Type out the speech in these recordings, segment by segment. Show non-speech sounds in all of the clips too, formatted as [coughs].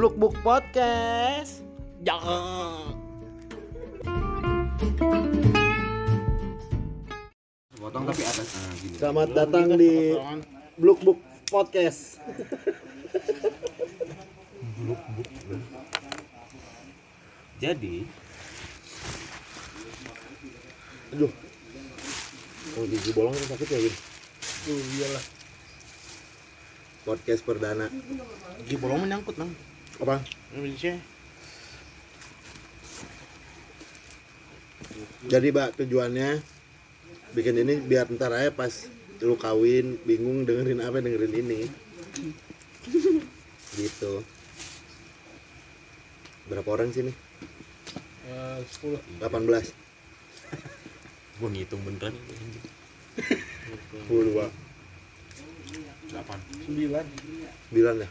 Bluk Book Podcast. Jangan. Potong tapi atas. Nah, gini. Selamat datang di Bluk Book Podcast. Jadi, Aduh. Oh, gigi bolong itu sakit ya, Gin? Oh iyalah. Podcast perdana. Gigi bolong menyangkut nang. Apa? Indonesia. Jadi, Mbak, tujuannya bikin ini biar ntar aja pas lu kawin bingung dengerin apa dengerin ini. Gitu. Berapa orang sini? Eh, 10. 18. gua ngitung beneran. 10 Pak. 8. 9. 9 ya?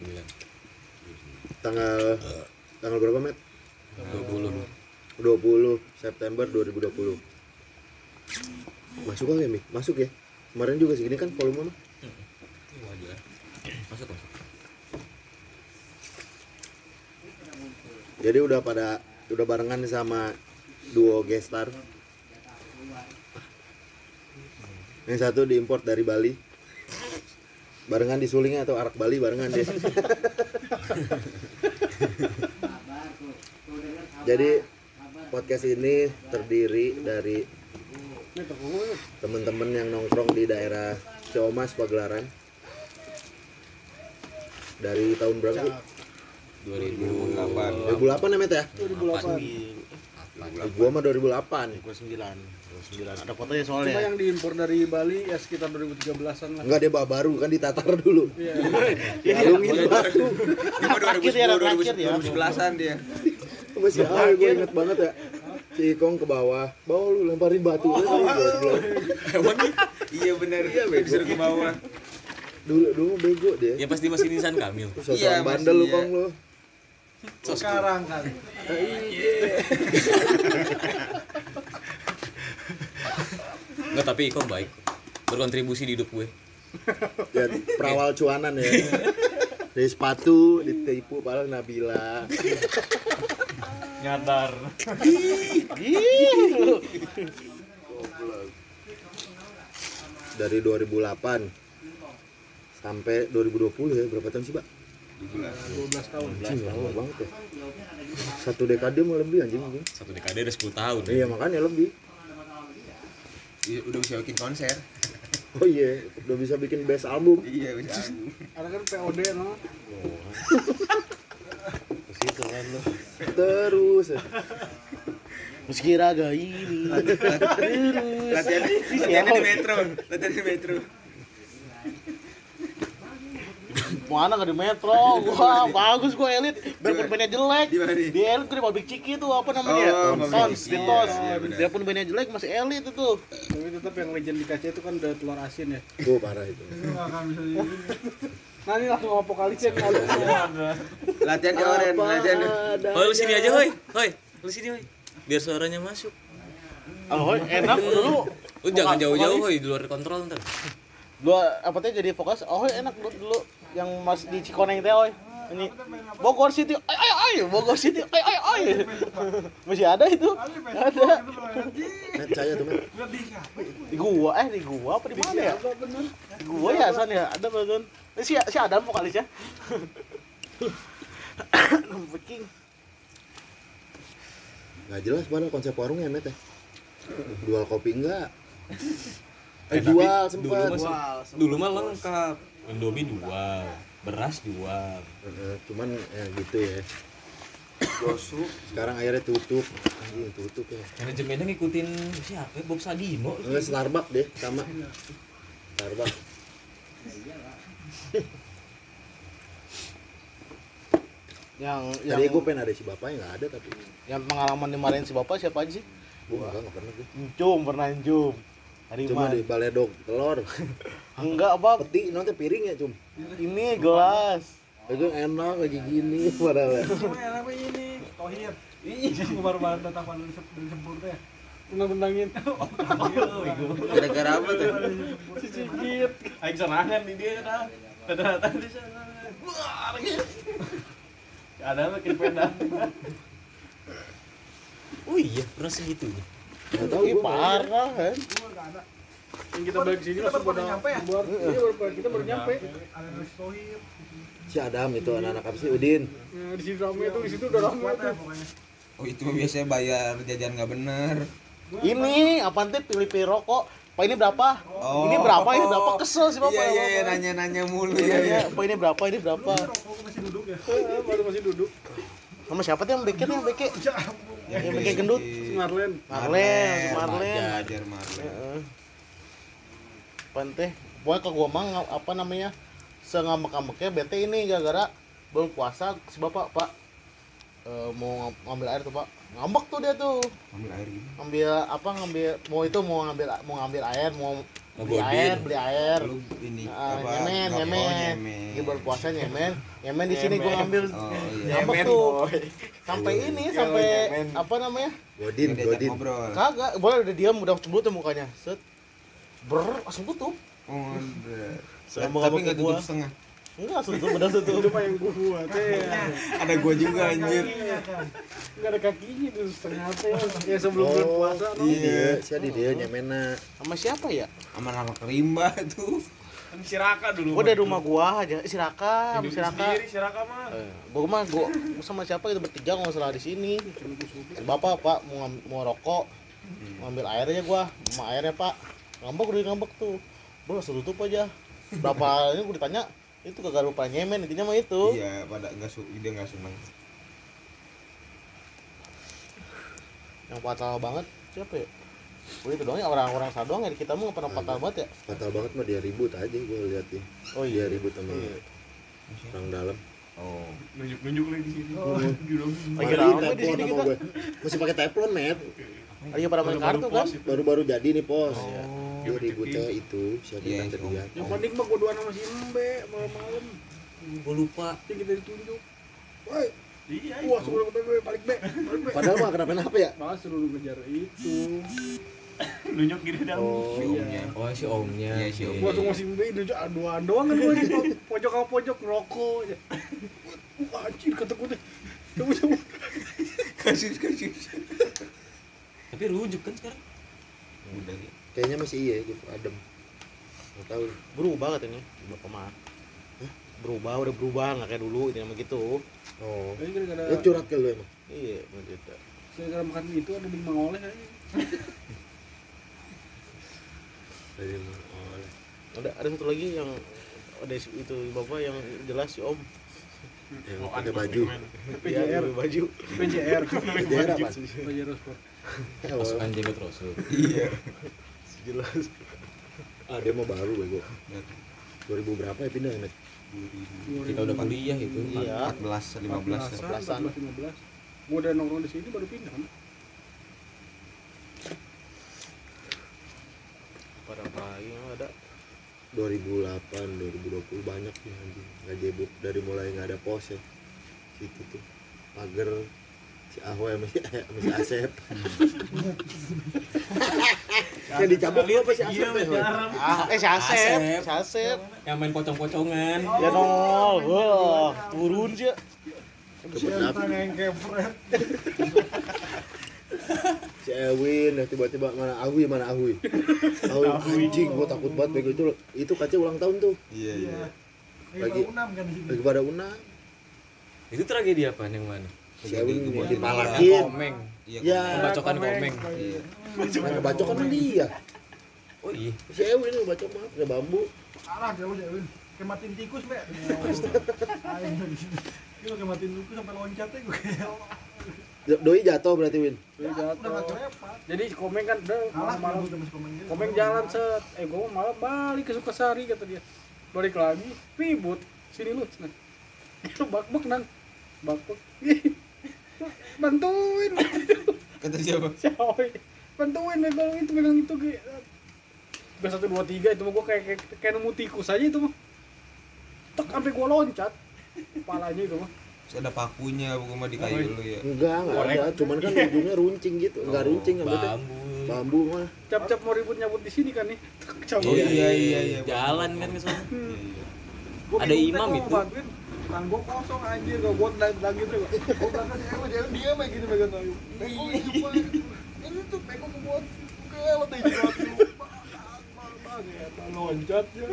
9. Tanggal tanggal berapa, Met? 20. 20 September 2020 masuk kali ya Mi? masuk ya kemarin juga segini kan volume mah Wajar. Masuk masuk. jadi udah pada udah barengan sama duo gestar yang satu diimport dari Bali barengan di sulingnya atau arak Bali barengan deh. jadi podcast ini terdiri dari teman-teman yang nongkrong di daerah Ciomas Pagelaran. Dari tahun berapa 2008 2008 ya met ya? 2008 eh, gua mah 2008 2009 2009 ada fotonya soalnya. Cuma yang diimpor dari Bali ya sekitar 2013an lah. Enggak deh bawa baru. Kan ditatar dulu. Iya. Dikalungin [laughs] batu terakhir ya iya. terakhir iya. ya 2011an ya, ya. dia. [laughs] Masih awal gue inget banget ya. Cikong ke bawah, bawah lu lemparin batu. Oh, oh, oh, oh. nih? Iya benar. Iya, disuruh ke bawah. Dulu dulu bego dia. Ya pasti masih nisan Kamil. Iya, bandel lu Kong iya. lu. Sekarang kan. Iya. [laughs] Enggak, tapi Iko baik. Berkontribusi di hidup gue. ya, Perawal cuanan ya Dari sepatu ditipu padahal Nabila Nyadar. Dari 2008 Sampai 2020 ya Berapa tahun sih Pak? 12 tahun. Anjing lama banget ya Satu dekade mau lebih anjing. Satu dekade ada 10 tahun. ya. Iya makanya lebih udah bisa bikin konser. [laughs] Oh iya, udah bisa bikin best album. Iya, bisa. Ada kan POD no. [laughs] Ke situ kan lu. Terus Meski raga ini. [laughs] Latihan, latihannya di metro, latihan di metro. Mana nggak di metro? Wah, bagus gua elit. Biarpun bandnya jelek. Di elit gua di pabrik ciki tuh apa namanya? Oh, Tons, di Tons. Iya, iya, benar. Biarpun bandnya jelek masih elit itu. Tapi tetap yang legend di kaca itu kan udah telur asin ya. oh parah itu. Ini langsung apokalis ya kalau Latihan di oren, latihan. di- Hoi, lu sini aja, hoi. Hoi, lu sini, hoi. Biar suaranya masuk. Oh, enak dulu. Lu jangan jauh-jauh, hoi, di luar kontrol ntar. Dua apa teh jadi fokus. Oh, enak dulu, dulu yang Mas di Cikoneng teh, oi. Ini Bogor City. Ay ay ay, Bogor City. Ay ay ay. Masih ada itu. Ada. Net saya tuh. Di gua eh di gua apa di mana ya? Di gua ya San ya. Ada bagian. Eh, si si Adam vokalisnya. [coughs] Peking. Nggak jelas padahal konsep warungnya, Met ya. Jual kopi enggak? Eh, Eh, jual dulu sempat. Dulu mah lengkap. Indomie jual, beras. Heeh, cuman ya gitu ya. Sekarang akhirnya tutup. Anjing, tutup ya. Manajemennya ngikutin siapa? ya? Bob Sadino. Enggak Starbucks deh, sama. Starbucks. Yang yang Tadi gue pengen ada si bapaknya nggak ada tapi. yang pengalaman dimarahin si bapak siapa aja sih? Gue enggak, enggak pernah gue. Encum, pernah encum. Hari Cuma di baledog telur. [laughs] Enggak apa Peti nanti piring ya, cum. ini gelas. Itu enak lagi gini [laughs] padahal. ya. Cuma yang apa ini? Tohir. Iya, baru baru datang dari sempur teh. Tendang-tendangin. Gara-gara apa tuh? Cicikit. Aing serangan di dia dah. Datang di sana. Wah, gitu. Ada makin pendek. Oh iya, pernah segitunya. Nggak tahu gua. parah kan. Yang kita balik sini Kita langsung baru pada nyampe ya? Iya, baru kita baru nyampe. Ada Luis Tohir. Si Adam itu anak-anak apa sih Udin. Nah, di situ rame tuh, di situ udah ya tuh. Oh itu biasanya bayar jajan nggak bener. Ini apa nanti pilih-pilih rokok. Pak ini berapa? Oh. Ini berapa? Ini berapa? Kesel sih Bapak. Iya iya iya nanya-nanya mulu Iya, ya. iya. Pak ini berapa? Ini berapa? Rokok masih duduk ya. Eh, Baru masih duduk. Sama siapa tuh yang bikin yang bikin? Ya ampun. Yang bikin gendut? Si Marlen. Marlen, Marlen. Ajar Marlen. Heeh. Apaan teh? Pokoknya ke gua mah apa namanya? Sengambek-ngambeknya bete ini gara-gara belum puasa si bapak pak eh, mau ng- ngambil air tuh pak ngambek tuh dia tuh Ambil air gitu. ngambil apa ngambil mau itu mau ngambil mau ngambil air mau beli Ngegodin. air beli air Lu ini Ah, apa? nyemen Oh, nyemen di bulan puasa nyemen nyemen di sini gua ngambil Oh iya. ngambek tuh sampai ini sampai nyemen. apa namanya Godin, Godin. ngobrol. kagak boleh udah diam udah cemburu tuh mukanya set ber langsung tutup Oh, Tapi nggak tutup gua. setengah. Enggak tutup Itu mah yang gua teh. Ada gua juga anjir. Enggak ada kakinya tuh setengah teh. Ya? Sebelum bulan Oh, puasa iya, si Adi dia? Nyemena. sama siapa ya? Sama anak rimba tuh. Kan si Raka dulu. gua dari rumah gua aja. Eh, si Raka Hidup si Raka. sendiri si Raka mah. Eh, gua mah gua sama siapa itu bertiga nggak salah di sini. Si bapak pak mau mau rokok. Mau ambil air aja gua mau airnya pak. Ngambek udah ngambek tuh. Gua langsung tutup aja. Berapa ini gua ditanya itu kagak lupa nyemen intinya mah itu Iya, pada enggak su dia enggak seneng. yang fatal banget siapa ya Gua itu doang ya orang-orang sadar doang ya kita nggak pernah fatal banget ya Fatal banget mah dia ribut aja gue lihat dia. oh Dia iya ribut sama Iya. orang dalam. Oh. Nunjuk-nunjuk lagi di sini. [laughs] lagi Mari rame di sini kita gue. Masih pakai teflon, Met. lagi pada main kartu kan Baru-baru jadi nih, Pos. Oh. Dia ributnya itu, siapa Iya, yang terlihat. Yang paling mah gua duaan sama si Embe malam-malam. Gue lupa. Yang kita ditunjuk. Woi, Iya. Wah, suruh ke Be, balik Be. Balik Be. padahal mah kenapa apa ya? Malah suruh ngejar itu. [laughs] Nunjuk gini dah. Oh, Si omnya. Oh si omnya. Iya, si om. Gua tuh masih Be itu aduan doang kan gua di pojok sama pojok rokok aja. Wah, anjir kata gua teh. Coba coba. Kasus kasus. Tapi rujuk kan sekarang. Udah ya. Kayaknya masih iya gitu, adem. Nggak tahu. berubah katanya bapak mah berubah udah berubah nggak kayak dulu ini namanya gitu Oh. Ini gara-gara curhat ke lu emang. iya begitu gara-gara makan itu ada di Mangoleh aja. [laughs] Dari mana? Oh, ada ada satu lagi yang ada itu bapak yang jelas si om yang Oh, anu, baju. [laughs] Iya, PJR. pakai baju PJR. Daerah apa? PJR Sport. Oh, Pasukan jenggot rasul. Iya. [laughs] jelas [laughs] ah, dia mau baru bego. 2000 berapa ya pindah ya? Kita udah kuliah itu. iya 14 15 14-an. 14 15. Gua udah nongkrong di sini baru pindah kan. pada yang ada 2008, 2020 banyak nih anjing. Nggak jebuk dari mulai nggak ada pos ya. Situ tuh. Pager si Ahoy sama si, sama si Asep. [laughs] yang dicabut apa si Asep ah eh si Asep si Asep. Yang main pocong-pocongan. ya nol. Wah turun sih Kebet Tang yang kepret. si Ewin ya tiba-tiba mana Ahui mana Ahui Ahui [laughs] anjing gua takut banget bego itu. Itu kaca ulang tahun tuh. Iya iya. Lagi Lagi- unam kan di sini. lagi pada unang Itu tragedi apa yang mana? si Ewin dipalakin Komeng. Iya. ya Pembacokan komeng. Iya. main ngebacok kan dia Oh iya. si Ewin ngebacok mah pakai bambu Salah jauh jauhin. Kayak matiin tikus, Be. Ayo matiin tikus sampai loncatnya gue kayak. doi jatuh berarti Win Dia Udah gak jatuh. Jadi si Komeng kan udah malam-malam malam sama si Komeng gitu. Komeng jalan set, eh gua malah balik ke Sukasari kata dia. Balik lagi, ribut. Sini lu. Nah. Itu bak-bak nang. Bak-bak. Bantuin. Kata siapa? [laughs] Siapa? Bantuin megang itu, megang itu ge. Tiga satu dua tiga itu mah gua kayak kayak, kayak nemu tikus aja itu mah. Tek sampai gua loncat. Kepalanya itu mah. Terus ada pakunya bukan mah di kayu lu ya. enggak enggak ada cuman kan ujungnya runcing gitu enggak runcing rambutnya Bambu. bambu mah Cap-cap mau ribut nyabut di sini kan nih. Cabut. Oh iya iya iya. Jalan kan ke sana. Iya, iya. Gua Ada imam itu. bantuin. Tangan gua kosong anjir, gua buat dan dan gitu. Gua belakang si Ewa, dia aja gitu megang kayu. Beko itu Pak. Ini tuh beko gua buat kalau. Bang, ya, Bang, loncat ya.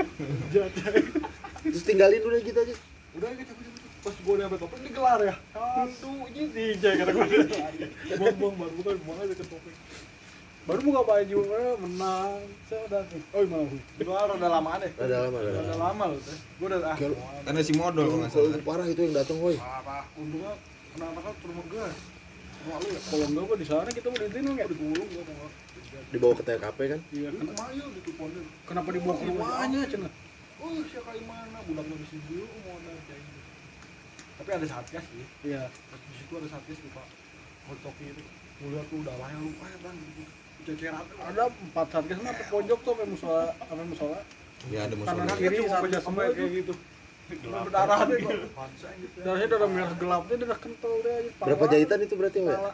Loncat ya. terus tinggalin udah gitu aja Udah gitu gitu. Pas gua nyampe topeng digelar ya. Aduh, ini DJ kata gua. Buang buang baru bukan buang aja ke topeng. Baru buka baju eh, menang. Saya udah Oh, mau. Gua udah lama deh. ada lama ada Udah lama lama loh teh. Gua udah ah. Karena si modal kalau nggak salah. parah itu yang datang woi Parah. Untungnya anak-anak kan ke rumah gua. Rumah lu ya. Kalau enggak gua di sana kita mau ditinung Enggak ya. digulung gua mau. dibawa ke TKP kan Iya, Ini ken- kemayu gitu pondok. kenapa dibawa ke rumahnya cenah? Oh, siapa kayak mana? Budak di sini dulu mau ada. Tapi ada satgas sih. Iya. Di situ ada satgas tuh, Pak. Mau toki itu. Gua lihat tuh darahnya lu, ah bang, gitu. Ada empat satgas mah ke pojok tuh sampai musola, sampai musola. Ya ada Kanan musola. kiri Kiri satu sampai semua kayak itu. gitu. Berdarah deh, ya. Darahnya udah merah gelap dia udah kental deh. pala, berapa jahitan itu berarti pala.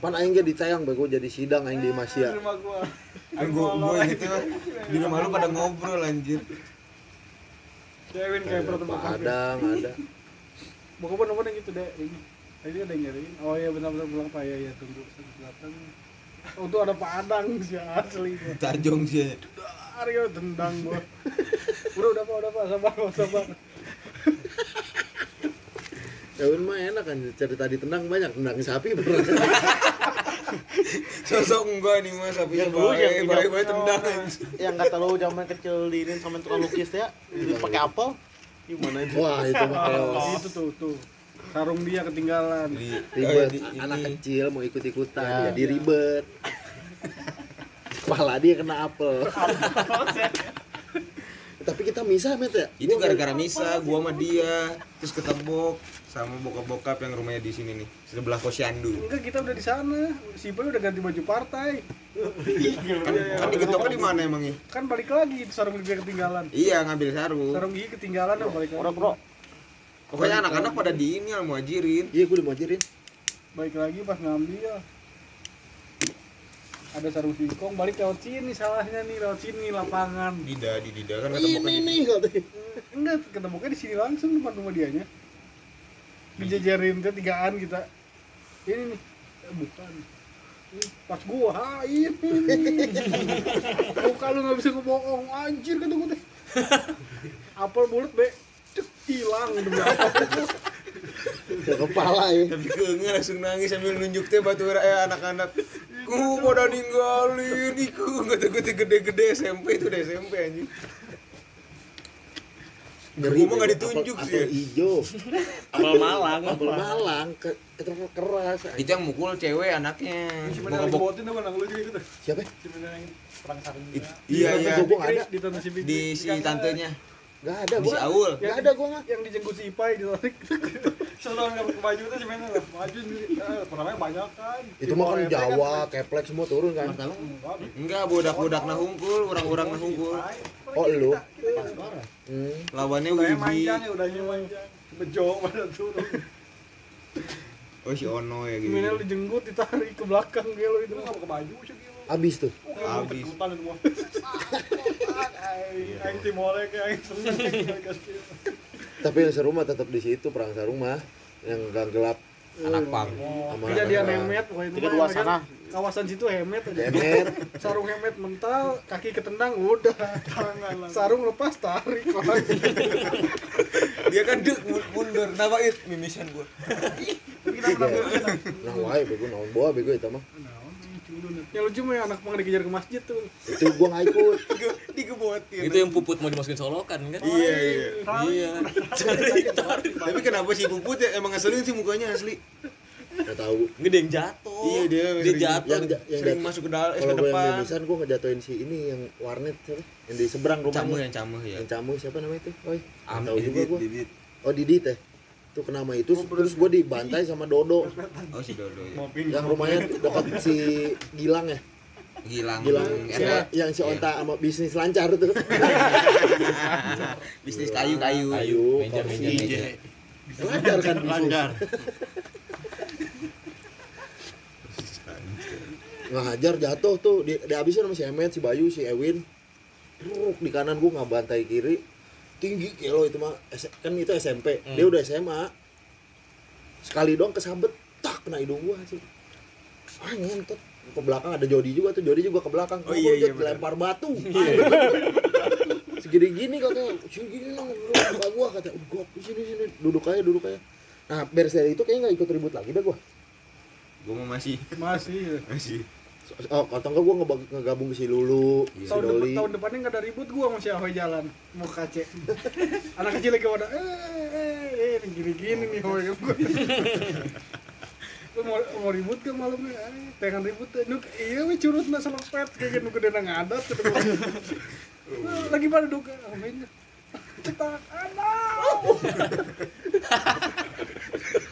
pan aing ge ditayang bego jadi sidang aing di Di Masya rumah gua. Gua gitu di rumah lu pada ngobrol anjir. Kevin kayak pernah tempat Padang ada Bukan bener-bener gitu deh. Ini. Tadi ada yang nyariin. Oh iya benar-benar pulang Pak ya ya tunggu satu datang. Oh tuh ada padang sih asli. Tajong sih. Aryo tendang gua. Udah udah Pak, udah Pak, sabar Pak, sabar. Kawin mah enak kan cerita ditendang banyak tendang sapi pernah Sosok enggak nih mas, tapi Yang dulu yang baik, baik baik tendang yang kata lo zaman kecil diinin sama tukang lukis ya pakai apel gimana itu wah itu itu tuh tuh. Sarung dia ketinggalan. Di ribet di- anak ini. kecil mau ikut ikutan Ya. jadi ribet kepala dia kena apel tapi kita misah met ya Itu gara-gara Nisa, gua sama dia, terus ketebok sama bokap-bokap yang rumahnya di sini nih, sebelah posyandu. Enggak, kita udah di sana. Si Boy udah ganti baju partai. Kan, kan digetoknya di mana emangnya? Kan balik lagi sarung dia ketinggalan. Iya ngambil sarung. Sarung gigi ketinggalan udah balik lagi. bro bro Pokoknya anak-anak pada di ini al muajirin. iya gue dimuajirin Balik lagi pas ngambil. Ada sarung singkong balik lewat sini salahnya nih lewat sini lapangan. Dida, di Dida kan ini keteboknya di nih katanya Enggak, ketemu di sini langsung depan rumah dianya. Dijajarin teh tigaan kita. Ini nih. Eh, bukan. Ini Pas gua, ha ini. [laughs] Muka lu nggak bisa ngebohong, anjir kata gua teh. Apel bulat be, hilang ke [laughs] kepala ya Tapi keengnya langsung nangis sambil nunjuk teh batu eh anak-anak. Ku pada ninggalin iku kata gue gede-gede SMP itu udah SMP anjing. Ngeri, Gua mah bego. ditunjuk apel, sih ya. apel hijau Apel Malang. apel malang ke keras keras Itu yang mukul cewek anaknya. Cuma Bokap yang bok dibawatin apa nang lu juga gitu. siapa Cuma yang perang juga. Iya iya. Di. Di si tantenya. nggak ada Di si gua Aul. nggak ada gua nggak Yang dijenggut si Ipai ditarik. Selalu nggak pakai baju itu gimana lah. Baju. Eh, perangnya banyak kan. itu mah kan Jawa keplek semua turun kan Enggak, Enggak, budak-budak nah hungkul, orang-orang nah hungkul. oh lu hmm. Lawannya Udah Wibi. manjang ya, udah manjang. Bejo pada turun. Oh si Ono ya gitu. Minimal dijenggut ditarik ke belakang gelo itu. Itu nggak pakai baju sih. Abis tuh kasih. tapi yang seru mah tetap di situ perang sarung mah yang gang gelap Anak pang. sama Kejadian anak- hemet pokoknya itu dua sana. kawasan situ hemet aja. Hemet. Sarung hemet mental, kaki ketendang udah. Sarung lepas tarik lagi. Dia kan dek mundur. Kenapa it mimisan gua? nah wae bego naon boa bego itu mah Yang lucu mah anak pang dikejar ke masjid tuh. itu gua nggak ikut [laughs] Digebotin. Itu yang puput mau dimasukin solokan kan? Iya iya. Iya. [laughs] Tapi kenapa si Puput ya emang ngeselin sih mukanya asli. nggak tahu Gede yang jatuh. Iya dia Dia sering- jatuh. yang yang Sering jat- masuk ke dalam eh, kalau ke gue yang depan. mimisan gua ngejatuhin si ini yang warnet siapa yang di seberang Camuh rumahnya yang camuh ya. yang camu siapa namanya itu oi Am tahu juga Didit, gua Didit. oh Didi itu kenama itu terus gua dibantai sama Dodo Oh si Dodo ya. yang rumahnya dekat si Gilang ya Gilang. Gilang si, Erwin. yang si Onta sama bisnis lancar tuh [laughs] Bisnis kayu-kayu. Kayu, Meja, kursi. meja, meja. lancar kan lancar ngajar jatuh tuh di, dihabisin sama si Emet, si Bayu, si Ewin Truk di kanan gua nggak bantai kiri tinggi kayak lo itu mah kan itu SMP Hmm. dia udah SMA sekali doang kesabet tak kena hidung gua sih. Ah ngentot. Ke belakang ada Jody juga tuh Jody juga ke belakang. Oh, iya, iya, Jod, benar. lempar batu. [laughs] Segini gini katanya segini nang lu muka gua kata gua sini sini. Duduk aja duduk aja. Nah beres dari itu kayaknya nggak ikut ribut lagi dah gua. Gua mau masih. Masih. masih. Oh atau enggak gua ngebag- ngegabung ke si Lulu si Tahun, depan, Doli tahun depannya nggak ada ribut gua sama si Ahoy jalan mau KC. [laughs] Anak kecil lagi pada eh eh eh gini-gini nih Ahoy kan gua. [laughs] Lu mau, mau ribut ke malamnya? Eh, Tengan ribut teh. Nuk iya we curut na selepet kayak gitu gede nang ngadat gitu. Nah, Lagi pada duka Ahoynya. Cetak anak. [laughs]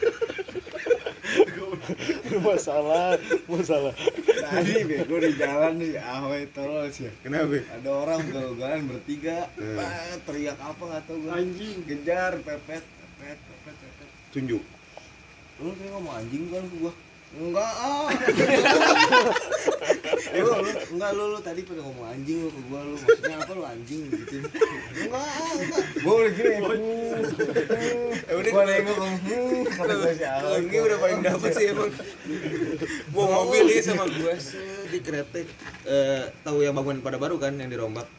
masalah masalah Tadi bego di jalan nih, ahoy terus ya. Kenapa? Ada orang ugal-ugalan bertiga, ah, teriak apa nggak tahu gue. Anjing. Kejar, pepet, pepet, pepet, pepet. Tunjuk. Lu kayak ngomong anjing kan gua. Enggak ah. [laughs] lu, lu, enggak lu, lu tadi pada ngomong anjing lu ke gua lu. Maksudnya apa lu anjing gitu. Enggak, ah, enggak. Gua udah gini. Eh udah Gua nengok hmm, kata gua si Ahoy. Ini udah paling dapet sih emang. Bawa mobil dia sama gua di kretek. Eh, tahu yang bangunan pada baru kan yang dirombak.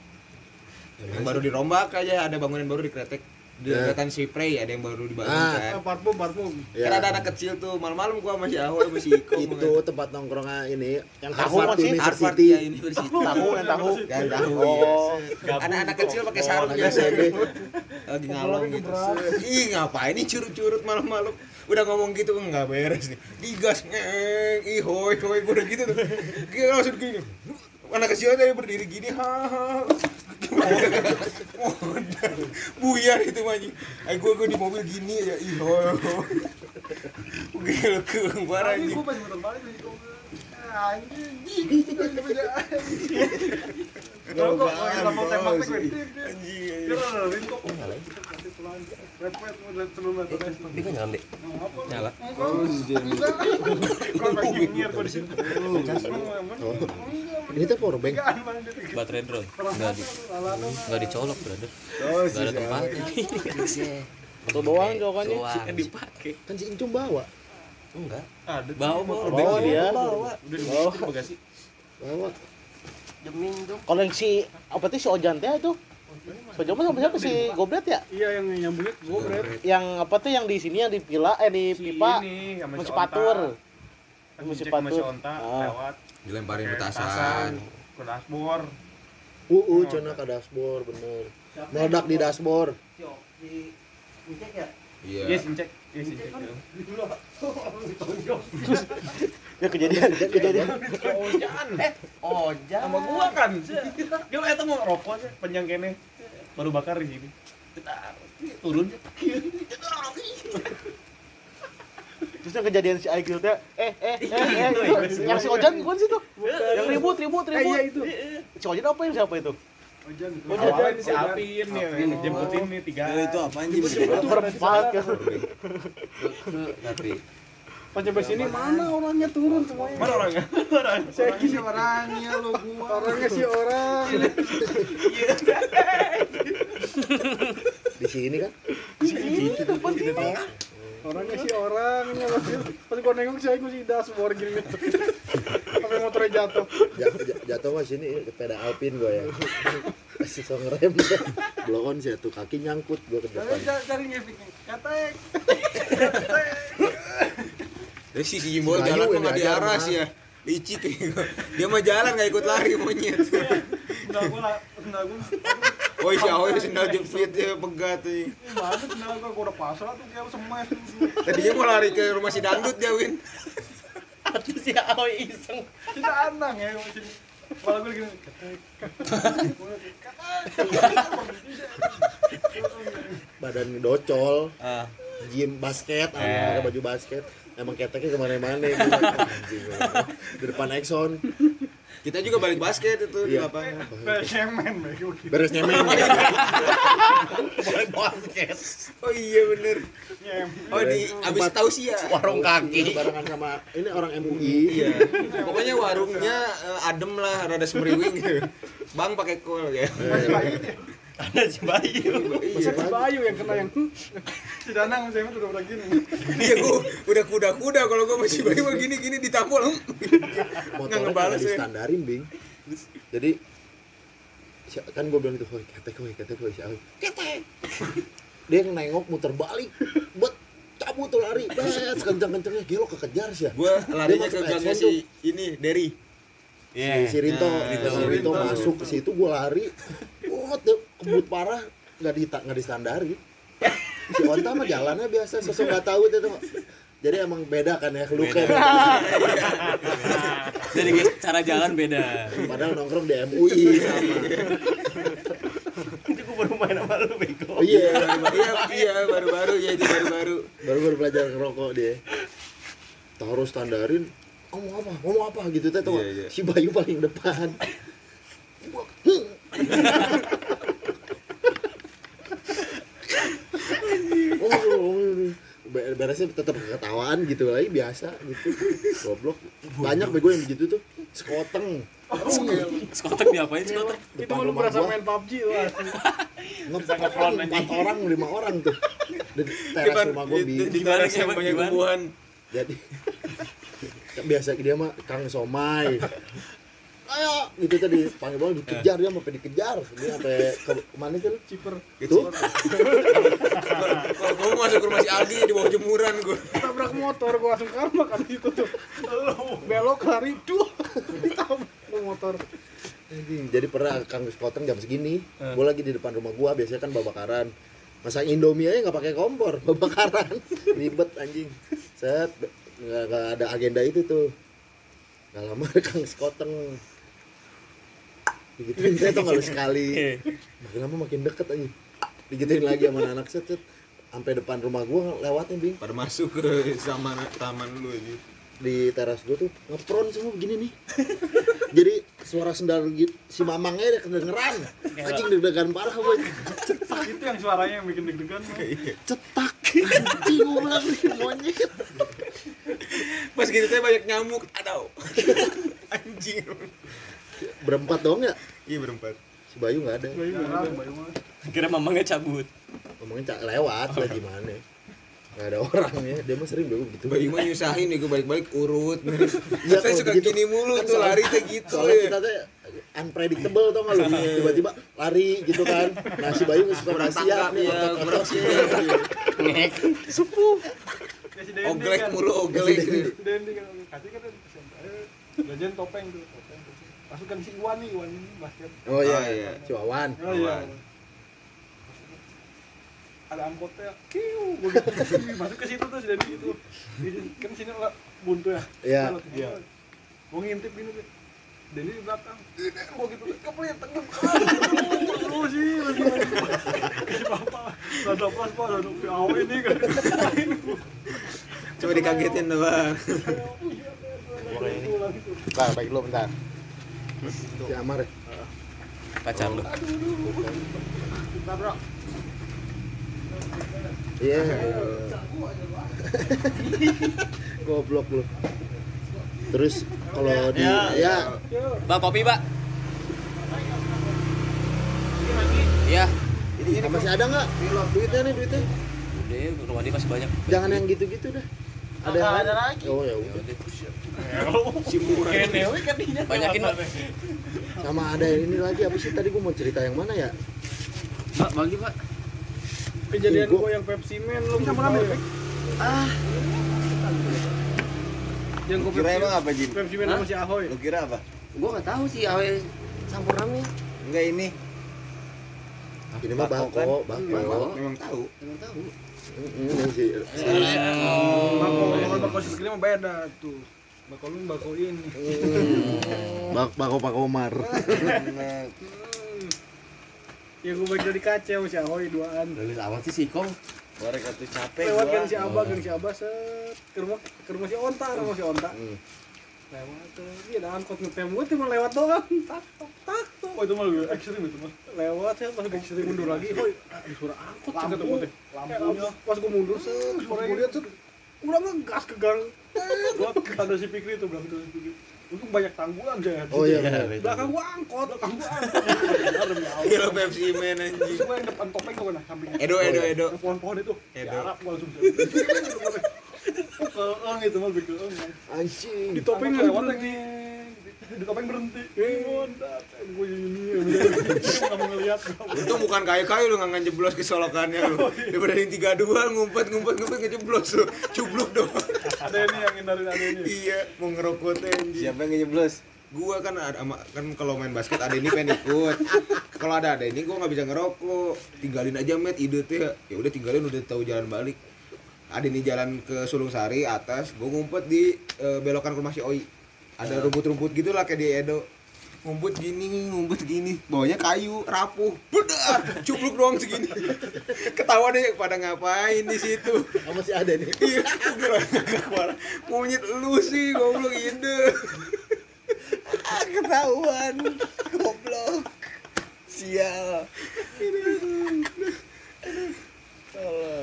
Yang baru dirombak aja ada bangunan baru di kretek. Di Ya. dekatan si Prey ada yang baru dibangun Ah. kan. Ah, parfum parfum. Ya. Kan ada anak kecil tuh malam-malam gua sama si Ahoy sama si Iko. itu tempat nongkrongnya ini Yang tahu Harvard masih? Harvard University ya University. [laughs] tahu yang tahu Yang tahu Oh. iya. Anak-anak kecil pakai sarung SMB. lagi ngalong gitu. Ih, ngapain nih curut-curut malam-malam? Udah ngomong gitu enggak beres nih. Digas ngeng, ih hoi hoi udah gitu tuh. Dia langsung gini. Anak kecil tadi berdiri gini, ha Buyar itu anjing. Ay gua gua di mobil gini aja, ih ke parah anjing. pengen muter balik dari mobil. Anjing. Tembak. Anjing. Repet udah. Dia nyala. Nyala. Nyiar di sini. oh ini tuh power bank Baterai drone. Enggak di enggak dicolok, brother. Oh, Enggak ada tempatnya. atau doang jawabannya Doang. Kan dipakai. kan si Incum bawa Enggak. Ada. Bawa bawa. bawa dia Bawa. Udah di bagasi. bawa Kalau yang si apa tuh si Ojan teh itu si Ojan mah sama siapa si Goblet ya Iya yang nyambungnya gue bret. yang apa tuh yang di sini yang di pila eh di pipa Ini sama si masih patur Onta. Masih Ngecek sama si patur. Ah. lewat Dilemparin petasan. ke dashboard. uh uh cina ke dashboard bener meledak di dashboard Iya. Iya, sincek. Iya, sincek. [laughs] ya kejadian kejadian Ojan. Eh, Ojan. sama gua kan. Dia eta mau rokok sih, panjang kene. Baru bakar di sini. Turun. terus yang kejadian si Aikil teh eh eh eh eh itu. yang si Ojan bukan sih tuh yang ribut ribut Eh ribut iya itu. si Ojan apa yang siapa itu Ojan. Awalnya ini si Apin nih, jemputin nih tiga. itu apa anjing? berempat kan Tapi Pas nyampe sini mana orangnya turun semuanya. Mana orangnya? Orang. Saya gini orangnya lo gua. orangnya si orang. di sini kan Orangnya si orang ini pas gua nengok si Aing si dashboard gini. Sampai motornya jatuh. Ja- ja- jatuh mah sini sepeda Alpin gue ya masih so ngerem blow on sih tuh kaki nyangkut gue ke depan Cari ngefik. Katek. Dari si Si jalan mah ini ajar, diaras mah. ya. Licik kayak gitu. Dia mah jalan nggak ikut lari monyet. Enggak gua lah, enggak gua. Oh si Ahoy sendal jepit ya pegat nih. Ini mana sendal gua udah pasrah tuh kayak semes. Tadinya mau lari ke rumah si dangdut dia Win. Aduh si Aoi iseng. Kita anang ya gua sini. Malah gua gini. Badan docol Ah, gym basket Eh. pakai baju basket emang keteknya ke mana-mana di depan Exxon Kita juga balik basket itu di Iya. lapangan. Cemen bego gitu. beres nyemen [laughs] Oh iya bener. Oh di abis tahu sih ya. warung kaki. barengan sama ini orang MUI Iya. Pokoknya warungnya eh, adem lah, rada semriwing gitu. [laughs] Bang pakai kol ya. Ada si Bayu. Masa si Bayu yang kena yang si Danang saya udah udah gini. Iya gua udah kuda-kuda kalau gua masih bayi mah gini-gini ditampol. Nggak motornya ngebales ya. distandarin bing jadi si- kan gue bilang gitu hoi ketek hoi ketek hoi si Ahoy ketek dia nengok muter balik bet cabut tuh lari bet kencang-kencangnya gelo kekejar sih ya Gua larinya ke masuk gangnya si ini Derry. Iya. si Rinto, Nah, si Rinto. Rinto Rinto. masuk ke situ gue lari, tuh kebut parah, nggak di nggak distandarin. Si Onta mah jalannya biasa, sosok nggak tahu itu. Jadi emang beda kan ya, lu kan. Jadi guys, cara jalan beda. Padahal nongkrong di MUI sama. Itu baru main sama lu bego. Oh iya, Iya, iya baru-baru ya itu baru-baru. baru baru belajar ngerokok dia. Taruh standarin, ngomong apa, ngomong apa gitu tuh. Iya, iya. Si Bayu paling depan. oh, oh, Be- beresnya tetap ketawaan gitu lagi biasa gitu. Goblok. Banyak bego yang begitu tuh. Sekoteng. Skotek diapain skotek? Itu lu berasa gua. main PUBG lu asli. ngepon empat orang lima orang tuh. Di teras rumah gua di, di Gimana, teras yang banyak tumbuhan. jadi [laughs] biasa dia mah kang somai. Ayo gitu tadi. Panggil bola dikejar dia sampai dikejar. Dia sampai ke ke mana tuh Ciper. tuh Kalau kamu masuk ke rumah si Aldi di bawah jemuran gua. Tabrak motor gua langsung karma kan itu tuh. Belok lari duh. Ditabrak motor. Jadi pernah kang sekoteng jam segini gua lagi di depan rumah gua biasanya kan babakaran masak indomie aja nggak pakai kompor babakaran [laughs] ribet anjing set nggak nggak ada agenda itu tuh nggak lama kang sekoteng digituin saya tuh kalau sekali makin lama makin deket aja digituin lagi sama anak set set sampai depan rumah gua lewatin bing Pada masuk ke taman taman lu ini. di teras gua tuh ngepron semua begini nih [laughs] jadi suara sendal gitu si mamangnya udah kedengeran anjing deg-degan parah gue Itu yang suaranya yang bikin deg-degan. cetak anjing gue bilang nih monyet Pas gitu teh banyak nyamuk. Aduh. [laughs] Anjing. berempat dong ya Iya berempat. Si Bayu nggak ada Bayu mah, Bayu mah. Kira mamangnya cabut. ngomongin cak lewat [laughs] lah gimana nggak ada orangnya dia mah sering bego gitu Bayi mah nyusahin nih gue balik-balik urut. [laughs] Iya, Saya suka begitu. gini mulu Kan tuh lari teh gitu. soalnya ya. kita tuh unpredictable tau nggak lu tiba-tiba lari gitu kan nah si Bayu suka Kurang nggak siap nih ya, kurang. Ngek. Dendi Oglek kan. mulu oglek. Si Dendi. Si Dendi kan kasih kan SMP. Gajian topeng tuh. Masukkan si Iwan nih, Iwan ini basket. oh iya Oh, iya. si Wawan Oh iya. Ada angkotnya, kiu, gua gitu. masuk ke situ tuh si Dendi gitu. Di- Kan sini lah buntu ya. Iya. Iya. Gua ngintip gini tuh. Dendi di belakang. Ini gua gitu, kepelit tenggelam. Aduh sih, lagi lagi. Si bapak, rada pas pak, rada piau ini kan. Coba dikagetin tuh bang. Bentar, baik lu bentar si Amar ya Pacar lu. Bentar bro. iya [laughs] goblok lu terus kalau di ya Pak kopi, Pak. Iya. masih ada nggak duitnya nih duitnya Udah, ya, rumah dia masih banyak. jangan yang gitu-gitu dah ada yang ada lagi. oh ya Ya udah. Si murah. Banyakin, Pak. sama ada ini lagi apa sih tadi gua mau cerita yang mana ya Pak, bagi, Pak. Kejadian Gua- yang Pepsi Man lu bisa mana ya? Ah. Yang gua Kira emang apa Jin? Pepsi Man sama si Ahoy. Lu kira apa? Gua enggak tahu sih awe sampurnamnya. Enggak ini. ini mah Bako kan? bako bako. Memang tahu. Emang tahu. Ini sih bako si segini mah beda tuh. Bako lu bako ini. bak bako bako Omar [laughs] Ya gua balik dari kaca si Ahoy duaan. Dari awal sih sih kong. Korek atuh capek Lewat kan si Abah, kan si Abah set ke rumah ke rumah si Onta, ke rumah si Onta. Hmm. Lewat tuh, iya ada angkot ngetem gua cuma lewat doang. Tak tok tak tok. Oh itu mah lebih ekstrim itu mah. Lewat saya pas gua mundur lagi, ada suara angkot lampu. Lampunya pas gua mundur set, pas gua lihat set, udah ngegas ke gang. Gua ada si Pikri tuh bilang tuh si Pikri. Untung banyak tanggulan saya. Oh iya. Iya. Belakang gua angkot, belakang gua angkot. [laughs] Iya lo Pepsi Man anjing. Semua yang depan topeng gua kena sampingnya. Edo Edo Edo. Yang pohon-pohon itu. Edo. Gua langsung. Keong itu mah keong. Anjing. Di topeng lewat lagi. Di topeng berhenti. Eh, Mondat. Gue ini, ngeliat. Untung bukan kayu-kayu lu nggak ngejeblos ke solokannya lu. Daripada yang tiga dua ngumpet ngumpet ngumpet ngejeblos lu. Cubluk doang. Ada ini yang hindarin ada ini. iya, mau ngerokok anjing. Siapa yang ngejeblos? Gua kan ada kan kalau main basket ada ini pengen ikut. Kalau ada ada ini gua nggak bisa ngerokok. Tinggalin aja met ide teh. Ya udah tinggalin udah tahu jalan balik. Ada ini jalan ke Sulung Sari atas, gua ngumpet di eh, belokan ke rumah si Oi. Ada rumput-rumput gitu lah kayak di Edo. Ngumpet gini, ngumpet gini. Bawahnya kayu, rapuh. Bedar, cupluk doang segini. Ketawa deh pada ngapain di situ. Oh, masih ada nih. Iya. Monyet lu sih, goblok ide. Ah, Ketahuan, goblok. Sial.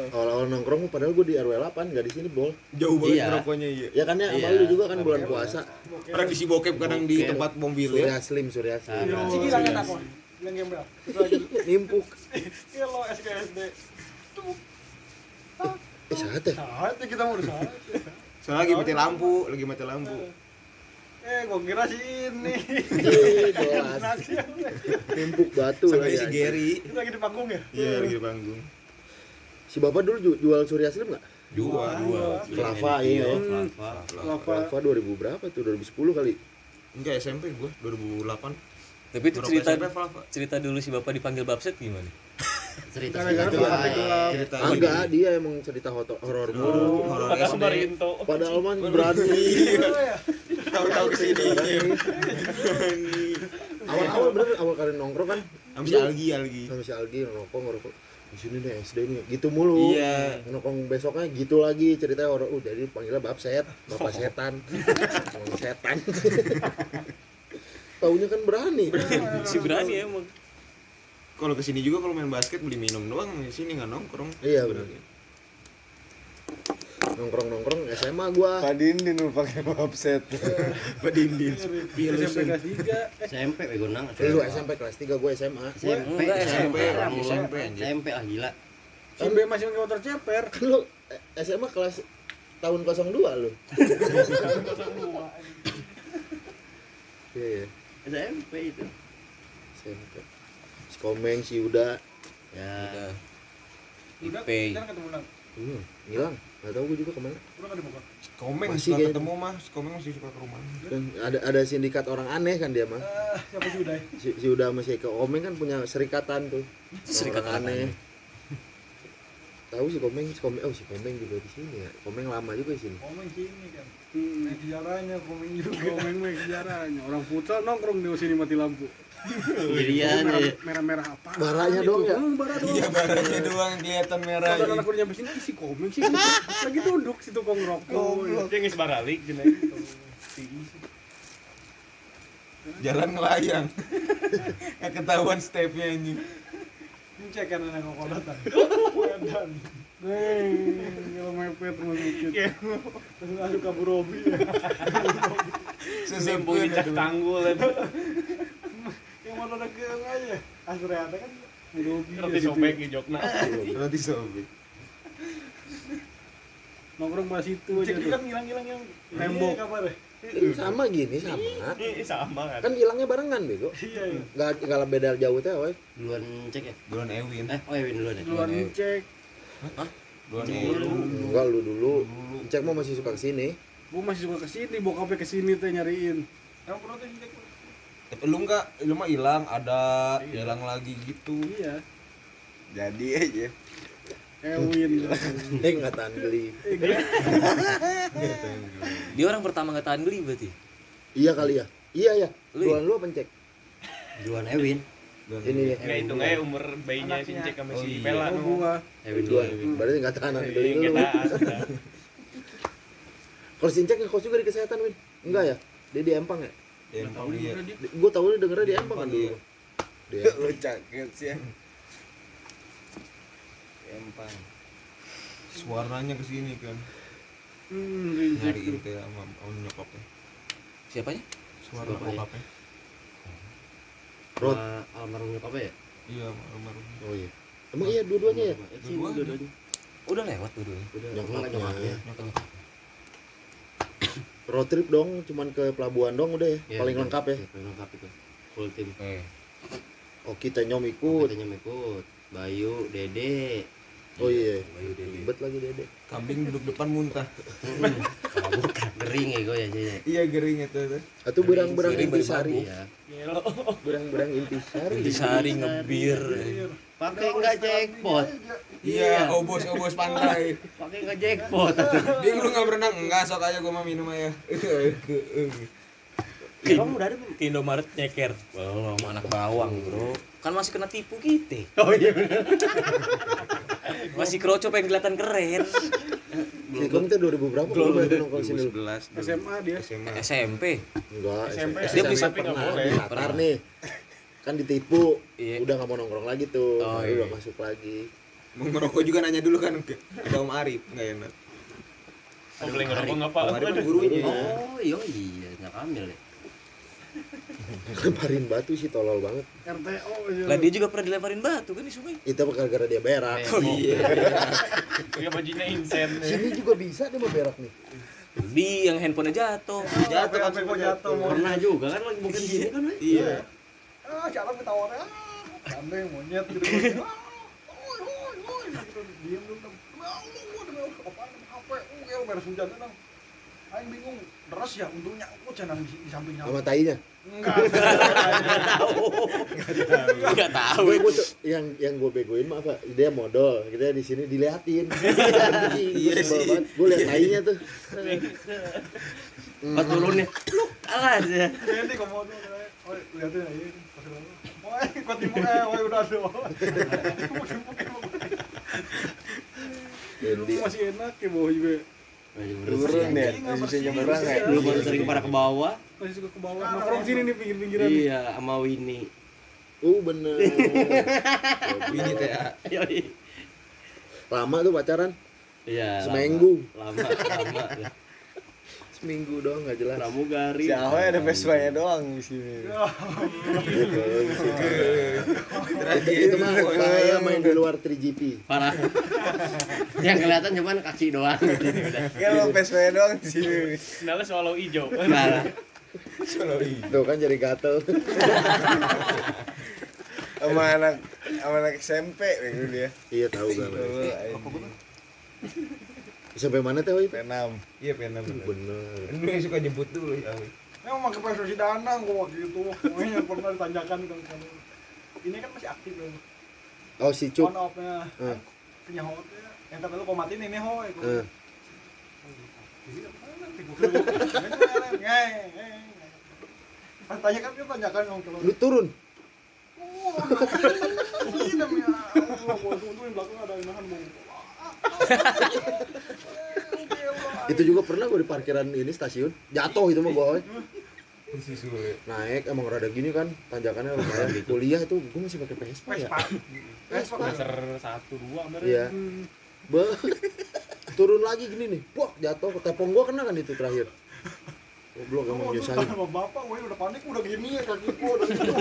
Awal-awal nongkrong padahal gue di RW 8 gak di sini bol. Jauh banget Iya. ngerokoknya iya. Ya kan ya, Iya. lu juga kan bulan puasa. Orang di Sibokep kadang di tempat mobil ya. Surya Slim, Surya Slim. Ah, lah enak kok. Yang gembel. Nimpuk. Iya lo SKSD. Eh, saat ya? Saat ya kita mau saat. Soalnya lagi mati lampu, lagi mati lampu. Eh, gua kira si ini. [laughs] Yang Nimpuk batu Sama lagi. si. Gary. Itu lagi di panggung ya? Iya, lagi di panggung. Si bapak dulu ju- jual Surya Slim nggak? Dua. Dua. Flava, iya. Flava. Lava. Flava 2000 berapa tuh? 2010 kali. Enggak SMP gua 2008. Tapi itu cerita SMP Flava. cerita dulu si bapak dipanggil babset gimana? cerita cerita. Cerita Ah, enggak, dia emang cerita horor mulu. horor SD. Padahal mah berani. [laughs] Tahu-tahu ke sini. Awal-awal bener awal kali nongkrong kan Sama si Algi, Algi. sama si Algi ngerokok ngerokok di sini nih SD nih gitu mulu Iya. nongkrong besoknya gitu lagi ceritanya horor uh jadi panggilnya babset bapak setan Emang setan [laughs] taunya kan berani si berani emang. Kalau ke sini juga kalau main basket beli minum doang, di sini nggak nongkrong. Iya, bener. Nongkrong nongkrong SMA gua Padindin lu pakai website Pak Dindin. SMP kelas 3. SMP bego nang lu SMP kelas 3 gua SMA SMP SMP SMP, SMP. SMP ah gila B masih pakai motor ceper. kan lu eh, SMA kelas tahun 02 lu iya iya SMP itu SMP si Komeng si Uda ya Udah. Udah, Ipei. jangan ketemu nang. hmm, hilang nggak tahu gua juga ke mana. Komeng Masih suka ketemu mah, si Komeng masih suka ke rumah. Dan ada ada sindikat orang aneh kan dia mah Ah, siapa sih udah? si, si Uda sama si Eko. Komeng kan punya serikatan tuh. Serikatan Orang aneh. tahu si Komeng si Komeng oh si Komeng juga di sini ya. Komeng lama juga di sini. Komen sini kan. Hmm. Naik sejarahnya komen juga. Komen mah sejarahnya. Orang futsal nongkrong di sini mati lampu. sendirian ya Merah-merah apa? Baranya doang ya? Hmm, bara doang. Iya, barangnya doang yang kelihatan merah. Kalau anak nyampe sini si komeng sih lagi duduk si tukang rokok. Dia nggak sebaralik gini. Jalan ngelayang. Ketahuan stepnya anjing. Ini cek kan anak kok kalau mepet langsung masuk kabur Robi. Tanggul itu. Yang mana ada keong aja. Ada kan. Robi. Ngerti sobek jokna. Roti sobek. Nongkrong pas itu aja Cek kan hilang-hilang yang Tembok. Iya, kabar ya? Ih, sama gini sama Ini sama kan. kan hilangnya barengan bego Iya, iya. nggak nggak beda jauh teh duluan cek ya Bulan Ewin. eh oh Ewin duluan ya Duluan cek. Bulan Ewin. enggak lu dulu cek mau masih suka ke sini Gua masih suka ke sini, bokapnya ke sini teh nyariin. Kamu pernah tuh cek. Tapi lu enggak, lu mah hilang, ada hilang lagi gitu. Iya. Jadi aja. Ewin. [laughs] eh nggak tahan beli [laughs] Dia orang pertama nggak tahan beli berarti. iya kali ya iya ya Lu duluan lu apa cek duluan Ewin ini ya Enggak hitung aja umur bayinya si Cek sama Oh, si iya. Pela Oh, no. gua. Ewin duluan duluan berarti nggak tahanan beli Iya, dulu kita. kalau sincek ngekos juga di kesehatan win enggak ya dia di Empang ya Empang dia. gue tahu dia dengernya di Empang kan dulu di Empang. Lu cakep sih ya. Empang. Suaranya ke sini kan. Hmm. Nyariin teh sama nyokapnya. Siapanya? suara Bapaknya. bokapnya Rod. Almarhum nyokapnya ya? iya almarhum oh iya emang iya dua-duanya ya Dua-duanya. dua-duanya. Udah lewat dulu-dulu. Udah, enggak nyokapnya. road trip dong cuman ke pelabuhan dong udah ya Iya, paling betul. lengkap ya Iya, Paling lengkap itu. Full tim. Eh, oh kita nyom ikut Katanya ikut. Bayu, Dede. Oh iya Bayu, Dede. ribet lagi dede kambing duduk depan muntah bukan. Gering ya gue ya jadinya. iya gering itu atau berang-berang intisari Iya. berang-berang intisari Intisari ngebir. Pakai enggak jackpot. iya obos obos pantai Pakai enggak jackpot. dia lu nggak berenang enggak sok aja gua mah minum aja [laughs] Emang udah ada belum? Ke Indomaret nyeker. Belum anak bawang, Bro. Kan masih kena tipu kita. Oh iya [laughs] Masih kroco pengen kelihatan keren. si kamu tuh 2000 berapa belum ada nongkrong sini lu 2011 SMA dia SMA SMP. enggak SMP. Dia nggak pernah boleh. Qatar nih kan ditipu Iya. udah nggak mau nongkrong lagi tuh Oh, iya. udah masuk lagi mau ngerokok juga nanya dulu kan ke ada Om Arif nggak enak Mau beli ngerokok nggak Pak? Om Arif kan gurunya Oh, iya iya, nyak ambil ya. Lemparin batu sih tolol banget RTO aja Lah dia juga pernah dilemparin batu kan di sungai. itu apa gara-gara dia berak Oh iya. Iya bajunya insen. sini juga bisa dia mau berak nih Di yang handphonenya jatuh. jatuh kan kok jatuh mau Pernah juga kan lagi mungkin sini kan, iya ah ketahuan ah gandeng monyet gitu ah gitu diem dulu dong ah uh ya kan Aing bingung deras ya untungnya aku cenang di, di sampingnya sama tainya enggak Enggak tahu. gue tuh yang yang gue begoin mah apa? Dia modal. Kita di sini diliatin [laughs] iya sih. gue liat tainya tuh. Pas turunnya, lu kalah aja. ini kok mau tuh oi liatin aja oi kok timbuk eh oi udah masih enak ya bawah juga turun ya bisa nyebrang ya Lu baru sering pada ke bawah. masih suka ke bawah nongkrong sini nih pinggir-pinggiran Iya, sama Winnie. uh bener [laughs] ini teh ya Yoi. lama tuh pacaran Iya. lama. Seminggu. Lama, lama. Seminggu doang nggak jelas Pramugari. Si Ahoy ada Vespa-nya doang di sini. [laughs] gitu itu, itu mah saya main di luar 3GP Parah. Yang kelihatan cuman kaki doang gitu. Kan lo Vespa-nya doang di sini. Kenalnya swallow hijau. Parah. tuh kan jadi gatel Sama anak sama anak SMP begitu dia. iya tahu gak. Sampai mana teh woi P6. iya pengen bener lu yang suka jemput dulu ya Emang pakai Vespa si Danang gua waktu itu. Pokoknya pernah ditanyakan kan. Ini kan masih aktif ya. oh si Cuk On off-nya. Eh. Punya hotnya. Yang kata lu kok matiin ini hoy. Eh. Pas tanya kan dia tanyakan dong kalau lu turun Oh, ini demi Allah, gua di belakang ada yang nahan mau. [laughs] itu juga pernah gue di parkiran ini stasiun. Jatuh itu mah sulit naik emang rada gini kan tanjakannya lumayan. Kuliah itu gue masih pakai Vespa ya. Vespa. Semester satu dua iya. Be [laughs] turun lagi gini nih wah jatuh. Tepung gua kena kan itu terakhir. Goblok emang nyusahin. sama bapak, gue udah panik, udah gini ya kaki gue udah gitu. [laughs]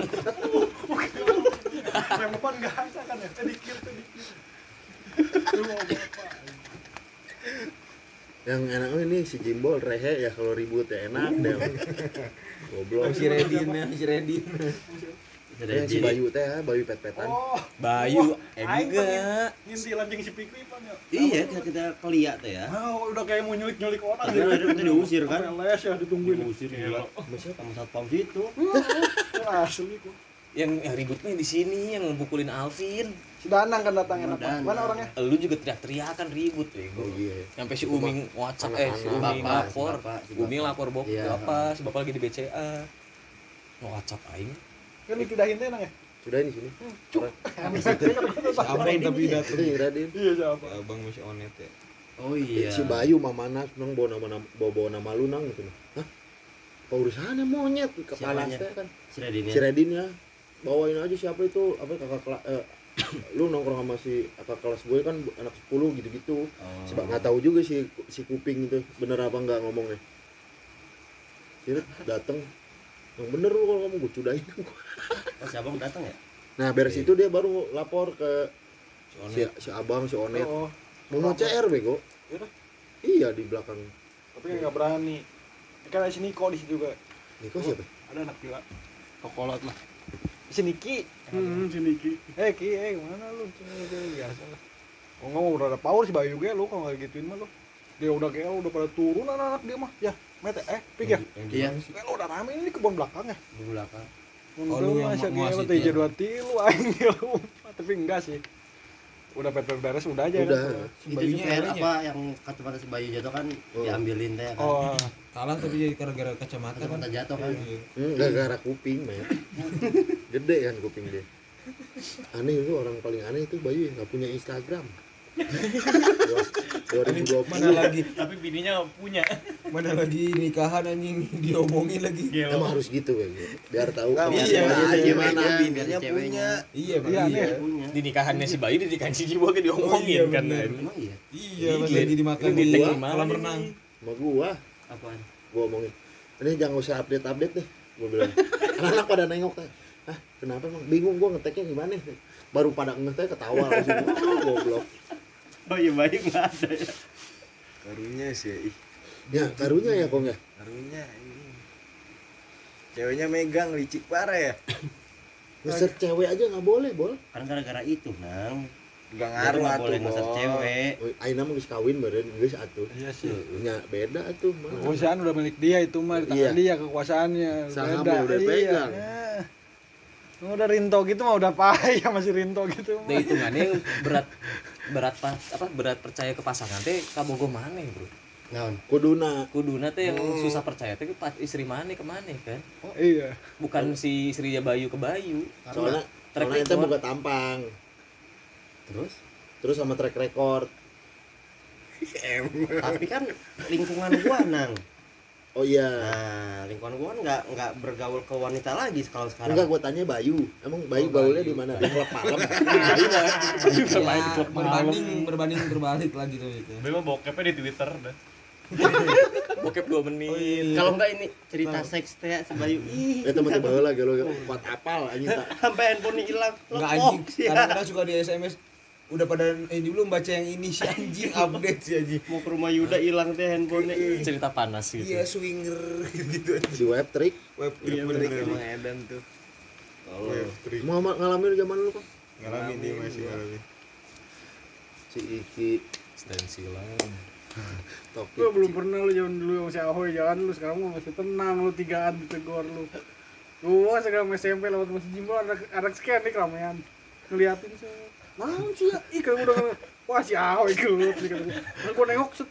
Yang depan nggak ada kan ya, sedikit sedikit. Yang enak oh, ini si Jimbol rehe ya kalau ribut ya enak deh goblok si Redin ya si Redin Eh, si Bayu teh ya, Bayu pet-petan Oh, Bayu, eh aing juga. pengen ngintip anjing si Pikri pan ya. Iya, kita kita keliat ya. Ah, udah kayak mau nyulik-nyulik orang Tapi ada kita diusir kan? Les ya ditungguin. Diusir gila. Sama satpam situ. Wah, Asli kok. Yang yang ributnya di sini yang membukulin Alvin. Si Danang kan datang enak. Danang. Mana orangnya? Lu juga teriak-teriakan ribut ya. oh iya Sampai si Uming WhatsApp eh si. Uming Bapak, lapor. si bapak, si Uming lapor bok Iya. bapak, si bapak lagi di BCA. Mau WhatsApp aing. Kan dipidahin teh nang ya. sudah ini sini abang [laughs] [laughs] tapi itu datang yang Radin Iya, siapa? abang masih onet ya Oh iya. si Bayu mamana nang bawa nama bawa, bawa nama lu nang gitu hah apa urusannya monyet kepala kan Si Radin ya. si Redin ya bawain aja siapa itu apa kakak kelas eh, lu nongkrong sama si kakak kelas gue kan anak 10 gitu-gitu Oh. sebab nggak tahu juga si si kuping itu bener apa nggak ngomongnya Jadi dateng yang bener lu kalau kamu gue cudain Oh, si abang datang ya? nah beres itu dia baru lapor ke si, si abang si onet Oh, mau mau CR bego Yaudah. iya di belakang Tapi kan nggak berani. Kan ada si Niko di situ juga. Niko siapa Ada anak gila. Tokolot lah. Si Niki. Hmm, si Niki. Eh Ki, eh mana lu? Biasa lah. Oh nggak udah ada power si Bayu gue lu kalau nggak gituin mah lu. Dia udah kayak udah pada turun anak-anak dia mah. Ya, mete eh pik ya. Iya, Kayak lu udah rame ini kebun belakang ya. di belakang. Oh, lu yang mau dua tilu aing dia [laughs] lu. Tapi enggak sih. Udah pet beres udah aja Udah. kan. Itu apa yang kacamata si Bayu jatuh kan Oh. diambilin teh kan. Oh, Kalah tapi jadi gara-gara kacamata kan. Kacamata jatuh kan. Iya. hmm, gara-gara kuping men [laughs] gede kan kuping dia aneh itu orang paling aneh itu Bayu yang nggak punya Instagram 2020 Mana lagi Tapi bininya punya. mana lagi nikahan anjing diomongin lagi. emang harus gitu gitu. biar tahu kebiasaan iya, iya, gimana iya. bininya punya Iya. Iya, Iya. Punya. Di nikahannya si Bayu, di nikahan si Jibo kan diomongin Oh, iya, kan. bener. Emang iya. Iya, pas Iya. lagi dimakan di kolam renang. sama gua Apaan? gua omongin ini jangan usah update update deh gua bilang [laughs] anak-anak pada nengok teh ah kenapa emang bingung gua ngeteknya gimana baru pada ngetek ketawa langsung [laughs] goblok Oh iya Bayu nggak ada ya. karunya sih ih ya karunya ya kong ya karunya ini ceweknya megang licik parah ya [laughs] ngeset cewek aja nggak boleh bol Kan gara-gara itu, Nang. gak ngaruh nggak atuh boleh ngeser cewek. Aina mah geus kawin beren geus atuh iya sih. nya beda atuh mah Kekuasaan udah milik dia itu mah di tangan Iya. dia kekuasaannya. Sahamnya Beda. udah Iya. pegang. Lu Udah Rinto gitu mah udah payah masih Rinto gitu Nah mah. hitungannya yang berat [laughs] berat pas apa berat percaya ke pasangan teh kabogo mana bro Naon? kuduna kuduna teh yang susah percaya teh pas istri mana ke mana kan Iya. bukan si istrinya Bayu ke Bayu soalnya track soalnya itu record. buka tampang Terus? terus sama track record [laughs] Tapi kan lingkungan gua, Nang. Oh iya Nah, lingkungan gua kan nggak nggak bergaul ke wanita lagi kalau sekarang. enggak gua tanya Bayu emang Bayu Oh, gaulnya Bayu. di mana di klub malam [laughs] Bisa main di Ya, klub malam berbanding berbanding berbalik lagi tuh itu. memang bokepnya di Twitter dah [laughs] bokep 2 menit Kalau enggak ini cerita seks teh si Bayu. Ih, ya teman teman lagi lo kuat apal anjing tak sampai handphone hilang. Enggak anjing. sih, ya. Kadang-kadang suka di SMS udah pada ini belum baca yang ini si anjing [laughs] update si anjing. Mau ke rumah Yuda hilang teh handphone cerita panas gitu. Iya swinger [laughs] gitu di web trick Web iya bener bener. Emang edan tuh. Web trick. mau ma- ngalamin zaman lu kok ngalamin dia masih ngalamin. Si Iki. Stensilan. [laughs] Toki Lu belum pernah lu zaman dulu sama si Ahoy jalan lu sekarang lu masih tenang lu tigaan ditegur lu. Gua sekarang SMP lewat masjid Jimbo ada ada scan nih keramaian. Ngeliatin sih. Naon sih ya? Ih kan udah wah si kata gua. Kan gua nengok set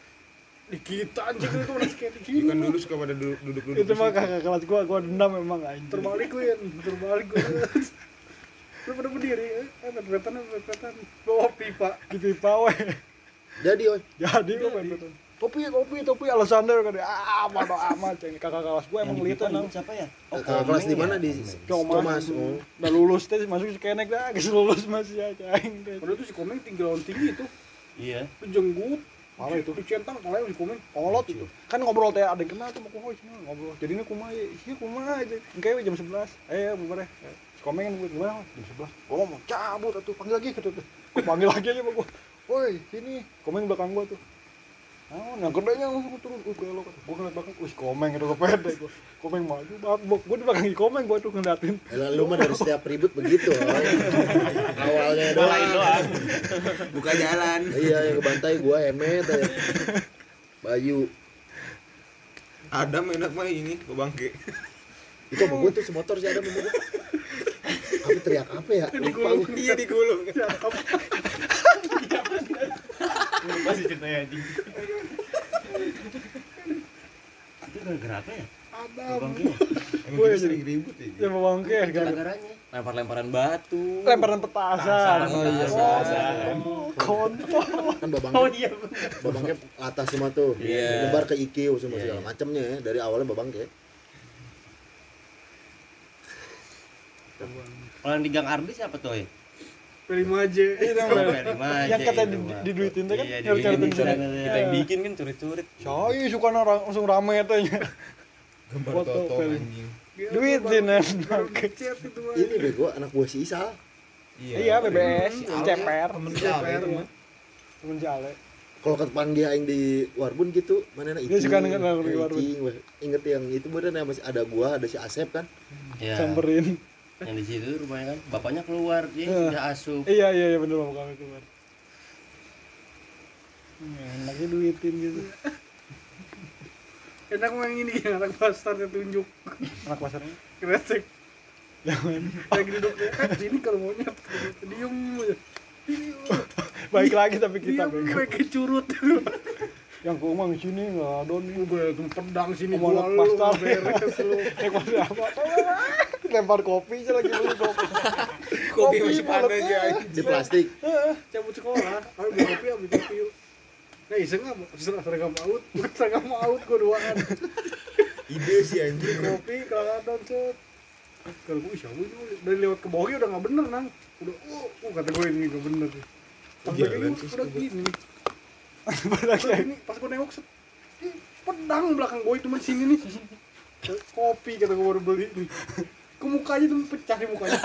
di kita anjing itu di Iya kan dulu suka pada duduk duduk duduk. Itu mah kakak kelas gua gua dendam memang anjing. terbalik gue terbalik gue. Lu pada berdiri, eh, pet-petan, pet-petan. Bawa pipa. Di pipa weh. jadi oi Jadi gua betul. Topi, topi, topi Alexander kan ah bodo amat ceng kakak kelas gua emang lihat nang. siapa ya? Kakak kelas di mana di Comas. Oh. Udah lulus teh masuk si kenek dah, geus lulus masih aja aing teh. Padahal tuh si Komeng tinggal tinggi itu. Iya. Lu jenggut. Malah itu. Lu centang kalau si Komeng. kolot itu kan ngobrol teh ada yang kenal tuh mau kumaha cina ngobrol jadinya kumaha ya iya kumaha aja kayak jam 11 eh bubar ya si komen gue gimana jam 11 gua mau cabut atuh panggil lagi gitu tuh gua panggil lagi aja sama gua woi sini komen belakang gua tuh Oh, yang gedenya langsung turun, uh belok, gua ngeliat belakang, wih komeng itu pede, gua. Komeng maju, babok, gua di belakang komeng gua tuh ngeliatin, Elah, lu mah dari setiap ribut begitu awalnya doang. Buka jalan. iya yang kebantai gua emet aja. Bayu. Adam enak mah ini ke bangke. itu sama gua tuh semotor sih ada sama gua apa teriak apa ya? Lupa gua. Iya digulung. [laughs] masih ceritanya anjing Itu gara-gara apa ya? Adam, Emang Woi, kita sering ribut ya. ya bangke, Gara-garanya. lempar-lemparan batu lemparan petasan, Oh iya. oh, kontol, kan babang Oh iya. babangnya atas semua tuh Iya. nyebar ke IQ semua Iya, segala iya. macamnya ya dari awalnya babang kayak Kalau yang di Gang Ardi siapa tuh? eh? P5J. itu yang bener. Ferry Maje yang kata itu, di, Pak. diduitin teh kan, Iya, tuh kita yang bikin kan curit-curit. Saya suka langsung rame tanya. Gambar Foto toto anjing. duit sih enak Chat itu mah. ini bego anak buah si Isal iya BBS ceper Temen ceper itu temen jale. Kalau kepanggil aing di Warbun gitu mana na Dia suka lagu di Warbun. Inget yang itu bener ya masih ada gua ada si Asep kan? Ya. samperin Yang di situ rumahnya kan bapaknya keluar dia sudah asup. iya iya iya bener bapak kami keluar enaknya duitin gitu [laughs] Enak yang ini yang anak pasar yang tunjuk. anak pasarnya Kresek. jangan Lagi duduk ya. Eh, sini kalau maunya diem aja. baik lagi tapi kita Diem bego pakai curut. [laughs] yang ke rumah di sini nggak ada nih. Gue pedang sini Mau lu pasar. beres lu. [laughs] apa? [laughs] Lempar kopi aja lagi beli kopi. Kopi masih panas anjing. di plastik. Cabut sekolah. Ayo beli kopi ambil kopi yuk. Nah iseng nggak? Seragam bukan seragam out gue duaan Ide sih anjing. kopi kelihatan set. Kalau gue siapa ini dari lewat ke bawah udah nggak bener nang. Udah oh, oh kata gue ini nggak bener. Sampai Jalan gini udah gini pas gue nengok pedang belakang gue cuma di sini nih kopi kata gue baru beli nih ke mukanya tuh pecah di mukanya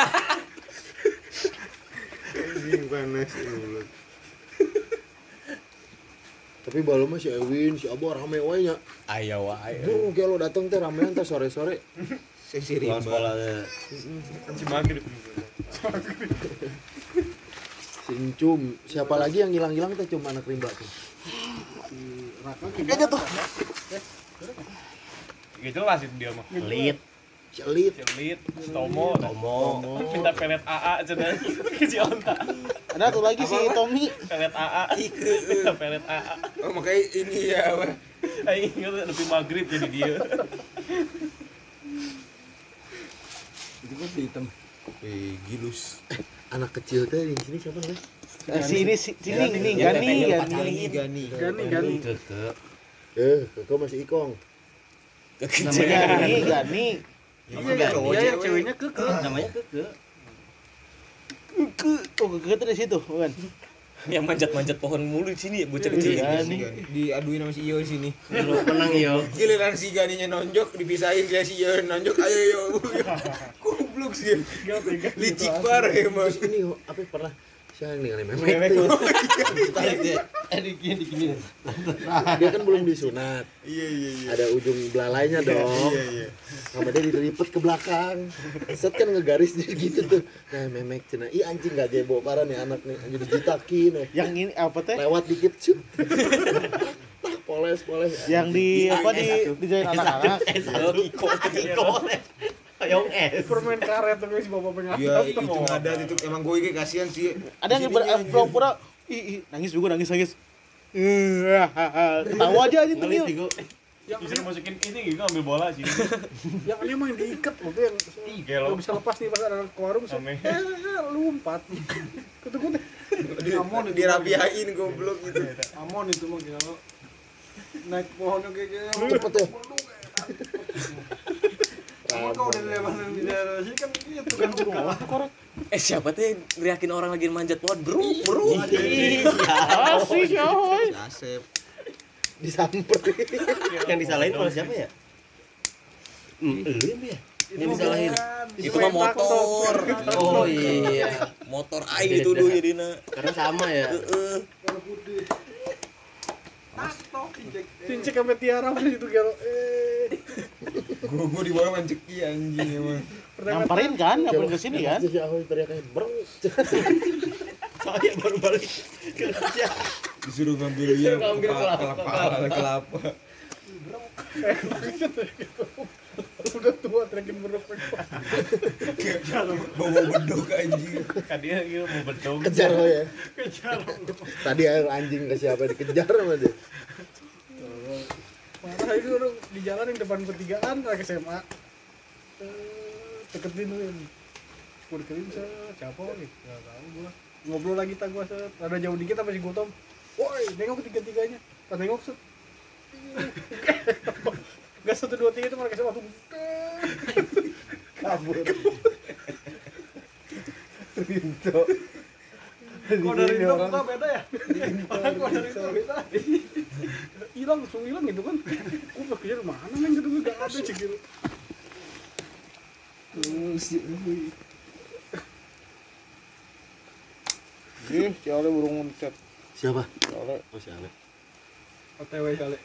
panas ya mulut. tapi baru mah si Ewin si Abo rame wae nya Ayo wae. Bro, kayak lo datang teh ramean teh sore-sore. Sih Pulang rimba. sekolah teh. Anci maghrib. Si Encum, siapa lagi yang hilang-hilang teh cuma anak rimba tuh. kayaknya tuh Gak jelas itu dia mah. Pelit. Si Elit, Celit, Tomo, Tomo. minta pelet AA cenah [laughs] si Onta. Ada tuh lagi si Tommy. Pelet AA. Minta pelet AA. Oh makanya ini ya apa? Aing ingat lebih maghrib jadi dia. Itu kan hitam. Eh, gilus. Anak kecil teh di sini siapa nih? Eh, si ini si sini ini Gani Gani. Gani. gani gani Keke. Eh, kau masih ikong. Gani Gani. iya iya iya cewek. ceweknya keke Namanya Keke. Ke oh ke dari situ, bukan? Yang manjat-manjat pohon mulu di sini ya bocah kecil. Iya. Si Gani. Diaduin sama si Iyo di sini. Lu menang yo. Giliran si Ganinya nonjok dipisahin kayak si Iyo nonjok ayo yo. [laughs] Goblok sih. Licik parah emang. Terus ini apa pernah siapa nih kali memek tuh. [laughs] Tarik dia. Eh. Dia kan belum disunat. Iya iya iya. Ada ujung belalainya dong. Iya iya. Sama dia dilipet ke belakang. Set kan ngegaris dia gitu tuh. Nah, memek cina. Ih anjing gak gebo parah nih anak nih. Anjing dijitakin eh. Yang ini apa teh? Lewat dikit cup. Tak poles poles. Yang di apa di di jalan anak-anak. Yang S. permen karet tuh si bapak pengen Iya itu ngadat itu emang gue kayak kasihan sih. Ada yang ber- eh, pura-pura ih, nangis juga nangis nangis. Eh, Ketawa aja aja tuh. Digo. Yang bisa masukin ini gitu ambil bola sih. [laughs] yang dia main diikat loh tuh yang Ih, gelo. nggak bisa lepas nih pas ada ke warung set, Ame. eh lompat teh Amon dirapiain goblok gitu. amon itu mah kalau naik pohonnya kayak gitu Cepet ya. Kau udah lewat di daerah sini kan gitu kan korek Eh siapa tuh yang ngeriakin orang lagi manjat pohon? Bro, bro. Asik ya. Si Asep. Disamperin. Yang disalahin malah siapa ya? Hmm, Elim ya? Yang disalahin. Itu mah motor. Oh iya. Motor aing dituduh jadinya. Karena sama ya. Heeh. Cincin sampai tiara pas itu gelo eh Gue gue di bawah manceki anjing emang. Nyamperin kan, nyamperin ke sini kan. Si Ahoy teriaknya bro. Saya baru balik. Disuruh ngambil dia kelapa kelapa. kelapa kelapa. [laughs] [laughs] udah tua terakhir berapa Bawa bedok anjing. Kan dia gitu mau bedong. Kejar lo ya. Tadi air anjing ke siapa dikejar sama dia. marah itu orang di jalan yang depan pertigaan anak SMA Eh, deketin lu yang gue deketin siapa nih nggak tahu gua. Ngobrol lagi tak gua set. Ada jauh dikit apa si Gotong woi nengok ketiga tiganya pas nengok set Gak satu dua tiga itu mereka SMA tuh kabur Rinto Kok dari Rinto muka beda ya? Kok dari Rinto beda? hilang langsung hilang gitu kan gue pikir mana neng gitu gak ada cek gitu Ih, si Ale burung mencet. Siapa? Si Ale, Oh, si Ale. otw kali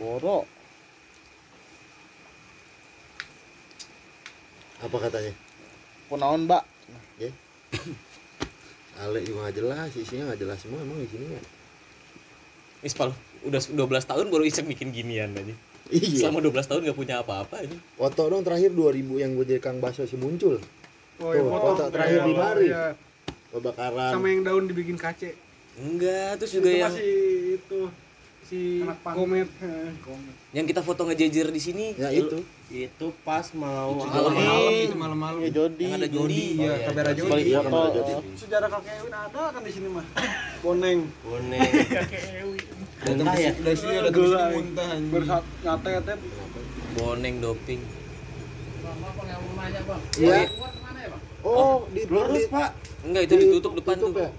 woro. Apa katanya? Kunaon, Mbak? [coughs] Ale juga nggak jelas, isinya nggak jelas semua emang isinya. Ispal udah 12 tahun baru iseng bikin ginian aja. Iya. Selama 12 tahun gak punya apa-apa ini. Foto dong terakhir 2000 yang gue jadi Kang Baso si muncul. oh Tuh, foto terakhir di mari. Iya. Kebakaran. sama yang daun dibikin kace Enggak, terus itu juga yang masih itu si komet eh, yang kita foto ngejejer di sini. Ya itu. Itu pas mau malam-malam itu malam-malam Ya Jody. Yang ada Jody. iya kamera Jody Iya, foto. kamera Jody. sejarah kakek Ewin ada kan di sini mah [laughs] boneng bonek. datang Muntah ya? dari sini ada sini muntah bersat nyate nyate Boneng doping. Iya. Oh, di Lurus, di- Pak. Enggak, itu ditutup depan tuh. ya?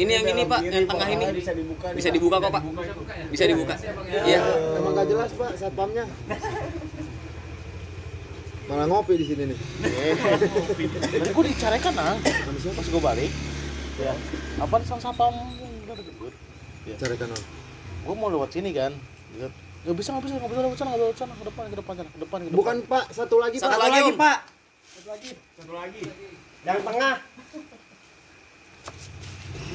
Ini yang ini, Pak, yang tengah ini. bisa dibuka Bisa dibuka kok, Pak. Bisa dibuka. Iya. Emang gak jelas pak satpamnya. Malah ngopi di sini nih. Tadi gue dicarekan ah. Pas gue balik. Ya. Apa sang sapam? Cari kanan. Gue mau lewat sini kan. Lihat. Gak bisa, gak bisa, gak bisa lewat sana, gak lewat sana, ke depan, ke depan, sana, ke depan, ke depan. Bukan pak, satu lagi Satu pak. lagi, Om. Pak. yang tengah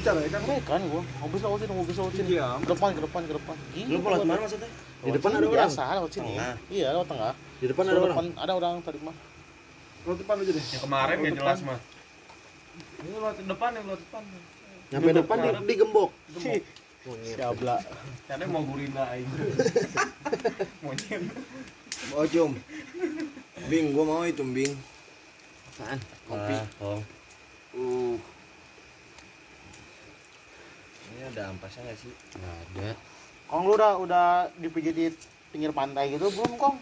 bicara ya kan kan gue, mau bisa lewat sini, mau bisa lewat sini. Iya. Ke depan, ke depan, ke depan. Gini, Lu lewat mana maksudnya? Di depan ada orang. Biasa, lewat sini. Tengah. Iya, lewat tengah. Di depan ada Lewat orang. ada orang tadi mah. lo depan aja deh yang kemarin Lewat gak jelas mah ini lewat depan yang lewat depan Nyampe depan di, digembok. Jabla. karena mau gurina aing [laughs] monyet oh cum bing gua mau itu bing Apaan? kopi tolong. uh ini ada ampasnya nggak sih Enggak ada. Kong lu udah udah dipijit di pinggir pantai gitu belum Kong?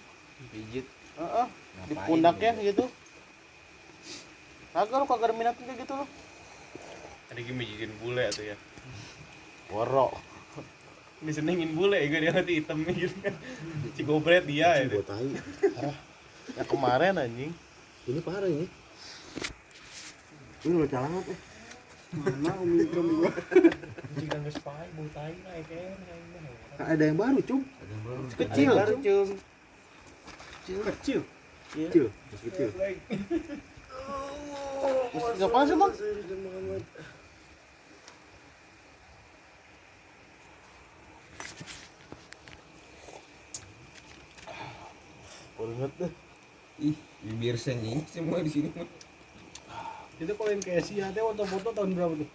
pijit Heeh. Di Ngapain pundaknya gitu? gitu. Kagak lu kagak ada minat kayak gitu lu. tadi gini bikin bule tuh ya Woro. disenengin bule ya dia nanti hitam gitu kan si gobret dia ya Gue tahu. Ya kemarin anjing. Ini parah ini. ini lo calangat eh mana omikron juga jika nggak sepai bau tai lah ya kan Ada yang baru cum. Kecil. baru cum kecil Kecil. Masih kecil. Enggak apa sih, Bang? Banget deh. ih bibir senying semua di sini mah itu kalau yang ke Asia itu foto-foto tahun berapa tuh?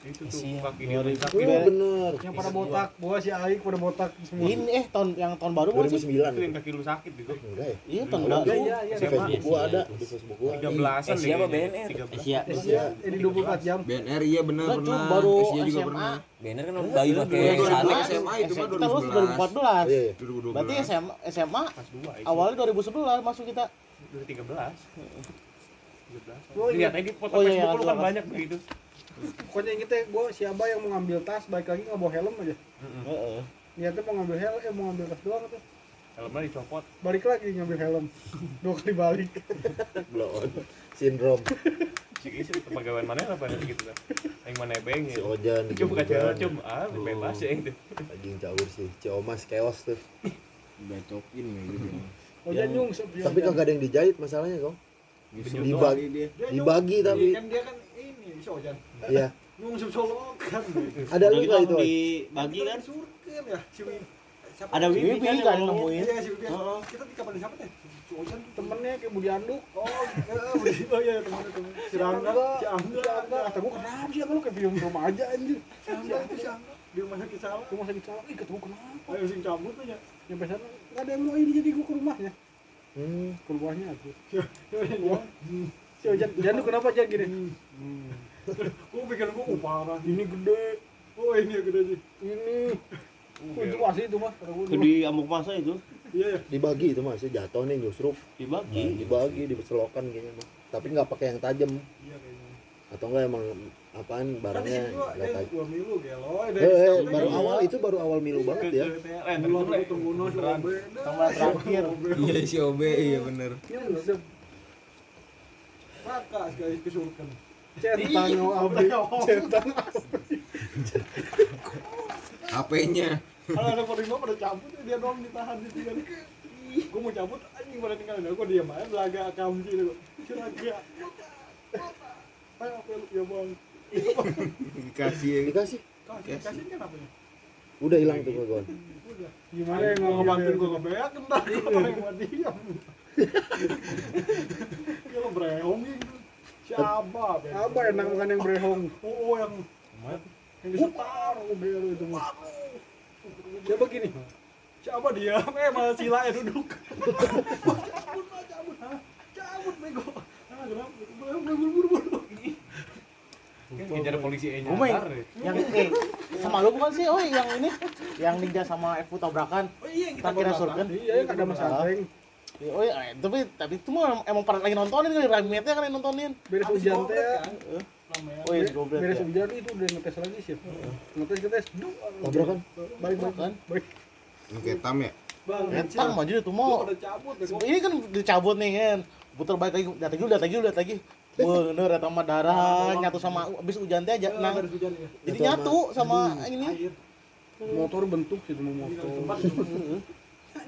Itu tuh Asia. kaki Dari, oh, iya. bener. Yang pada botak gua si Aik pada botak semua. Ini eh tahun yang tahun baru 2009 itu yang kaki lu sakit gitu enggak ya? Iya, iya tahun baru. Iya iya, iya. Facebook gua ada di Facebook gua. 13 an Asia apa BNR Asia Asia ini 24 jam. BNR iya benar pernah. baru eh, Asia juga pernah. BNR kan bayi pakai SMA itu mah 2014 2012 berarti SMA SMA awalnya 2011 masuk kita. 2013 Gue lihat tadi foto oh, iya, iya, Facebook iya, lu kan banyak begitu. Pokoknya ingetnya gue siapa yang mau ngambil tas, baik lagi nggak bawa helm aja. Heeh. Niatnya mau ngambil helm, eh mau ngambil tas doang tuh. Helmnya dicopot. Balik lagi ngambil helm. [laughs] Dua kali balik. Bloon. Sindrom. Si isi pegawai mana lah pada gitu lah. Kan? Yang mana beng ya. Si Ojan. Coba kaca cum ah bebas ya itu. Anjing caur sih. Ciomas keos tuh. Bacokin gitu. Ojan nyungsep. Tapi kagak ada yang dijahit masalahnya kok. Dibagi dia Dia dibagi tapi kan dia kan ini si Ojan iya. nyungsep solokan Ada lu gitu itu? Dibagi kan. surken ya siapa Ada Wibi kan kan yang nemuin. Iya si Wibi. Kita di kapan siapa teh? Si Ojan tuh temennya kayak Budi Anduk. Oh, iya, Budi. Oh iya temennya temen. Si Rangga, si Angga. Kata gua kenapa sih lu kayak film rumah aja anjir. Si Angga itu si Angga. Di rumah sakit salah. Rumah sakit salah. Ih, kata gua kenapa? Ayo sing cabut aja. Nyampe sana enggak ada yang mau ini jadi gua ke rumahnya. Hmm. Aku. Gua Si Ojan, Jan lu kenapa aja gini? [laughs] Gua pikir gua oh, parah. Ini gede. Oh, ini yang gede sih. Ini. Oh, itu asli itu mah. Ke di amuk masa itu Iya, iya. Dibagi itu mas, jatuh nih justru dibagi. dibagi, diselokan kayaknya mah. Tapi nggak pakai yang tajam. Iya kayaknya. atau enggak emang apaan Kan barangnya milu gelo. eh, eh, baru awal itu baru awal milu banget ya terakhir. Iya si OB iya bener. Iya bener. Raka sekali. Centang. Centang. HP-nya. Kalau ada polisi pada cabut dia doang ditahan di tiga. Gue mau cabut anjing pada tinggalin aku diam aja belaga kamji itu. Ciraga. Ayo apa lu ya bang? Dikasih ya. dikasih Kasih kasih kan apa ya? udah hilang tuh kawan Udah. Gimana yang Mau ngebantuin gue ngebeak entar kalau [laughs] yang mau diam. Dia lo brehong gitu. Siapa? Apa enak makan yang brehong? Oh yang yang disetar oh belu itu mah. Coba gini. Siapa dia? [laughs] Eh malah sila ya duduk. [laughs] Cabut, cabut. Cabut bego. Ah, kenapa? Buru buru buru. Ngejar polisi E Gue main yang eh sama lu bukan sih? Oh yang ini yang ninja sama Evu tabrakan. Oh iya kita Tak kira baru surken. Iya, ya ada masalah. Ya, Oh iya, tapi tapi itu mah emang pada lagi nontonin kali rametnya kan yang nontonin. Beres Habis hujan teh. kan? Oh iya, goblok. Beres ya. hujan itu udah ngetes lagi sih. Ngetes ngetes. Duh, tabrakan Balik balik Kan? Baik. Ini kayak tam ya. Bang, jadi tuh mau. bego. Ini kan dicabut nih kan. Putar balik lagi, lihat lagi, lihat lagi, lihat lagi. Bener, eta mah darah nyatu sama abis hujan teh aja. Nah, jadi Nyatu sama ini. Air. Motor bentuk sih mau motor.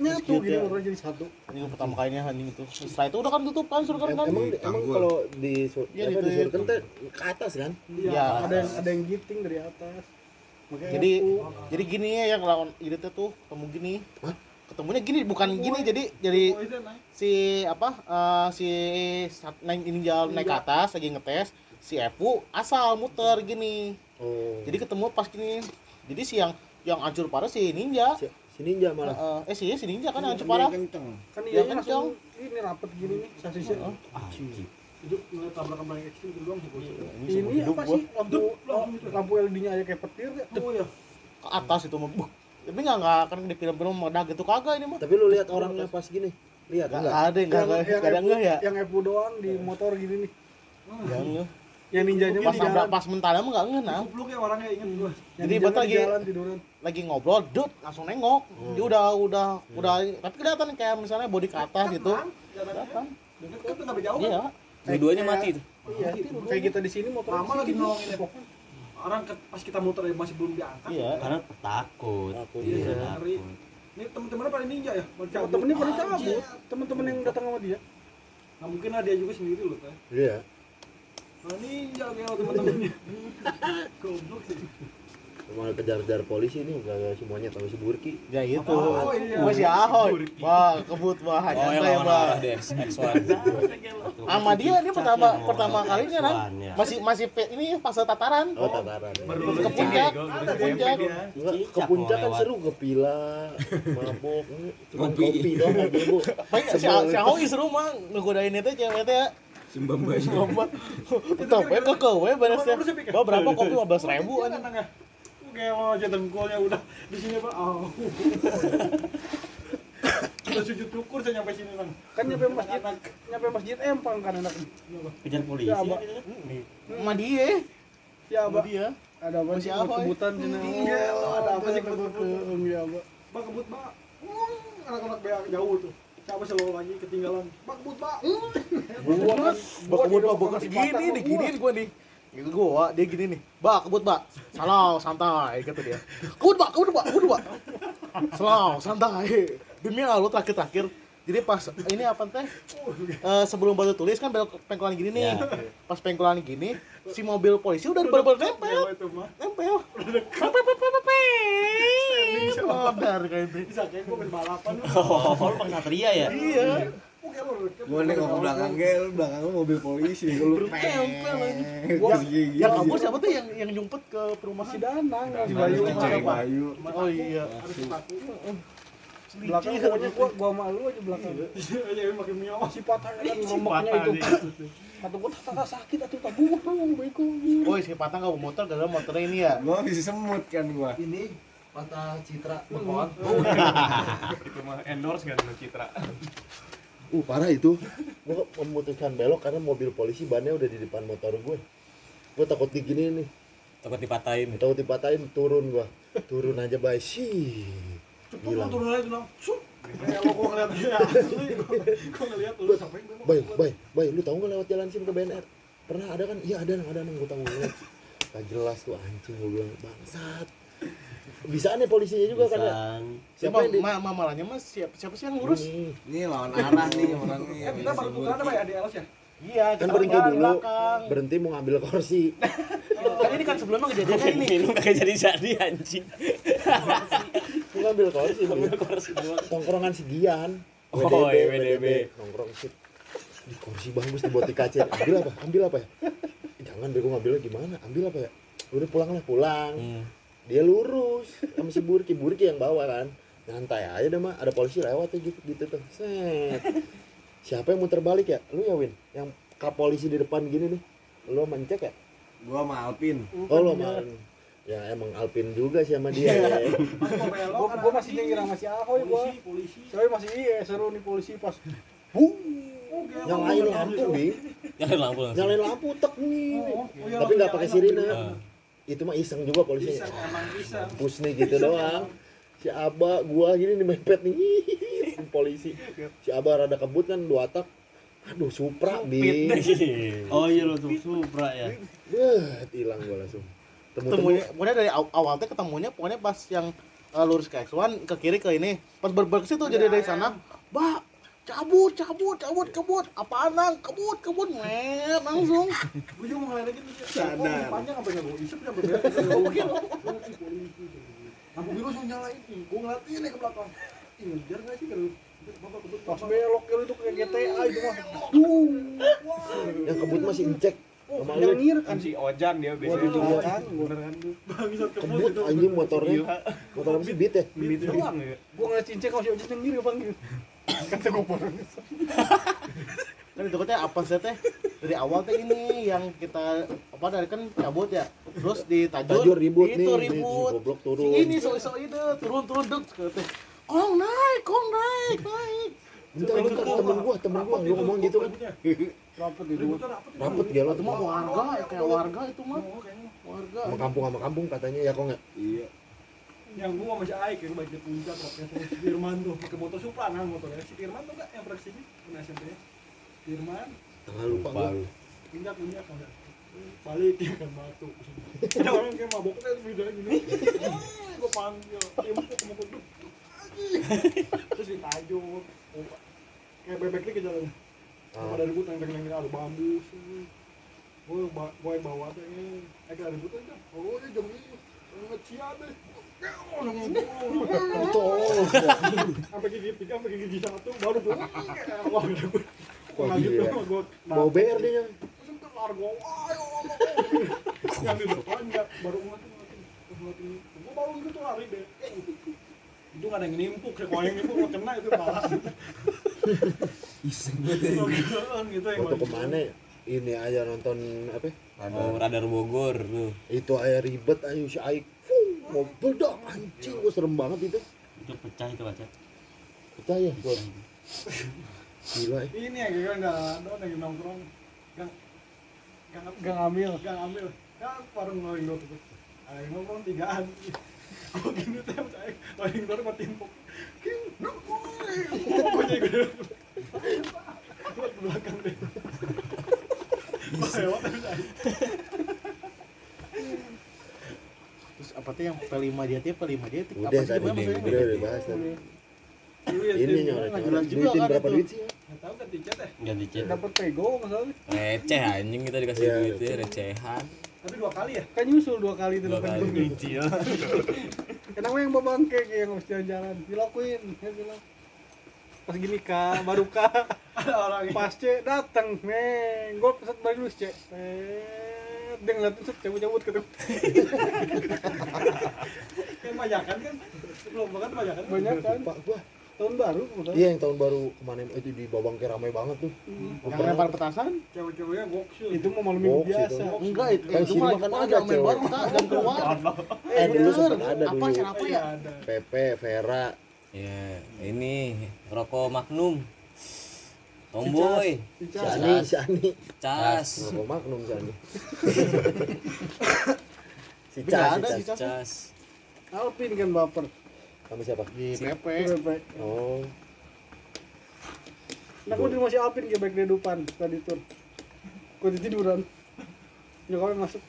Nyatu ya. motornya jadi satu. Ini pertama kalinya anjing itu. Setelah itu udah kan tutup kan surken kan. emang emang kalau di sur- Iya, gitu di ya. surken teh ke atas kan Iya. Ya. Ada yang ada yang giting dari atas. Makanya Jadi jadi gini ya yang lawan ini tuh ketemu gini. Ketemunya gini bukan gini jadi jadi Oh, itu si apa eh, si sat- naik ini jalan naik ke atas lagi ngetes si Evu asal muter gini. Oh. Jadi ketemu pas gini. Jadi si yang yang hancur parah si ninja. Si, si ninja malah. Eh, eh si si ninja kan yang hancur parah. kan Ya, iya kencang. langsung ini rapet gini nih sasisnya. Itu ngeliat tabrakan paling ekstrim itu doang sih gua. Ini apa sih? Lampu lampu LED-nya aja kayak petir. Ya. Oh iya. ke atas itu mah Buh. Tapi nggak nggak akan di film-film meledak gitu kagak ini mah. Tapi lu lihat orangnya pas gini lihat nggak enggak ada yang nggak ada Evo- nggak ya? Yang Evo doang di motor gini nih. yang nggak. Yang ninjanya pas nabrak pas mentara mah nggak nggak nah. Goblok ya orangnya inget gua. Yang Jadi betul lagi- jalan tiduran. lagi ngobrol dut langsung nengok. Dia udah udah udah tapi kelihatan kayak misalnya body ke atas gitu. kelihatan. Deket sampai jauh kan. iya Dua-duanya mati tuh. Iya, kayak kita di sini motor Lama lagi nolongin ya. Orang ke, pas kita muter ya masih belum diangkat. iya Karena takut. Takut, Iya, iya. takut. Ini temen-temennya pada ninja ya. Cabut. temennya pada cabut. Temen-temen yang datang sama dia. Nah mungkin lah dia juga sendiri loh kan. iya Nah ninja kayak temen-temennya. [laughs] Goblok sih. Malah kejar-kejar polisi nih gak semuanya tahu si Burki ya itu Oh, iya. masih ahoy wah kebut wah Oh, arah deh, X1. [laughs] sama dia dia pertama pertama kalinya kan X1 ya. masih masih pe- ini fase tataran oh tataran ya. ke puncak ke puncak ke puncak kan seru ke pila, mabok, cuma Ngopi. kopi doang lagi bu. baik si ahoy seru mah ngegodain itu cewek teh ya Sumbang bayi. Lomba. Tapi ke ke we beres ya. Berapa kopi 15 ribu Kan anjing. Tenang ya. Kayak lo aja dengkulnya udah di sini apa? Oh. [coughs] Udah sujud syukur saya nyampe sini bang. Kan nyampe masjid, nyampe masjid empang kan enak. Kejar polisi. Ya, Abah. Sama dia. Ya, Abah. dia. Ada apa sih apa, kebutan Iya, ada apa sih kebut-kebut? kebut Ya, Abah. Bang kebut bang. Hmm, Anak-anak beak jauh tuh. Siapa selalu lagi ketinggalan. Bang kebut kan Bak kebut bak bekas gini nih gini nih gua nih. Gitu gua dia gini nih. Bak kebut bak. Salau santai kata dia. Kebut bak kebut bak kebut bak. Salau santai. Demi Allah terakhir-terakhir jadi pas ini apa teh Eh, sebelum batu tulis kan belok pengkolan gini nih pas pengkolan gini si mobil polisi udah bener-bener nempel Jauh itu mah. nempel nempel modar kayak itu Bisa kayak gue main balapan. Oh, [laughs] lu satria ya? iya Nengok ke belakang gel, belakang mobil polisi. Lu. Gua yang kabur siapa tuh yang yang nyumpet ke perumahan si Danang, si Bayu. Oh iya. Belakang pokoknya gua gua sama lu aja belakang. Iya, makin mio. Si patah kan ngomongnya itu. Kata gua tata sakit atuh tabung beko. oh si patang nggak bawa motor gara motornya ini ya Gua bisa semut kan gua. Ini patah citra bekon. Itu mah endorse kan sama Citra. [laughs] Uh parah itu. Gua memutuskan belok karena mobil polisi bannya udah di depan motor gue. gua takut digini nih. Takut dipatahin. takut dipatahin turun gua. Turun aja bay. Sih Cepet turun aja bilang, "Sup." Kayak lo gua ngeliat dia asli. Gua- Gua ngeliat lu sampai gua- bay bay bay lu tahu nggak lewat jalan sim ke BNR pernah ada kan? Iya ada nang ada nang gua tahu lihat gak jelas tuh anjing gua bilang bangsat bisa nih polisinya juga kan ya Siapa yang di ma ma malahnya mas siapa siapa sih yang ngurus? Ini. Ini lawan arah nih orang nih. Eh, kita baru tukeran apa ya di LS ya? Iya, kan kita berhenti dulu belakang. berhenti mau ngambil kursi [laughs] Kan ini kan sebelumnya kejadiannya ini. Minum kagak jadi jadi anjing. mau ngambil kursi ngambil kursi tongkrongan si Gian Oh, iya, WDB. nongkrong sih di kursi bagus dibuat di kaca ambil apa ambil apa ya "Ih, jangan bego ngambilnya gimana ambil apa ya udah pulang lah pulang Hmm. Dia lurus sama si Burki. Burki yang bawa kan. Nyantai aja deh mah ada polisi lewat ya gitu gitu tuh. Set. Siapa yang muter balik ya? Lu ya Win? Yang kap polisi di depan gini nih. Lu mencek ya? Gua sama Alpin. oh lu main ya emang Alpin juga sih sama dia. Ya. Gua gua masih nyengir sama si Ahoy gua. Polisi, polisi. masih iya seru nih polisi pas. Bung. nyalain lampu bi Jangan lampu nyalain lampu tek nih Oh, iya, tapi nggak pakai sirine. Ah. Itu mah iseng juga polisinya. Emang bisa. mampus nih gitu doang. Si Aba gua gini nih mepet nih. Polisi. Si Aba rada kebut kan dua tak aduh supra bi [laughs] Oh iya lo tuh Supra ya. Beuh, hilang gua langsung. Temu temu Ketemunya, pokoknya dari aw- awal teh ketemunya pokoknya pas yang uh, lurus ke X1 ke kiri ke ini. Pas berber ke situ jadi dari sana, "Mbak, cabut, cabut, cabut, kebut. Apaan nang? Kebut, kebut." Met, langsung. Gua juga mau gitu dia. Sadar. Kok panjang sampai nggak gua isep sampai beres. [laughs] Lampu biru langsung nyalain. Gua ngeliatin nih ke belakang. Ngejar nggak sih kalau pas belok kiri itu kayak GTA itu mah. Wah. yang kebut masih incek Oh, yang lu ngir kan si Ojan dia biasanya juga kan, beneran tuh. Kebut anjing motornya motor apa sih beat ya Beat doang ya. Gua ngeliat cincin kalau si Ojek yang ngiri panggil. Kata porong. [laughs] Kan itu teh apa sih teh? Dari awal teh ini yang kita apa dari kan cabut ya. Terus ditajur. Tajur ribut nih, Itu nih, ribut. goblok turun. ini so so itu turun turun dek teh. Kong naik, kong naik, naik. bentar bentar temen gua temen gua lu ngomong gitu kan Rapet itu. rapet gelo Itu mah warga, ya, kayak warga itu mah. Warga. sama kampung sama kampung katanya ya kok nggak Iya. Yang gua masih Aik yang baik di puncak roknya si Firman tuh pakai motor Supra nah motornya si Firman tuh gak yang pernah ke sini pernah SMP ya Firman. Tengah lupa gua. Pinjak pinjak enggak balik dia kan batu. Ada orang kayak mabok kayak video gini gua panggil. Dia mau ke motor tuh terus ditajuk Oh, kayak bebek nih ke jalan Ah. ada ribut yang yang ada bambu gue gue bawa tuh ini. Eh ada ribut aja. Oh ini jam ini. Ngecian deh tolong gigi tiga gigi satu gue wah udah gue Wah, lanjut gila. sama gue mau BR dia Langsung largo ayo yang di depan nggak baru ngeliatin ngeliatin ngeliatin gue baru lari deh itu ada yang nimpuk ya kalau mau kena itu Iseng ke mana ini aja nonton apa radar Bogor tuh. itu aja ribet ayo si Aik Mau bedak anjing gua serem banget itu. Itu pecah itu kaca. percaya gua. Gila eh. ini ya kira nggak ada lagi nongkrong. Gang gang gang ambil gang ambil kan warung ngawin dulu tuh ada yang nongkrong tigaan [laughs] gua gini teh saya paling baru mati timpuk. King gua jadi ke belakang deh. [laughs] Lewat tapi tuh yang P5 dia tuh P5 dia tuh udah apa sih tadi namanya udah maksudnya? udah bahas tadi Dulu ya, ini Tim. nyoret duitin kan berapa itu. duit sih ya? tahu kan tiket ya Ganti chat. dapat pego masalahnya Receh anjing kita dikasih Iya, duit ya, recehan. tapi dua kali ya kan nyusul dua kali itu Dua dapat kali. duit. [laughs] Kenapa yang bawa bangke yang harus jalan-jalan? Dilakuin, dia bilang. Pas gini kak, baru kak. Ada [laughs] orang Pas cek datang, neng, gue pesan balik dulu cek. Eh, dia ngeliatin set cabut-cabut ketemu. [laughs] Kayak banyakan kan? Belum banget banyakan. Banyak kan? Pak gua Tahun baru, betul. iya yang tahun baru kemarin itu di Bawang kayak ramai banget tuh Yang lempar petasan? Cewek-ceweknya goksil. Itu mau malam minggu Box itu. biasa. Enggak, itu, Kan itu mah mah kan ada main cewek. baru tak dan keluar. [laughs] eh dulu sempat ada Apa dulu siapa ya? Ada. Pepe Vera Ya, ini rokok Magnum. Tomboy, Si Ani, si Ani. Cas, Ngapa magnum si Ani? si Cas, [laughs] si si Cas. Alpin kan baper Sama siapa? Di PP. Baik. Oh, Nah, aku di rumah si Alpin kayak baik di depan tadi tur. Kau tiduran. Nyokapnya masuk.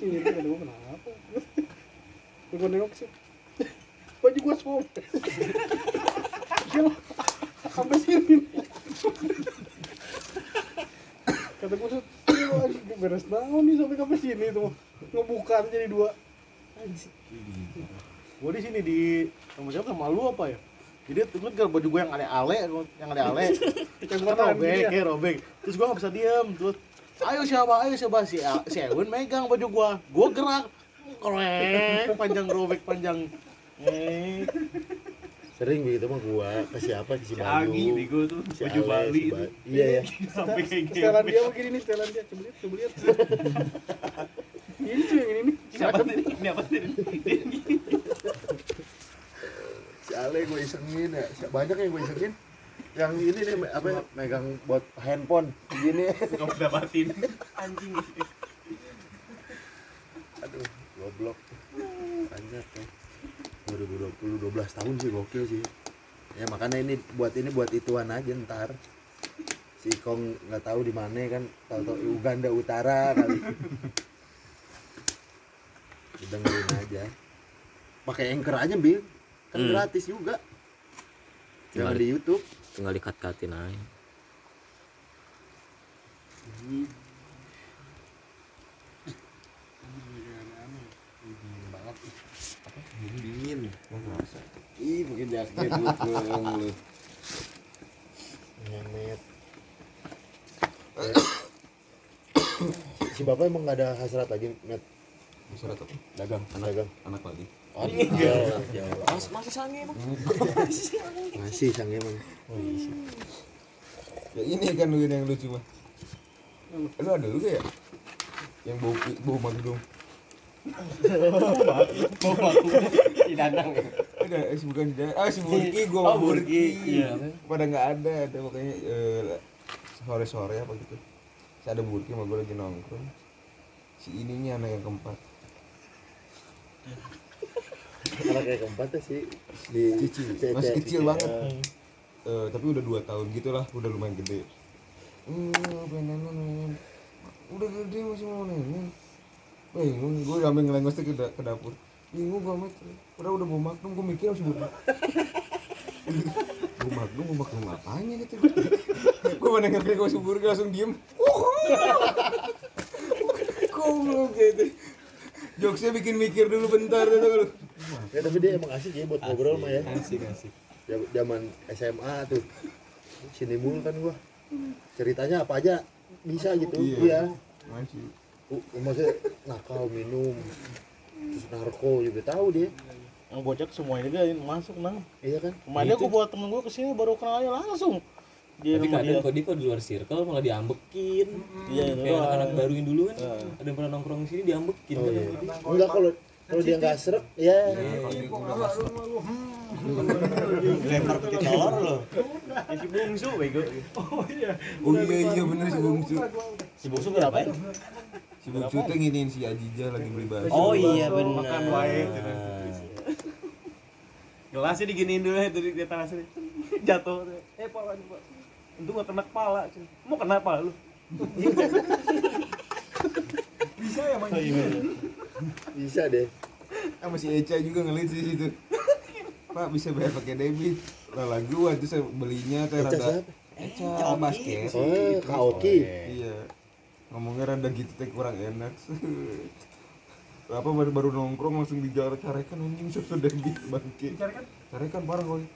Ini tuh aduh kenapa? [laughs] Gue nengok sih. [laughs] Baju gua sobek. Gila. Sampai sini. Kata gue tuh, "Ini beres banget nih sampai sampai sini tuh. Ngebuka jadi dua. Gua di sini di sama siapa sama lu apa ya? Jadi tuh kan baju gue yang ale-ale, yang ale-ale. [laughs] Yang warna robek, ya robek. Terus gua nggak bisa diem. Terus ayo siapa, ayo siapa si si Ewan megang baju gua. Gua gerak. Korek, panjang robek panjang. Eh, sering begitu mah gua ke siapa ke si. Agi bego tuh, si baju Bali si. Ba- Iya ya. [laughs] Sampai kayak gitu. Setelan dia begini nih, setelan dia. Coba lihat, coba lihat. [laughs] Ini tuh yang ini nih. Siapa tadi? Ini apa tadi? Si Ale gue isengin ya. Si- Banyak yang gue isengin. Yang ini nih apa ya, megang buat handphone gini. Kamu dapatin. Anjing. Aduh, goblok. Banyak ya. 2020 12 tahun sih gokil sih. Ya makanya ini buat ini buat ituan aja ntar. Si Kong nggak tahu di mana kan, tahu-tahu Uganda Utara kali. [laughs] Dengerin aja. Pakai anchor aja, Bil. Kan Hmm. gratis juga. Tinggal di YouTube. tinggal dikat-katin aja. Dingin. Kerasa ih pakai jaket lu pulang lu. Nyemet. si bapak emang nggak ada hasrat lagi net Masalah tuh dagang. Dagang. Anak lagi. Oh, iya. Mas, masih sange emang. masih sang emang. Ya ini kan lu yang lucu mah lu ada lu gak ya? Yang bau bau Si Danang ya. ada eh, si bukan si Dan- ah si Burki gua Oh, Burki. Iya. pada nggak ada ada makanya sore sore apa gitu Terus ada Burki sama gue lagi nongkrong si ininya anak yang keempat anak kayak keempat sih di Kecil, masih C- kecil banget. eh, Eh, tapi udah dua tahun gitulah udah lumayan gede hmm, pengen nenen. udah gede masih mau nenen bingung gue sampai ngelengos tuh ke, da- ke dapur. Bingung gue amat. Udah udah mau magnum gue mikir harus buat gue magnum mau magnum apanya gitu? Gue mana ngerti gue subur langsung diem. Goblok gitu? Jokesnya bikin mikir dulu bentar gitu lu. ya tapi dia emang asik ya buat ngobrol mah ya. Asik asik. Zaman SMA tuh. Sini mulu kan gua. Ceritanya apa aja bisa gitu. Iya. iya maksudnya nakal minum terus narko juga tahu dia yang bocah semuanya juga masuk nang. iya kan Kemarin aku buat temen gue ke sini baru kenalnya langsung. Dia Tapi kadang dia. kok dia kok di luar circle malah diambekin. Iya, itu Kayak anak-anak baru yang dulu kan. Ada yang pernah nongkrong di sini diambekin oh kan. iya enggak kalau kalau dia nggak seret ya Lempar peti telur loh. Si bungsu bego. Oh iya iya bener si Bungsu. Si Bungsu ngapain? Si Bungsu tuh nginin si Ajija lagi beli bakso. Oh iya benar. Makan wae, gitu. Gelasnya diginiin dulu ya dari di atas sini. [laughs] Jatuh. Eh pala nih, Pak. Untung gak kena kepala. cuy. Mau kena kepala lu? Bisa ya main bisa deh Sama si Eca juga ngeliat sih situ. Pak bisa bayar pakai debit. Lah lagu waktu saya belinya teh Eca rada siapa? Eca basket. oh kaoki Iya. Ngomongnya rada gitu teh kurang enak. [laughs] Apa baru baru nongkrong langsung dijarek-carekan anjing susu debit bangke. Carekan parah koi.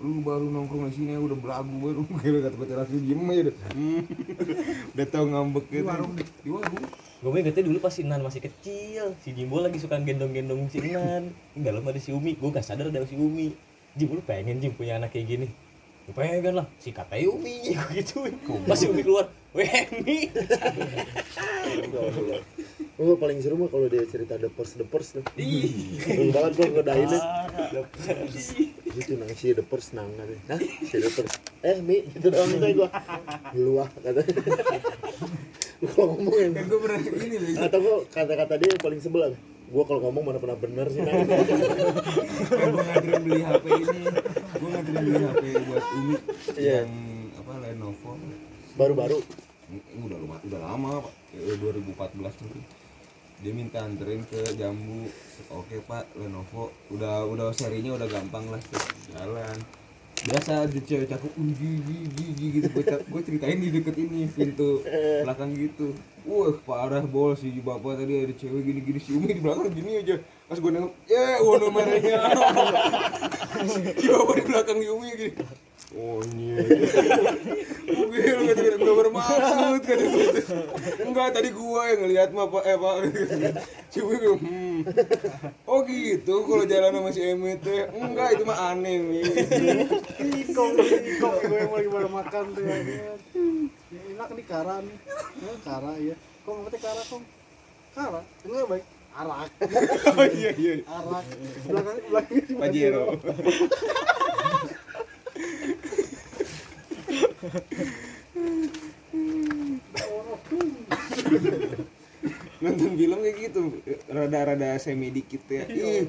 Lu baru nongkrong di sini udah belagu baru [laughs] kayak kata kata langsung diem aja deh. Hmm. [laughs] udah tau ngambek gitu. Di warung. Di warung. Gue ingetnya dulu pas si Nan masih kecil Si Jimbo lagi suka gendong-gendong si Nan Di dalam ada si Umi Gue gak sadar ada si Umi Jimbo lu pengen Jim punya anak kayak gini Gue pengen lah Si katanya Umi Gue gituin Pas si Umi keluar Weni Oh, paling seru mah kalau dia cerita the pers the pers tuh. Seru banget gua ngedainnya. gitu nangis si depers nang katanya Hah? si depers eh mi gitu doang itu gua luah Lu kalau ngomong yang gue pernah ini loh. atau gua kata-kata dia yang paling sebel apa? gua kalau ngomong mana pernah bener sih nang gue nganterin beli HP ini. Gue nganterin beli HP buat Umi Iya. yang apa Lenovo. baru-baru Udah lama, udah lama Pak. Eh, 2014 mungkin. Dia minta anterin ke Jambu. Oke Pak, Lenovo. Udah udah serinya udah gampang lah tuh. Jalan. Biasa di cewek cakep "Uh, gigi gigi gitu gue gue ceritain di deket ini pintu belakang gitu wah parah bol si bapak tadi ada cewek gini gini si umi di belakang gini aja pas gue nengok ya warna merahnya si bapak di belakang umi gini oh iya gue lu nggak bermaksud gue enggak tadi gua yang ngeliat mah pak eh pak umi gue hmm oh gitu kalau jalan sama si Emet teh enggak itu mah aneh Mi. Ikong, ikong gue yang lagi pada makan tuh ya. Enak nih kara nih. Ya, kara ya. Kong apa teh kara kong? Kara. Enggak baik. Arak. [laughs] oh iya iya Arak. Belakang belakang Pajero nonton film kayak gitu rada-rada semi dikit ya ih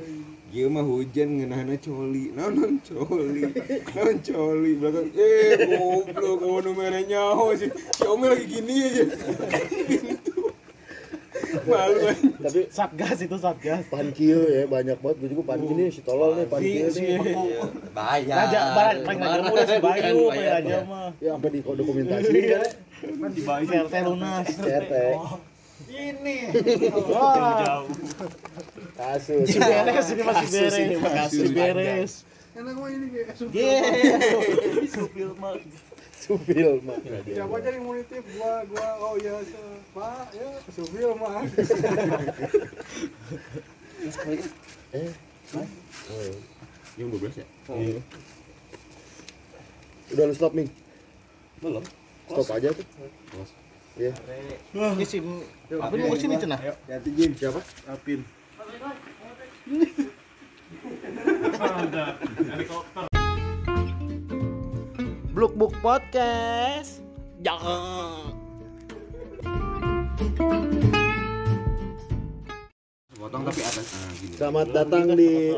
dia mah hujan ngenahna coli. Nanon coli nanon coli. Belakang eh goblok kamu nomornya nyaho sih. Si Omi lagi gini aja. Malu anjing. tapi Satgas itu satgas. pankio ya banyak banget gue juga pankio nih si tolol nih pankio nih Bayar. Raja, barat paling raja muda si Bayu, paling raja mah. ya sampai di dokumentasi kan Kan di Bayu CRT lunas. CRT Ini. Wah, kasus si beres ini masih beres, ini, masih kasus. beres. Enak mah ini kayak supir. Supil mah. Supil mah Siapa aja yang mau nitip gua gua oh ya Pak ya supir mah. [laughs] eh oh, iya. jam 12 ya? Udah lu stop ming? Belum. Stop aja tuh ya Ini sih, apa mau sini cenah? ganti Jim siapa? Apin. Bluk Book Podcast. Jangan. potong tapi atas ah gini selamat datang di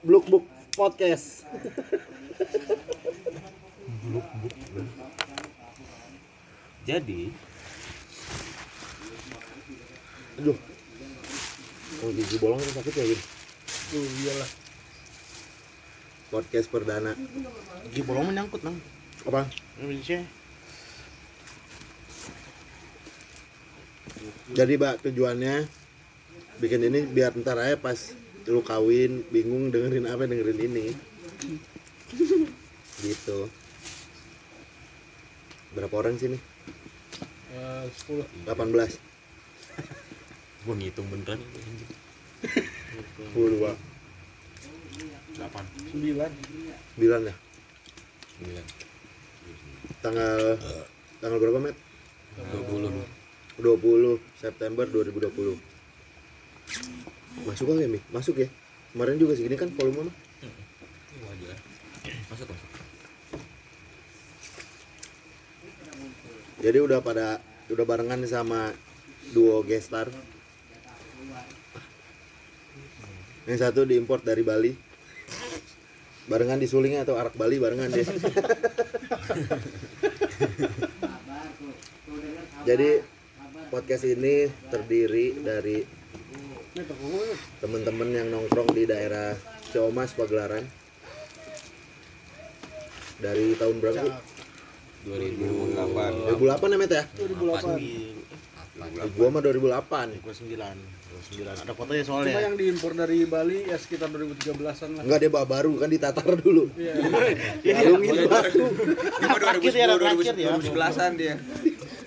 Bluk Book Podcast jadi aduh kalau gigi bolong kan sakit ya Jim Tuh iyalah. podcast perdana Gigi bolong menyangkut nang. Apa Indonesia. jadi mbak tujuannya bikin ini biar ntar aja pas lu kawin bingung dengerin apa dengerin ini. [laughs] Gitu. Berapa orang sini? Ya 10. 18 gua ngitung beneran 10 dua 9. 9 ya tanggal tanggal berapa met? 20 20 September 2020 masuk kali ya Mi? masuk ya? Kemarin juga segini kan volume mah wajar. Masuk masuk. Jadi udah pada udah barengan sama duo gestar. Yang satu diimport dari Bali barengan di sulingnya atau arak Bali barengan deh jadi podcast ini terdiri dari teman-teman yang nongkrong di daerah Ciamas Pagelaran. Dari tahun berapa 2008 2008 ya Met ya? 2008 gua mah 2008 2009 2009 ada fotonya soalnya. Cuma yang diimpor dari Bali ya sekitar 2013an lah. Enggak deh bak baru kan ditatar dulu. Iya. [laughs] Jadi iya. iya. batu. Terakhir ya terakhir ya. 2011an dia.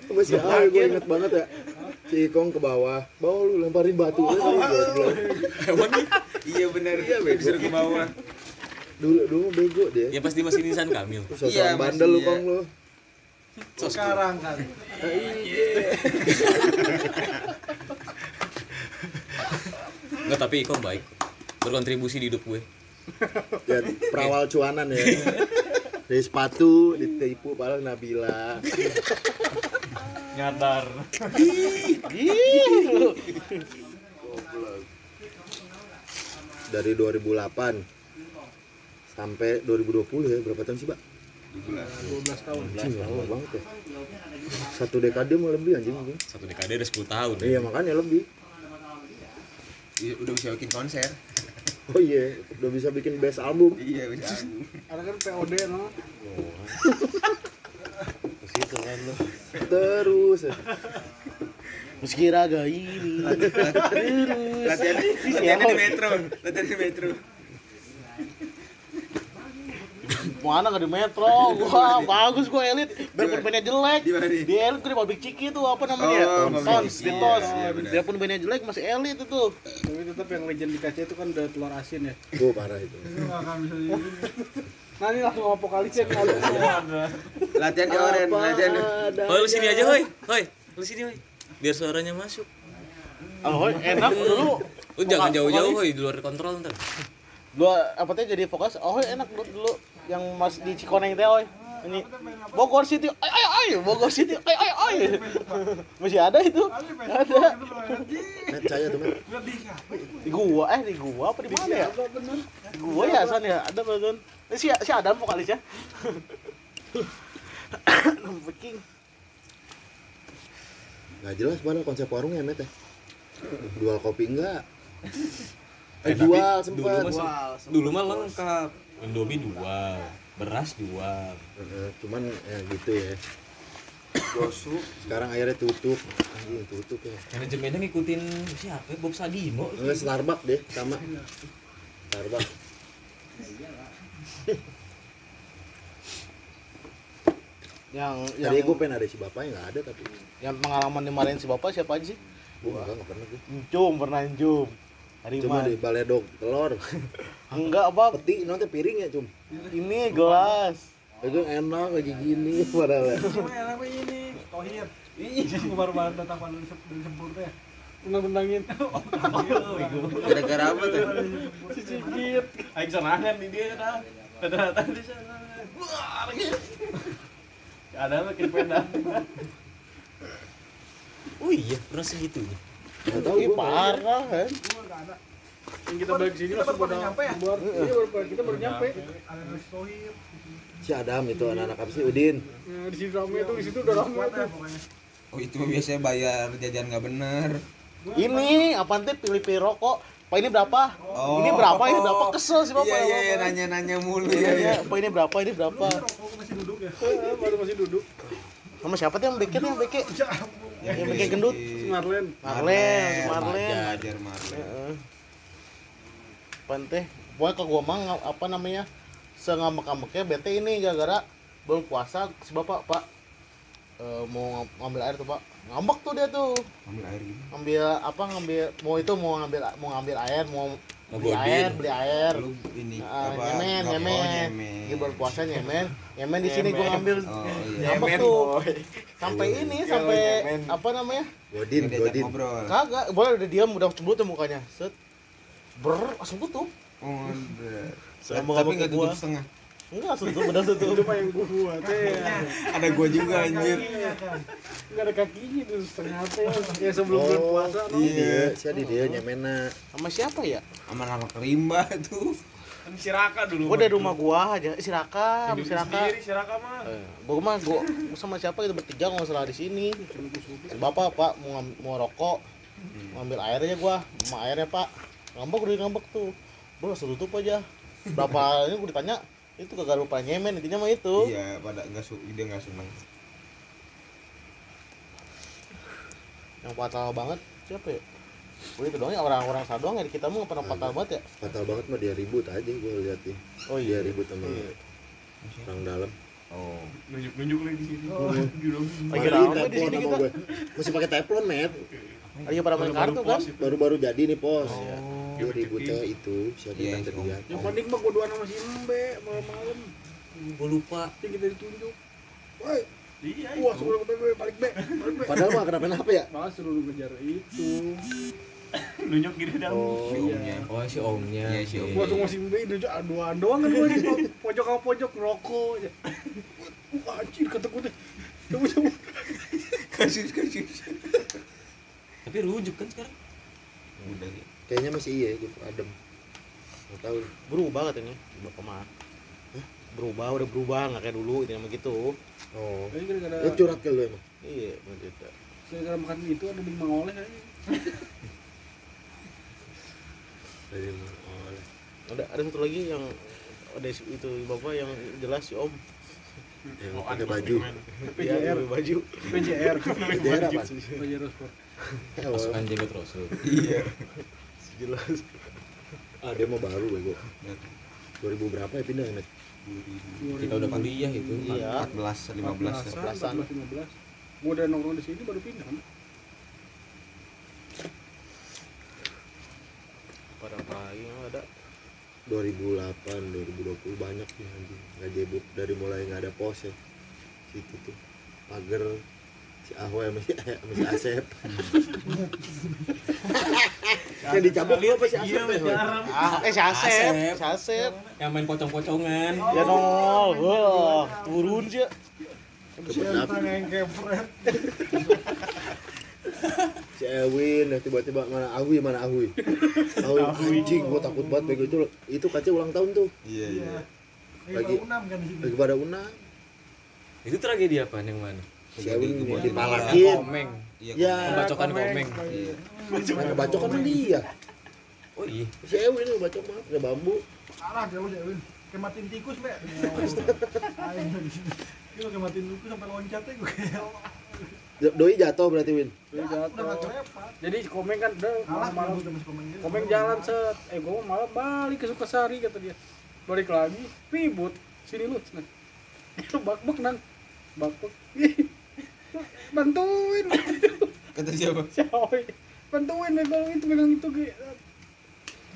Masih awal gue inget banget ya. Si Kong ke bawah. Bawa lu lemparin batu. Oh, oh, oh. iya benar iya disuruh ke bawah. Dulu dulu bego dia. Ya pasti masih nisan Kamil sosok iya, bandel lu iya. Kong lu. Sekarang kan. Nah, iya. [laughs] Enggak tapi Iko baik berkontribusi di hidup gue [laughs] ya perawal cuanan ya dari sepatu ditipu padahal Nabila Nyadar. dari 2008 sampai 2020 ya berapa tahun sih pak? 12 tahun Anjing lama banget ya satu dekade mau lebih anjing. Satu dekade ada 10 tahun. iya makanya lebih udah bisa bikin konser [laughs] oh iya udah bisa bikin best album iya udah ada kan POD no Ke situ kan lu. terus. Meski raga ini. latihan latihannya di metro latihan di metro Mana gak di metro? [laughs] Wah, bagus gua elit. Biarpun bandnya jelek. Di elit gua di pabrik ciki tuh apa namanya? Oh, Tons, pabrik di Ciki. tos. Iya, benar. Biarpun bandnya jelek masih elit itu. tapi tetap yang legend di kaca itu kan udah telur asin ya gue parah itu ini [laughs] langsung apokalisnya kalau latihan di oren latihan di Oh, lu sini aja, hoi. Hoi, lu sini, hoi. Biar suaranya masuk. Oh, enak dulu. Lu jangan jauh-jauh, hoi, di luar kontrol ntar. Dua apa teh jadi fokus. Oh, enak dulu, dulu yang mas di Cikoneng teh, oi. Ini Bogor City, ay ay ay, Bogor City, ay ay ay. Masih ada itu? Ada. Net saya tuh. Di gua, eh di gua apa di mana ya? Di gua ya, San ya, ada betul. Eh, si si Adam vokalis ya. Viking. nggak jelas mana konsep warungnya Met ya jual kopi enggak eh jual Dulu sempat mah dulu mah lengkap. Indomie jual, beras jual. Eh, cuman ya gitu ya sekarang akhirnya tutup anjing tutup ya Manajemennya ngikutin siapa? ya? Bob Sadino. Enggak Starbucks deh sama Starbucks Yang tadi yang, gue pengen ada si bapaknya nggak ada tapi yang pengalaman dimarahin si bapak siapa aja sih? gue enggak nggak pernah gue Encum, pernah encum. Cuma di baledog telur Enggak apa, peti nanti piring ya cum ini gelas. itu enak lagi gini [laughs] padahal ya. enak ini tohir ih baru baru datang pada dari sempur teh tendang-tendangin gara-gara apa tuh si cicit Aing serangan di dia dah. Datang di sana. Ada makin peda. Oh iya, pernah segitunya. Nggak tahu gue parah kan. yang kita balik sini langsung pada nyampe ya iya baru kita baru nyampe ada dari tohir si Adam itu anak-anak apa sih Udin Nah, di situ rame tuh di situ udah rame tuh oh itu biasanya bayar jajan nggak bener Ini apa nanti pilih-pilih rokok. Pak ini berapa? Oh. Ini berapa? Ini berapa? Kesel sih bapak. iya iya iya nanya-nanya mulu Iya, ya iya. Pak ini berapa? Ini berapa? masih duduk ya Eh, baru masih duduk Sama siapa tuh yang bikin yang bikin? Yang bikin gendut? si Marlen Marlen, Marlen. Jajar Marlen Heeh. Pante, pokoknya ke gua mah nga- apa namanya? Sengamek-ngameknya bete ini gara-gara belum puasa si bapak, Pak. Eh, mau ng- ngambil air tuh, Pak. Ngambek tuh dia tuh. ambil air gitu Ngambil apa ngambil mau itu mau ngambil mau ngambil air, Mau beli air, beli air. lu ini Ah, apa nyemen, nggak- nyemen. Ini bulan puasa nyemen. Nyemen di sini gua ngambil. oh iya Ngambek tuh. Sampai ini sampai apa namanya? Godin Godin Kagak, boleh udah diam udah cemburu tuh mukanya. Set. Ber, langsung tutup. oh tapi nggak tutup setengah Enggak, tutup, benar itu tutup. mah yang gua buat teh ada gua juga anjir nggak ada kakinya tuh setengah teh ya sebelum bulan oh puasa no. iya si Adi dia nyemena Sama siapa ya? sama anak rimba tuh Kan si Raka dulu. Gua dari rumah gua aja, si Raka, Hidup si Raka. sendiri si Raka mah. Eh, Gua mah gua gua sama siapa itu bertiga kalau salah di sini. Si Bapak, Pak, mau mau rokok. Mau ambil airnya gua, mau airnya, Pak. Ngambek udah ngambek tuh. Gua langsung tutup aja. Berapa [laughs] ini gua ditanya, itu kagak lupa nyemen intinya mah itu. iya pada nggak su dia nggak seneng Yang fatal banget siapa ya? Gua itu doang ya orang-orang sana doang ya di kita mah nggak pernah fatal banget ya. fatal banget mah dia ribut aja gue lihat nih Oh dia ribut sama Iya. orang dalam oh Nunjuk-nunjuk lagi di sini. Lagi Mari rame di teflon sini kita. gue masih pakai teflon met Lagi pada main kartu kan? baru-baru jadi nih pos Oh. Dia ributnya itu siapa Iya, yang terlihat yang panik mah gua sama si Mbe malam-malam Gue lupa. yang kita ditunjuk woi Iya. wah suruh ke balik be balik be padahal mah kenapa-napa ya malah suruh ngejar itu [laughs] nunjuk gini dah Oh, si omnya Oh si omnya. Iya, si om. Gua tuh masih mbak itu aduan doang kan gua di pojok sama pojok ngerokok aja. Wah, anjir kata gua. Coba coba. kasus kasus Tapi rujuk kan sekarang. udah ya kayaknya masih iya gitu. Adem. Nggak tahu berubah katanya bapak mah berubah udah berubah. Nggak kayak dulu ini nama gitu. Oh. Ini gara-gara ya curhat ke lu emang? Iya begitu gara-gara makan itu ada di mangoleh kayaknya. [laughs] dari oh, ada ada satu lagi yang ada itu bapak yang jelas si om. Yang pakai baju. Iya, PJR, baju. PJR, PJR apa? PJR Sport. oh, Pasukan jagat rasul. iya jelas. Ah dia mau baru bego. 2000 berapa ya pindah net? Kita udah kuliah itu. iya. 14 15 14-an. 15. Gua udah nongkrong di sini baru pindah. pada yang ada? 2008 2020 banyak nih anjing. Nggak jebuk dari mulai nggak ada pos ya. Situ tuh. Pagar si Ahoy sama si, [laughs] sama si Asep [laughs] yang dicabut lu apa si Asep ya Hoy? ah eh si Asep si Asep Yang main pocong-pocongan. ya nol wah turun sih kebenap yang kepret. si Ewin yang tiba-tiba mana Ahui mana Ahui Ahui anjing gua takut banget bego itu itu kaca ulang tahun tuh iya iya lagi Unam kan di sini. lagi pada unang Itu tragedi apa yang mana? si Ewin dipalakin. Iya ya Pembacokan komeng. iya mana bacok kan dia Oh iya. si Ewin yang bacok mah pakai bambu Alah jauh jauhin. Kematin tikus, Mbak. [laughs] Gua kematin tikus sampai loncat ya gue kayak. doi jatuh berarti Win Dia jatuh. Jadi Komeng kan udah malam-malam Komeng jalan set. Eh gua malam balik ke Sukasari kata dia. Balik lagi, ribut. Sini lu. Nah. [laughs] Bak-bak nang. Bak-bak. [laughs] Bantuin. kata siapa Siapa? Bantuin megang itu, megang itu.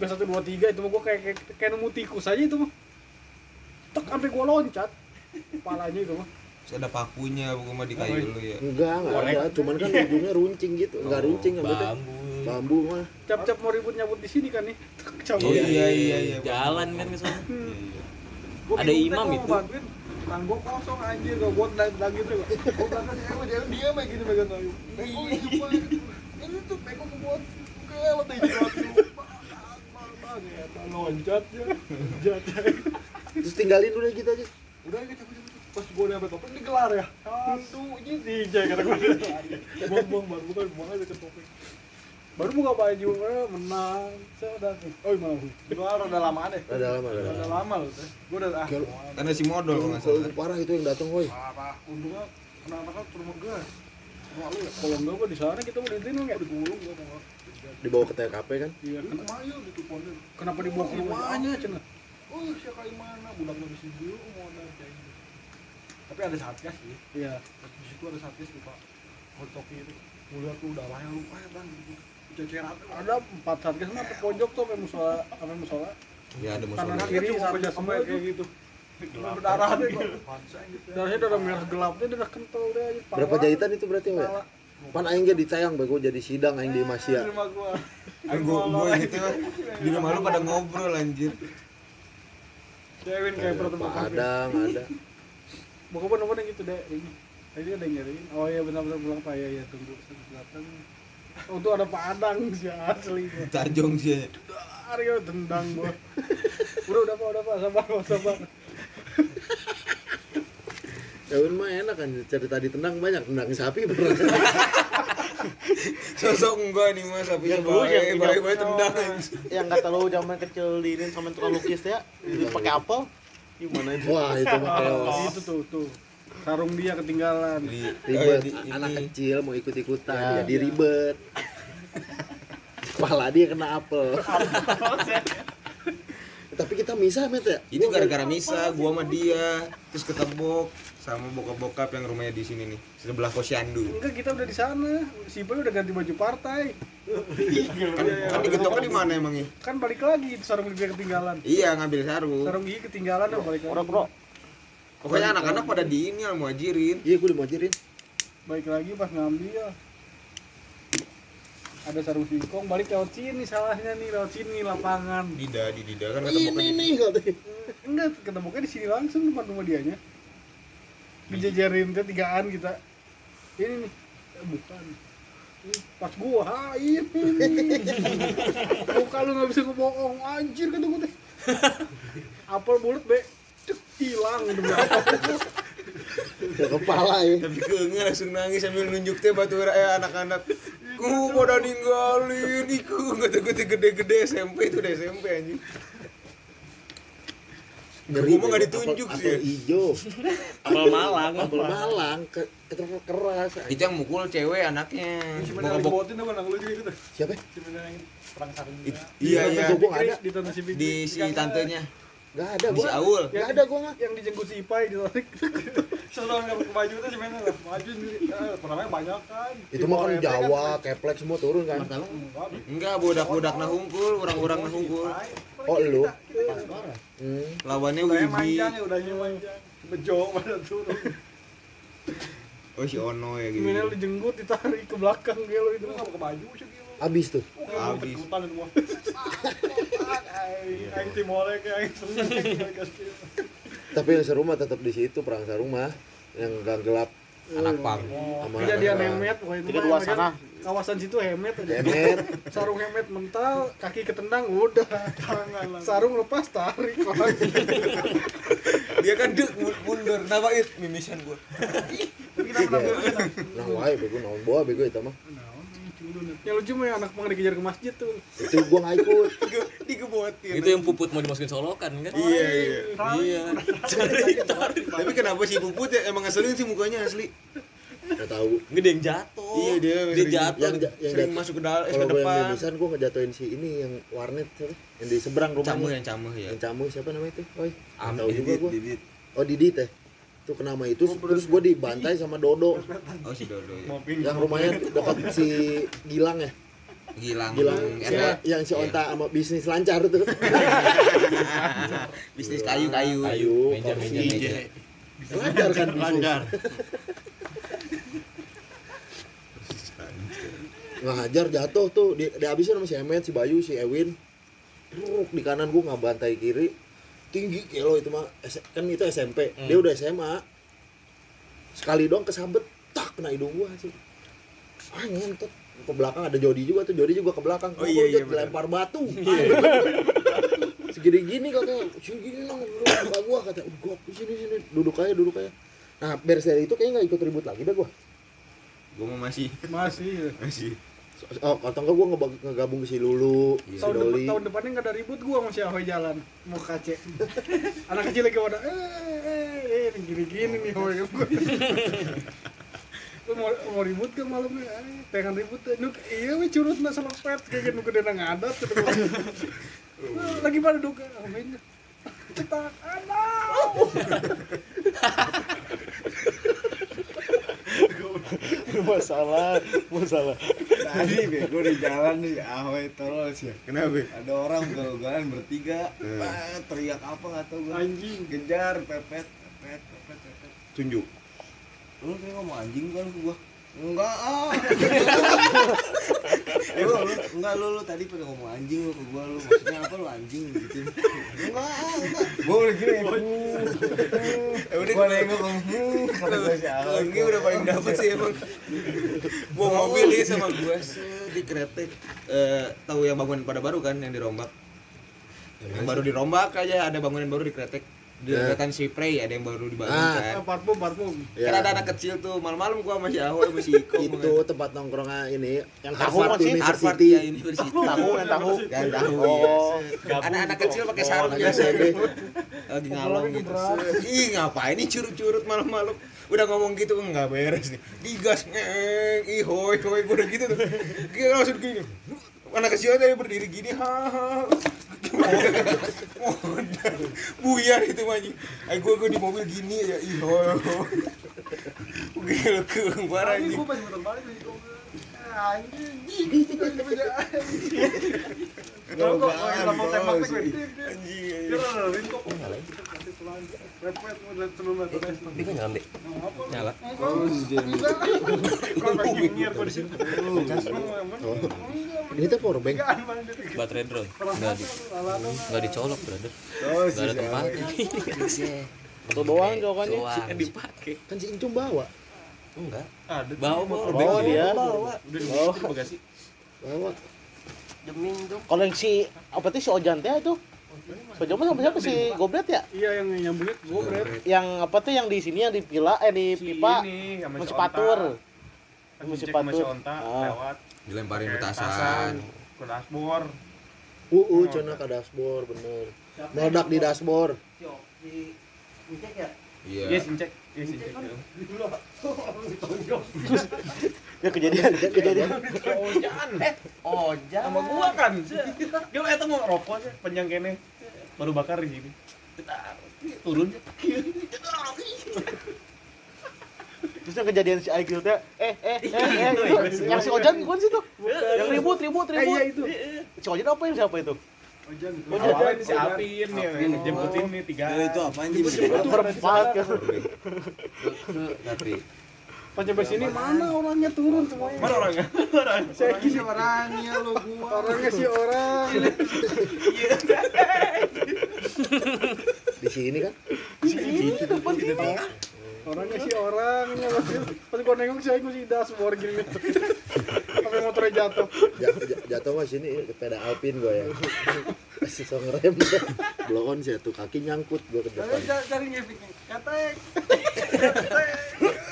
Udah satu dua tiga itu mah gua kayak kayak, kayak nemu tikus aja itu mah. Tek sampai gua loncat. Kepalanya itu mah. Terus ada pakunya bukan mah di kayu lu ya enggak enggak ada cuman kan ujungnya runcing gitu enggak runcing apa tuh Bambu. bambu mah Cap-cap mau ribut nyabut di sini kan nih. Tek, cabut. oh iya iya iya Jalan kan ke sana. Iya, iya. Ada imam itu. bantuin. Tangan gua kosong anjir, gua buat lagi belakang Ewa, dia aja gitu megang kayu. Ini tuh teh jelas tuh. Loncat ya. Loncat ya. terus tinggalin udah gitu aja Udah ya cabut cabut. Pas gua nyampe topeng digelar ya. Satu ini tiga kata gua. Bong bong baru buka buang aja ke topeng. Baru buka baju, eh, menang. Saya udah nih. Oh, mau. Gua udah lama deh. ada lama ada Udah lama lama loh teh. Gua udah ah. Karena si modal kalau nggak salah parah itu yang datang woi Parah. Untungnya anak-anak kan rumah lu ya. Kalau enggak gua di sana kita mau ditin enggak digulung gua mau. dibawa ke TKP kan Iya, kenapa ayo gitu ponnya. Kenapa dibawa ke rumahnya cenah? Oh, siapa yang mana? Budak di sini dulu mau ada kayak. Tapi ada satgas sih. Iya. Di situ ada satgas tuh, Pak. Hotoki itu. Mulia tuh udah layak lu. Ah, Bang, gitu. Ada empat satgas mah ke pojok tuh sampai musola, sampai musola. ya ada Kanan musuh kiri satgas semua kayak gitu. Berdarah deh. Darahnya udah merah gelapnya udah kental deh. berapa jahitan itu berarti Pala. pan aing ge ditayang bego jadi sidang aing di Di rumah gua. gua gitu di rumah lu pada ngobrol anjir Kevin kayak pernah tempat Padang ada Bukan bener bener gitu deh ini. Tadi ada yang nyariin. Oh iya benar-benar bilang Pak ya ya tunggu sampai Oh tuh ada padang sih asli. tajong sih. Aryo tendang gua. Udah udah Pak, udah Pak, sabar Pak, sabar. Daun mah enak kan cerita ditendang banyak. Tendang sapi pernah sosok enggak nih mas. Sapinya Yang dulu yang- baik baik baik tendang. yang kata lu zaman kecil diinin sama tukang lukis ya pakai apel. Gimana itu? Wah itu mah keos Itu tuh tuh. Sarung dia ketinggalan. di oh, ribet di- ini. anak kecil mau ikut ikutan Ya. jadi ribet kepala dia kena apel tapi kita misah met ya itu gara-gara misa gua sama dia terus ketemu sama bokap-bokap yang rumahnya di sini nih sebelah posyandu Enggak, kita udah di sana. Si Boy udah ganti baju partai. [laughs] kan, kan digetoknya di mana emangnya Kan balik lagi sarung dia ketinggalan. iya ngambil sarung Sarung gigi ketinggalan ya balik Bro, lagi. Pokoknya anak-anak pada di ini mau ajirin iya gue mau ajarin Balik lagi pas ngambil. ada sarung singkong balik lewat sini salahnya nih lewat sini lapangan. Dida di Dida kan ketemu ini di nih katanya. Enggak ketemunya di sini langsung depan rumah dianya. Dijajarin teh tigaan kita. Ini nih. Eh, bukan. Ini pas gua ha ini [laughs] muka lu nggak bisa ngebohong anjir kata gua teh. Apel mulut be hilang ke kepala ya. Tapi keengah langsung nangis sambil nunjuk teh batu raya anak-anak. Ku pada ninggalin iku. Teh gede-gede SMP itu udah SMP anjing. Gua mah nggak ditunjuk sih. ya. apel hijau? Apel Malang. apel malang. Ke keras keras itu yang mukul cewek anaknya. Tuh kan lu juga gitu. siapa? Si mana yang perang iya iya ada. Di si tantenya di si gua Aul nggak ada gua nggak yang dijenggut si Ipai ditarik [laughs] Setelah nggak pakai baju tuh si mana lah. Baju sendiri. Eh, Pernahnya banyak kan. itu mah kan Di Jawa RT keplek semua turun kan kan. Enggak, enggak budak-budak nah hungkul orang-orang nah hungkul oh lu hmm. lawannya Wibi manjang ya, udahnya manjang. Bejo pada turun. oh si Ono ya gitu Minimal dijenggut ditarik ke belakang gelo itu Itu nggak pakai baju sih. Abis tuh. Seneng. tapi yang seru mah tetap di situ perang sarung mah yang gang gelap. Anak pang. Kejadian hemet pokoknya itu sana. kawasan situ hemet aja. Hemet. sarung hemet mental kaki ketendang udah. Sarung lepas tarik orang dia kan dek mundur. Kenapa it mimisan gua. Nah wae bego naon bawa bego itu mah yang lucu mah yang anak pang dikejar ke masjid tuh. Itu gua nggak ikut. [laughs] Digebotin Itu yang puput mau dimasukin solokan kan? iya iya Iya. tapi kenapa sih puput ya? Emang ngeselin sih mukanya asli. Nggak tahu. Gede yang jatuh. Iya, dia dia sering- jatuh. yang yang sering masuk ke dalam kalau ke yang depan. mimisan gue ngejatuhin si ini yang warnet siapa? Yang di seberang rumahnya. Camuh yang camuh ya. Yang camu siapa namanya itu? Oi. Am- tahu juga Didit, gue Didit. oh Didit teh itu kena sama itu terus gue dibantai sama Dodo oh si Dodo ya yang rumahnya dekat si Gilang ya Gilang Gilang RT. yang, yang si Iya. Onta sama bisnis lancar tuh [laughs] bisnis kayu kayu Kayu, Meja, kursi. meja, meja. lancar kan bisnis Lancar. [laughs] ngajar jatuh tuh di, dihabisin sama si Emet, si Bayu, si Ewin Truk, di kanan gua nggak bantai kiri tinggi kilo itu mah kan itu SMP dia udah SMA sekali doang kesabet tak kena hidung gua sih. Ah ngentot. Ke belakang ada Jody juga tuh Jody juga ke belakang. Oh, iya, iya, dilempar batu. [laughs] [laughs] Segini gini katanya segini nang muka gua kata gua sini sini. Duduk aja duduk aja. Nah beres dari itu kayaknya nggak ikut ribut lagi dah gua. Gua mau masih. Masih masih oh kata enggak gua ngebag- ngegabung ke si Lulu si tahun depan Doli. tahun depannya nggak ada ribut gua sama si Ahoy jalan. Mau ke Aceh. [laughs] Anak kecil lagi pada eh eh eh gini gini nih Ahoy. [laughs] Lu mau mau ribut ke malamnya? Eh pengen ribut nuk iya we curut na selepet. Kayak gitu gede nang ngadat. Gitu. [laughs] Lagi pada duka Ahoy cetak anak [laughs] masalah masalah Tadi bego di jalan nih, ahoy terus ya. kenapa Ada orang ugal-ugalan bertiga, ah, teriak apa nggak tahu gue. Anjing. kejar, pepet, pepet, pepet, pepet. tunjuk Lu kayak ngomong anjing kan gua. Enggak ah. [laughs] lu, lu, enggak lu, lu tadi pada ngomong anjing lu ke gua lu. Maksudnya apa lu anjing gitu. Enggak, ah, enggak. Gua udah gini. eh udah Gua nengok kata gua kalau Ahoy. ini udah paling dapet sih emang bawa mobil dia sama gua di kretek eh tahu yang bangunan pada baru kan yang dirombak yang baru dirombak aja ada bangunan baru di kretek di Ya. si Prey ada yang baru dibangun Ah. kan. Ah, parfum parfum. Kan ada anak kecil tuh malam-malam gua sama si Ahoy sama si Iko itu tempat nongkrongnya ini Yang tahu Harvard kan sih? Harvard University ya University. Tahu yang tahu. Yang tahu Oh. iya. anak-anak kecil pakai sarung SMP. lagi ngalong gitu. ih ngapain nih curut-curut malam-malam? Udah ngomong gitu nggak beres nih. Digas ngeng ih hoi hoi gua udah gitu tuh. Dia langsung gini anak kecil tadi berdiri gini haha buyar itu ay gua gua di mobil gini ya ih hoi hoi gila keung parah Anjing anjing. gua pas balik gue. anjing Kan nyala. Nyala. Oh. Ini tuh power bank. Baterai drone. Enggak di enggak dicolok, brother. Oh, Enggak ada tempatnya. Satu doang jawabannya. Doang. dipakai. Kan si Incung bawa. Enggak. Ada Bawa bawa Bawa dia. Udah di bagasi. Bawa. Deming dong. Kalau yang si apa tuh si Ojan teh itu? Mah sama siapa si Goblet ya? Iya yang nyambungnya berat. Yang apa tuh yang di sini yang di pila eh di pipa Ini sama si patur. Kan sama si patur. Ah. lewat. Dilemparin petasan. Ke dashboard. Uh, cina ke dashboard bener. Meledak di dashboard. Iya. Iya, sincek. Iya, sincek. Ya kejadian, ya kejadian. Ojan. Eh, Ojan. Sama gua kan. Dia eta mau rokok sih panjang kene. Baru bakar di sini. Turun. Terus yang kejadian si IQ teh, eh eh eh eh, itu. yang si Ojan bukan sih tuh? Yang ribut ribut Eh iya ribut. itu. Si Ojan apa yang siapa itu? Ojan. Awalnya si Apin nih, yang jemputin nih tiga. itu apa anjing? Berempat kan. Tapi Pas sampai sini mana orangnya turun semuanya. Mana orangnya? Orang. Saya Lagi si orangnya lo gua. orangnya si orang. Di sini kan. Ini depan sini. Orangnya si orangnya. Pas gua nengok saya gua si dashboard gini. Sampai motornya jatuh. Ja- ja- jatuh mah sini sepeda Alpin gua ya. Kasih song rem. Blon sih tuh kaki nyangkut gua ke depan. Cari ngefiknya. Katek. [laughs]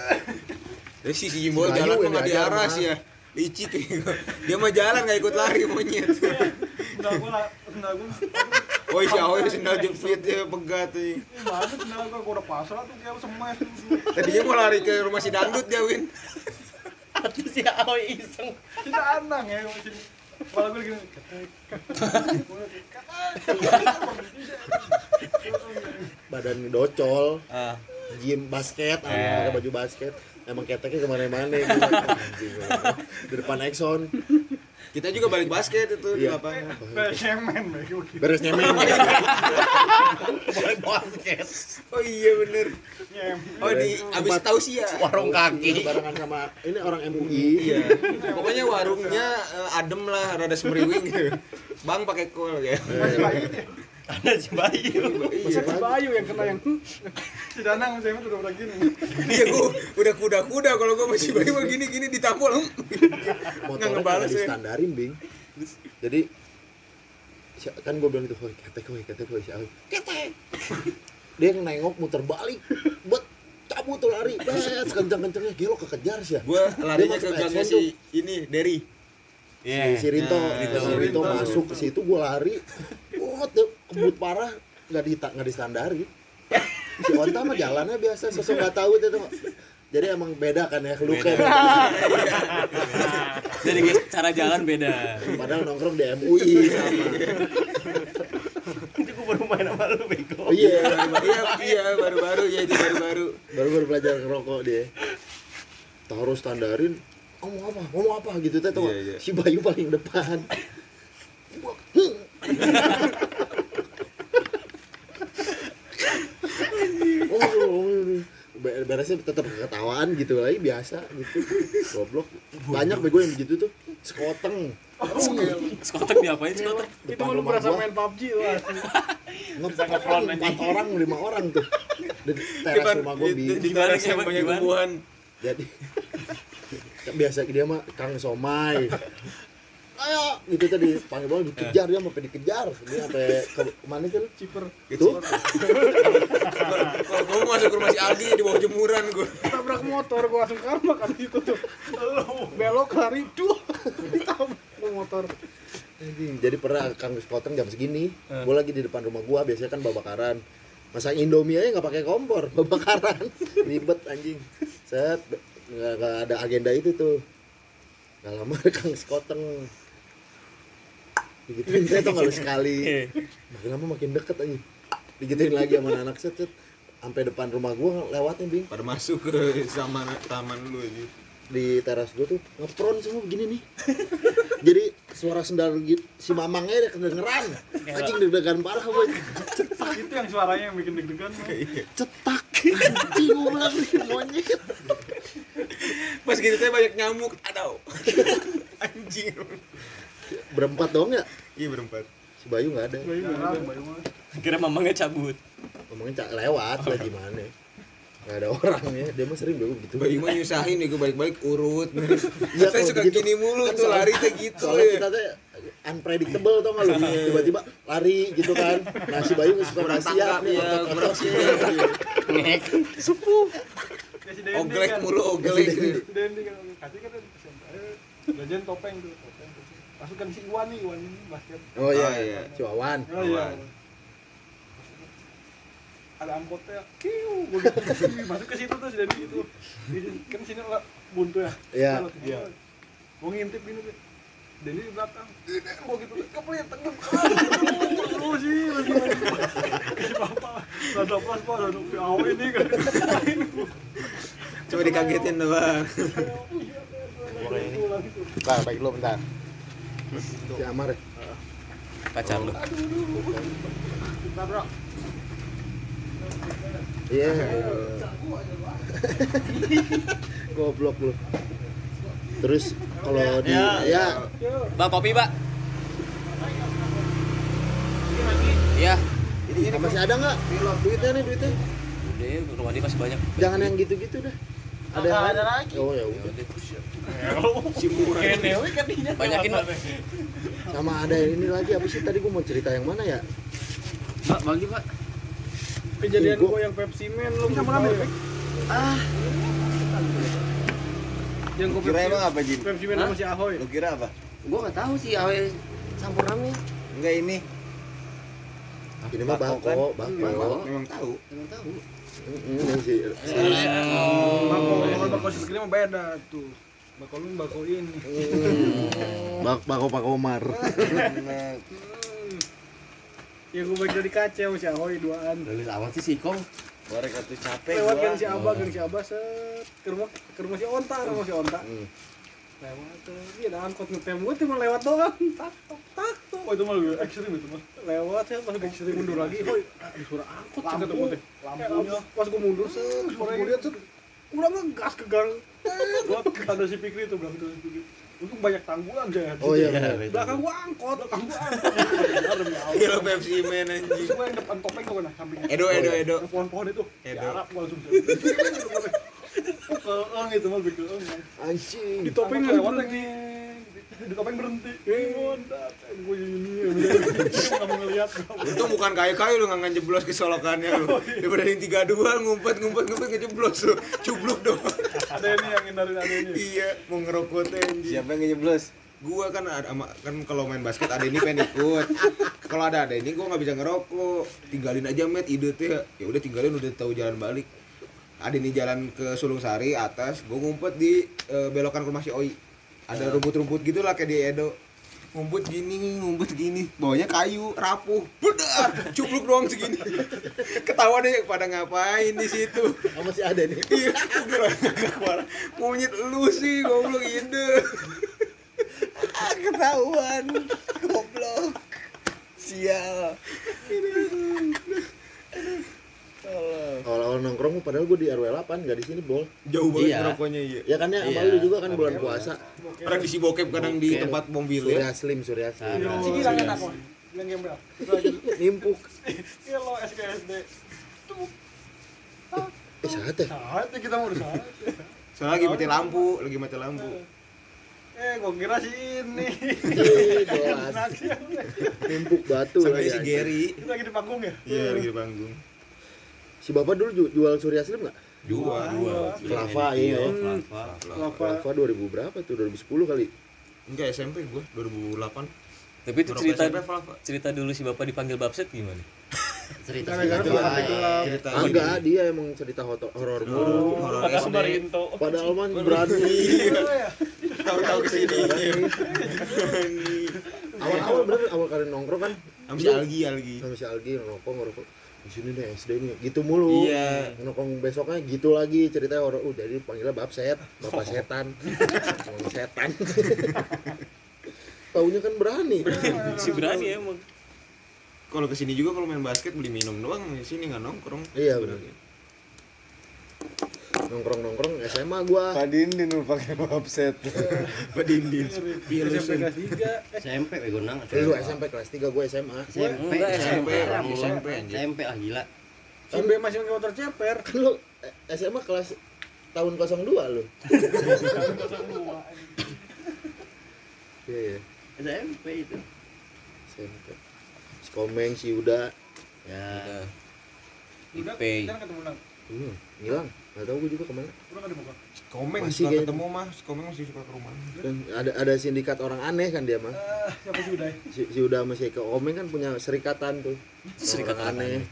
Terus si si Jimbo Si Bayu jalan mah nggak diaras ya. Licik Dia mah jalan nggak ikut lari monyet. Sendal gua lah. Sendal gua. Oh iya, oh iya sendal jepit ya pegat tuh. Mana sendal gua gua udah pasrah tuh kayak semes. Tadinya mau lari ke rumah si dangdut dia Win. Atau si Aoi iseng. Kita anang ya gua sini. Malah gini. Badan docol, Ah, gym basket, Eh. pakai baju basket. Emang keteknya ke mana-mana gua. Di depan Exxon. Kita juga balik basket itu di Iya. lapangan. Kayak cemen bego gitu. Beres nyemen. Oh iya bener. Nyem. Oh di abis tahu sih ya. warung kaki. Barengan sama ini orang MUI. Iya. Pokoknya warungnya eh, adem lah, rada semeriwing gitu. Bang pakai kol ya. Ada si Bayu. Iya. Si Bayu yang kena yang Si Danang sama udah udah gini. Iya gua udah kuda-kuda kalau gua masih bayi mah gini-gini ditampol. Nggak Motornya ngebales nggak ya. distandarin, Bing. Jadi kan gue bilang gitu, "Hoi, ketek, hoi, ketek, hoi, si Awi." Ketek. Dia nengok muter balik, buat cabut tuh lari, bes kencang-kencangnya gelo kekejar sih ya. Gua larinya ke gangnya si ini Derry. Iya. si, si Rinto, Nah, si Rinto. Rinto masuk ke situ gue lari, wah tuh kebut parah, nggak di nggak distandarin. Si Onta mah jalannya biasa, sosok nggak tahu itu tuh. Jadi emang beda kan ya, luka. Jadi guys, cara jalan beda. Padahal nongkrong di MUI sama. Itu baru main sama lu bego. Oh iya, Iya, iya baru-baru ya itu baru-baru. baru baru belajar ngerokok dia. Taruh standarin, ngomong apa, ngomong apa gitu teh tuh. Iya, iya. Si Bayu paling depan. oh, be- beresnya tetap ketawaan gitu lagi biasa gitu goblok banyak bego yang begitu tuh sekoteng Skotek diapain skotek? itu lu berasa gua. main PUBG lu asli. ngepon empat orang lima orang tuh di teras rumah gue di, di Gimana, teras yang gimana, banyak gimana? tumbuhan. jadi biasa dia mah kang somai ayo gitu tadi panggil bang dikejar dia sampai dikejar dia sampai ke mana sih lu Ciper. itu Kalau kamu masuk ke rumah si Aldi di bawah jemuran gua. Tabrak motor gua langsung karma kan itu tuh. Belok lari duh. Ditabrak motor. Jadi pernah kang sekoteng jam segini gue lagi di depan rumah gua biasanya kan babakaran masak indomie aja nggak pakai kompor babakaran [laughs] ribet anjing set nggak nggak ada agenda itu tuh. Nggak lama [laughs] kang sekoteng. Digituin saya tuh nggak sekali. Makin lama makin deket aja digituin lagi sama anak set set. Sampai depan rumah gua lewatnya bing. Pada masuk ke sama taman lu ini. di teras gue tuh ngepron semua begini nih. Jadi suara sendal gitu si mamangnya udah kedengeran. Anjing deg-degan parah gue itu yang suaranya yang bikin deg-degan Bang. cetak. Anjing gue bilang monyet Pas gitu teh banyak nyamuk. Aduh. [laughs] Anjing. berempat dong ya Iya berempat. si Bayu nggak ada Bayu mah. Kira mamangnya cabut. ngomongin cak lewat lah gimana nggak ada orangnya dia mah sering bego gitu Bayi mah nyusahin nih gue balik-balik urut. Iya, [laughs] Saya suka begitu. gini mulu Kan tuh lari teh gitu. soalnya ya. kita teh unpredictable tau gak lu tiba-tiba lari gitu kan nah si Bayu suka Kurang nggak siap ya, kurang si Dendi Oglek kan. mulu oglek. Kan kasih kan. Eh, Jajan topeng tuh, topeng. Masukkan si Iwan nih, Iwan ini basket. oh iya Oh, iya. si Wawan Oh iya. Ada angkotnya, kiu, masuk ke situ tuh si Dendi itu. Kan sini buntu ya. Iya. Iya. Gua ngintip gini tuh. Dendi di belakang. Ini gua gitu, kepelit tenggelam. Lu sih, lu sih. Kasih papa. Rada pas, Pak. Rada awe ini kan. Coba dikagetin doang. Bentar, baik lu bentar. si Amar ya Pacar lu. Bentar, Bro. iya [laughs] goblok lu terus kalau di ya Bang kopi, Pak. Iya. masih ada nggak duitnya nih duitnya Udah, rumah dia masih banyak. jangan yang gitu-gitu dah ada yang ada lain? lagi. oh ya udah Si murah. Banyakin, Pak. sama ada yang ini lagi apa sih tadi gua mau cerita yang mana ya Pak, bagi, Pak. Kejadian Gua- yang Pepsi Man lu sama rame. Yang gua Kira emang apa Jin? Pepsi Man sama si Ahoy. Lu kira apa? Gua enggak tahu sih awe campur rame. Enggak ini. ini mah Bako kan? bako bako Memang tahu. Emang tahu. Ini sih Bako, bako, bako si begini mah beda tuh. Bako lu bako ini. bak bako Pak Omar [laughs] Ya gua balik dari kaca sama si Ahoy duaan. Lalu awan sih si Kong. Korek atuh capek Lewat gua. gang si Abah, gang si Abah set ke rumah ke rumah si Onta, ke rumah si Onta. Lewat tuh, iya ada angkot ngetem gua cuma lewat doang. Tak tok tak tok. Oh itu mah lebih ekstrim itu mah. Lewat saya pas gak ekstrim mundur lagi. Ada suara angkot gua teh. Lampunya pas gua mundur set, gua lihat set udah ngegas ke gang. Gua ada si Pikri itu belakang itu si Pikri. Untung banyak tanggulan saya. oh iya. Belakang gua angkot, belakang gua angkot. [laughs] Iya lo Pepsi Man anjing. Gua yang depan topeng gua nah samping. Edo Edo Edo. Yang pohon-pohon itu. Edo. Arab gua langsung. [laughs] Keeng itu mah keeng. anjing Di topeng lewat lagi. Di topeng berhenti. Mondat. Gue ini. [laughs] Ngeliat. Untung bukan kayu-kayu lu nggak ngejeblos ke solokannya lu. Daripada yang tiga dua ngumpet ngumpet ngumpet ngejeblos lu. Cubluk doang. Ada ini yang hindarin ada ini. Iya, mau anjing. Siapa yang ngejeblos? Gua kan ada ama- kan kalau main basket ada ini pengen ikut. Kalau ada ada ini gua nggak bisa ngerokok. Tinggalin aja met ide teh. Ya udah tinggalin udah tahu jalan balik. Ada ini jalan ke Sulung Sari atas, gua ngumpet di eh, belokan rumah si Oi. Ada rumput-rumput gitu lah kayak di Edo. Ngumpet gini, ngumpet gini, bawahnya kayu, rapuh, bedar, cupluk doang segini. Ketawa deh pada ngapain di situ. oh, masih ada nih Iya. Monyet lu sih, goblok ide. Ketahuan. Goblok. Sial. Awal-awal nongkrong padahal gue di RW 8 gak di sini bol Jauh banget Iya. ngerokoknya iya. ya kan ya Iya. lu juga kan bulan puasa Tradisi bokep kadang di tempat mobil Surya ya. Slim Surya Slim Si Gilang kan aku. Gilang gembel. nimpuk Iya lo SKSD. eh saat ya Saat kita mau udah saat. Soalnya lagi mati lampu, lagi mati lampu. Eh, gua kira si ini. Ih, jelas Naksi yang nimpuk batu Sama lagi si. Gary. lagi di panggung ya? Iya, lagi di panggung. Si bapak dulu ju- jual Surya Slim nggak Jual. Flava iya ya. Kelapa. Flava 2000 berapa tuh 2010 kali Enggak SMP gua 2008. Tapi itu cerita SMP Flava. cerita dulu si bapak dipanggil Babset gimana? Cerita cerita. Cerita enggak dia emang cerita horor mulu horor Kata SD. Subarinto. padahal mah berani Tahu-tahu ke sini. awal-awal bener awal kali nongkrong kan Sama si Algi, Algi. sama si Algi ngerokok ngerokok di sini deh SD nih gitu mulu. Iya. nongkrong besoknya gitu lagi ceritanya orang udah jadi panggilnya bapset bapak setan. [laughs] Emang setan. [laughs] Taunya kan berani. [laughs] Si berani emang. Kalau ke sini juga kalau main basket beli minum doang, di sini nggak nongkrong. Iya, benar. Nongkrong nongkrong SMA gua Padindin lu pakai offset. Badindin. SMP kelas 3 SMP bego nang. lu SMP kelas 3 gua SMA SMP, SMP, SMP, SMP, anjir. SMP lah gila. B masih pakai motor ceper kan lu eh, SMA kelas tahun 02 lu iya iya SMP itu. SMP si Komeng si Uda Ya. udah Ipei. kan ketemu nang hmm, ngilang nggak tahu gua juga ke mana. Udah dibuka Komeng Masih suka ketemu mah, si Komeng masih suka ke rumah. kan ada ada sindikat orang aneh kan dia mah. Ah siapa sih udah si, si Uda sama si Komeng kan punya serikatan tuh. Serikatan Orang aneh.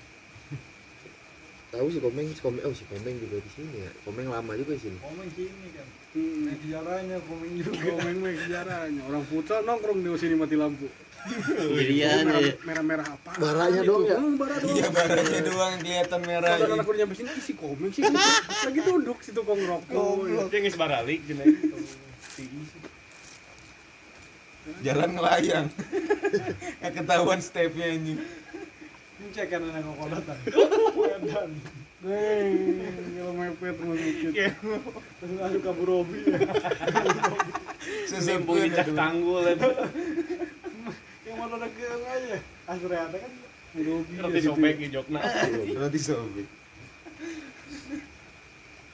tahu si Komeng si Komeng oh si Komeng juga di sini ya. Komeng lama juga di sini. Komen sini kan. Naik sejarahnya komen juga. Komen naik sejarahnya orang futsal nongkrong di sini mati lampu Sendirian merah, ya. merah-merah apa Baranya dong ya? hmm, bara doang Iya, barangnya doang kelihatan merah. Kalau anak udah nyampe sini, ih, si komeng sih lagi duduk situ kong rokok. Dia nggak sebaralik jeneng. Jalan ngelayang. Nggak ketahuan stepnya anjing. Ini cek kan anak kok datang. [laughs] Wedan. Deng, kalau mepet mau dikit. Terus langsung kabur Robi. [laughs] Sesempun Puncak tanggul itu. Yang mana ada keong aja. Asreata kan Robi. Roti sobek di jokna. Nanti sobek.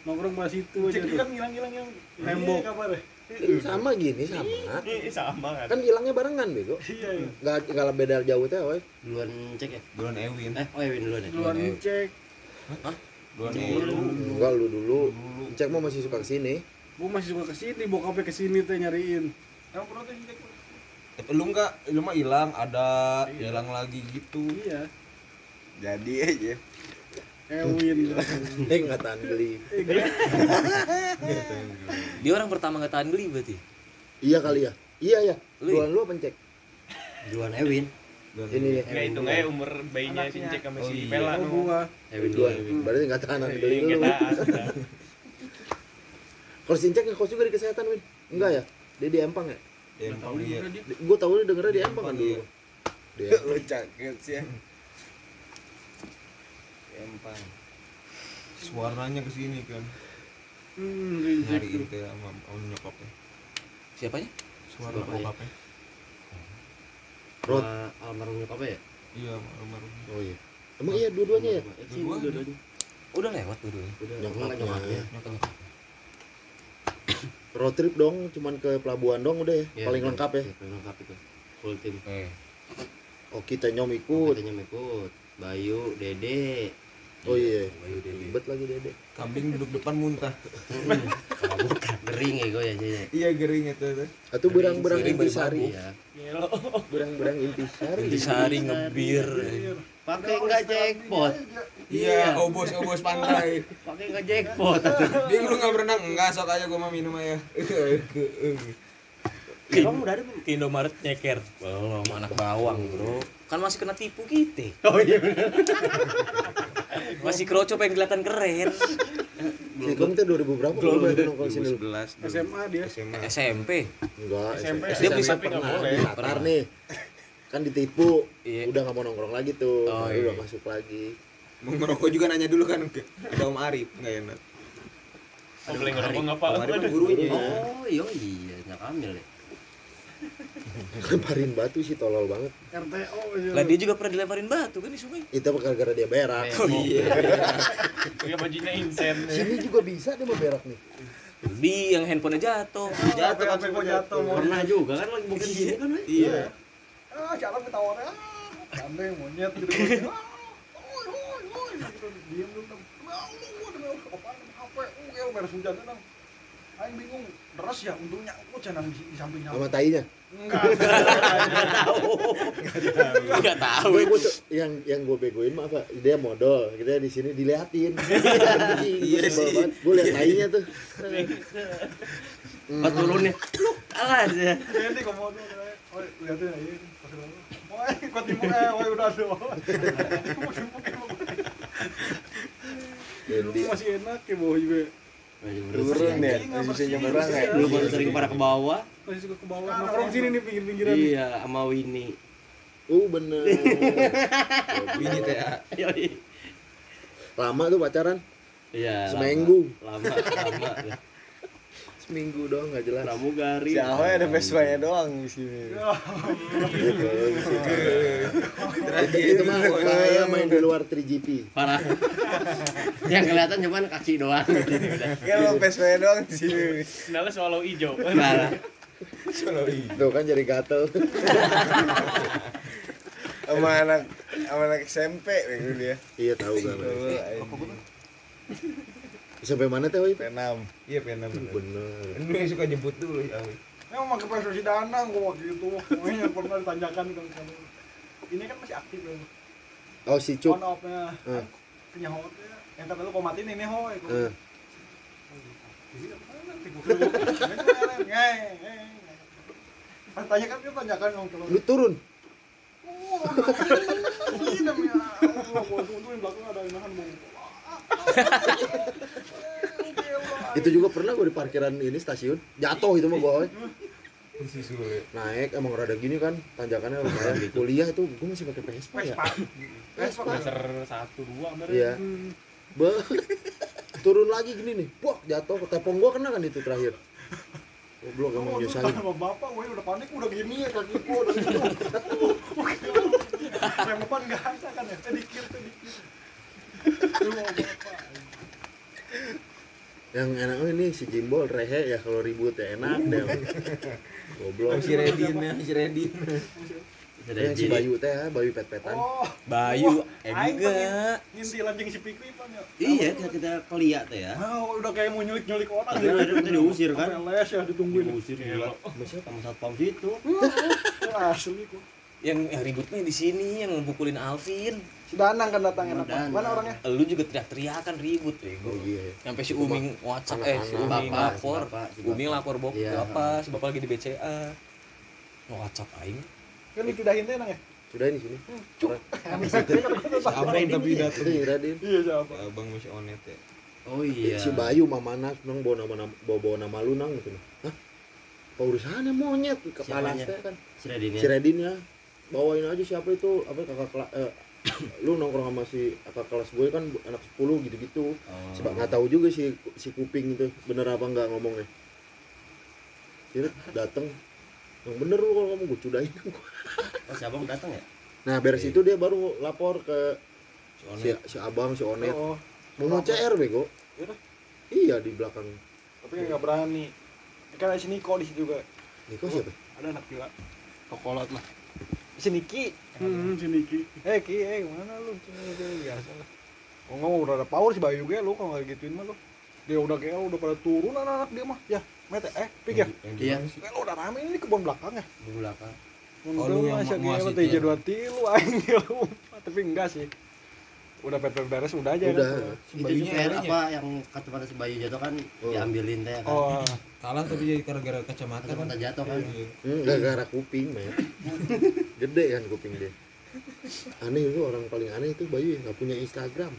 Nongkrong pas itu aja Cek tuh. kan hilang-hilang yang Tembok kabar ya? Eh, sama gini sama Ini sama kan. kan hilangnya barengan bego Iya iya. nggak nggak beda jauh teh woy Duluan cek ya. Duluan Ewin. Eh, oh Ewin duluan ya. Duluan cek. Duluan Dulu. Ewin. enggak lu dulu cek mau masih suka ke sini Gua masih suka ke sini, bokapnya ke sini teh nyariin. Yang pernah tuh cek. Tapi lu enggak, lu mah hilang, ada hilang lagi gitu. Iya. Jadi aja. Ewin. eh nggak tahan geli gila. dia orang pertama nggak tahan geli berarti iya kali ya iya ya Lu duluan lu apa cek Duluan Ewin. Ini nih Nggak hitung aja umur bayinya si Cek sama Oh, si iya. Pela. Oh, gua. Ewin duluan berarti nggak tahan geli Iya, lu kalau sincek ngekos juga di kesehatan win enggak ya dia di empang ya Empang dia. gue tahu dia dengernya di empang kan dulu dia [laughs] Lu cakep sih ya. Empang. Suaranya ke sini kan. Hmm. Nyariin teh sama sama nyokapnya. siapanya Suara Bapaknya. bokapnya. Rod. Almarhum nyokapnya ya? Iya, almarhum. oh iya emang iya dua-duanya ya sih, Dua-duanya. dua-duanya. udah lewat dulunya Udah, Nyokapnya. nyokapnya. Road trip dong cuman ke pelabuhan dong udah ya Iya, paling iya. lengkap ya Iya, paling lengkap itu. Full tim. eh oh kita nyom ikut Katanya mau ikut. Bayu, Dede. oh iya Bayu, Dede. ribet lagi dede Kambing duduk depan muntah. Oh, bukan. Gering [laughs] ya gue ya jadi. Iya, gering itu tuh. atau berang-berang intisari Iya. berang-berang intisari disari ngebir Pakai enggak jackpot. Iya, obos-obos pantai. Pakai enggak jackpot. Dia lu nggak berenang enggak sok aja gua mah minum aja. [laughs] Kamu udah ada belum? ke Indomaret nyeker belum anak bawang bro kan masih kena tipu kita Oh iya. [laughs] masih kroco pengen kelihatan keren kamu tuh 2000 berapa nongkrong sini lu 2011 SMA dia. SMA. SMP enggak SMP. Dia bisa pernah Qatar nih kan ditipu Iya. udah nggak mau nongkrong lagi tuh Oh, baru iya. udah masuk lagi Mau ngerokok juga nanya dulu kan ke ada Om Arif enggak enak. Boleh ngerokok nggak pak? Om Arif kan gurunya. Oh iya iya, enggak kamil ya. [laughs] lemparin batu sih tolol banget RTO aja. lah dia juga pernah dilemparin batu kan di sungai itu gara-gara dia berak oh iya [laughs] Pakai bajunya insen. sini juga bisa dia mau berak nih di yang handphonenya jatuh Jatuh kan jatuh. Pernah juga kan lagi mungkin gini kan, we? Iya. Ah, jalan ketawaran. Ah, gandeng monyet gitu. [laughs] Ah, gitu. Diem dulu. Uh, ya beres hujan Dam. Aing bingung. Deras ya untungnya aku jangan di, di samping sama tainya Enggak. [laughs] nggak tahu gue tuh yang yang gue begoin mah apa dia modal kita di sini diliatin iya sih. gue liat tainya tuh Pas turunnya, lu kalah aja. Nanti komodo. Oi, lihatin aja. Woi, kuat timur eh, woi udah ada. Dulu masih enak ya bawah juga. turun ya posisi nyebrang ya Lu baru sering pada ke bawah. Masih suka ke bawah. Nongkrong sini nih pinggir-pinggiran. Iya, sama Winnie. Uh bener. Ini teh ah. Lama tuh pacaran. Iya. lama. Seminggu. Lama, lama. Seminggu doang nggak jelas. Pramugari. si Ahoy ada Vespa-nya doang di sini itu mah kayak main di luar 3GP. Parah. [laughs] Yang kelihatan cuman kaki doang gitu. kan lo Vespa-nya doang di sini Kenalnya swallow hijau. Parah. Tuh kan jadi gatel. [laughs] sama anak sama anak SMP begitu dia iya tahu kan. Sampai mana teh Oi? P6 Iya pengen bener. Bener. Lu yang suka jemput dulu ya. Emang pakai Vespa si Danang gua waktu itu. Pokoknya pernah ditanyakan kan. Ini kan masih aktif loh. Oh si Cuk. On off-nya. Eh. Punya hotnya. Yang kata lu kau matiin ini hoy. Eh. Pas tanya kan dia tanyakan dong kalau Lu turun. ini namanya Allah gua belakang ada yang nahan mau [laughs] Itu juga pernah gue di parkiran ini stasiun. Jatuh itu mah gue. Sule. Naik emang rada gini kan tanjakannya lumayan. Kuliah itu gue masih pakai Vespa ya. Vespa Semester satu dua. Iya. Be turun lagi gini nih. Wah, jatuh tepung gua kena kan itu terakhir. Goblok emang nyusahin. sama bapak gue udah panik udah gini ya kaki gua udah gitu rem depan nggak ada kan ya eh dikir tuh dikir Lu mau bapak Yang enak oh ini si Jimbol rehe ya kalau ribut ya enak deh. Goblok. Si Redin ya, si Redin. Yang si Bayu teh ya, Bayu pet-petan. oh Bayu, eh aing enggak. ngintil anjing si Pikri pan ya Iya, kita kita keliat tuh ya. Nah, udah kayak mau nyulik-nyulik orang Tapi akhirnya kita diusir kan. Les ya ditungguin Diusir gila. Sama satpam situ. asli kok Yang, yang ributnya di sini yang pukulin Alvin. Si Danang kan datang enak Danang. mana orangnya Lu juga teriak-teriakan ribut Oh bego. iya. Sampai si Uming WhatsApp eh si. Uming Bapak, lapor. si bapak, si Uming lapor bok Iya. apa? Si bapak lagi di BCA. Mau WhatsApp aing. kan dipindahin teh nang ya Sudah ini sini. Abang tapi datang. Radin. iya siapa Abang masih onet ya. Oh iya. Si Bayu Mamana nang bawa nama bawa, bawa nama lu nang gitu. Hah? Apa urusannya monyet kepala kan. Si Redin ya. Ya. Bawain aja siapa itu apa kakak eh, lu nongkrong sama si kakak kelas gue kan anak 10 gitu-gitu. Oh. Sebab nggak tahu juga si si kuping itu bener apa enggak ngomongnya. Jadi dateng yang bener lu kalau ngomong gue cudain [laughs] Oh, si Abang datang ya? nah beres itu dia baru lapor ke Si si, abang si onet oh mau mau CR bego Yaudah. iya di belakang tapi nggak berani kan ada si Niko di situ juga Niko siapa ada anak gila Kokolot lah. Si Niki hmm, si Niki eh Ki eh mana lu? Biasa lah. Oh nggak mau udah ada power si Bayu gue lu kalau nggak gituin mah lu. Dia udah kayak udah pada turun anak-anak dia mah. Ya mete eh pik ya. Iya. Eh, lu udah rame ini kebun belakang ya? Di belakang. Oh, lu yang masih mau kayak asit lu [laughs] lu. Tapi enggak sih udah pepet beres udah aja Udah. kan Itu juga eranya. apa yang kacamata si Bayu jatuh kan Oh. diambilin teh kan. oh Kalah tapi jadi gara-gara kacamata kan. Kacamata jatuh kan. Iya. hmm, gara-gara kuping men [laughs] gede kan kuping dia aneh itu orang paling aneh itu Bayu yang nggak punya Instagram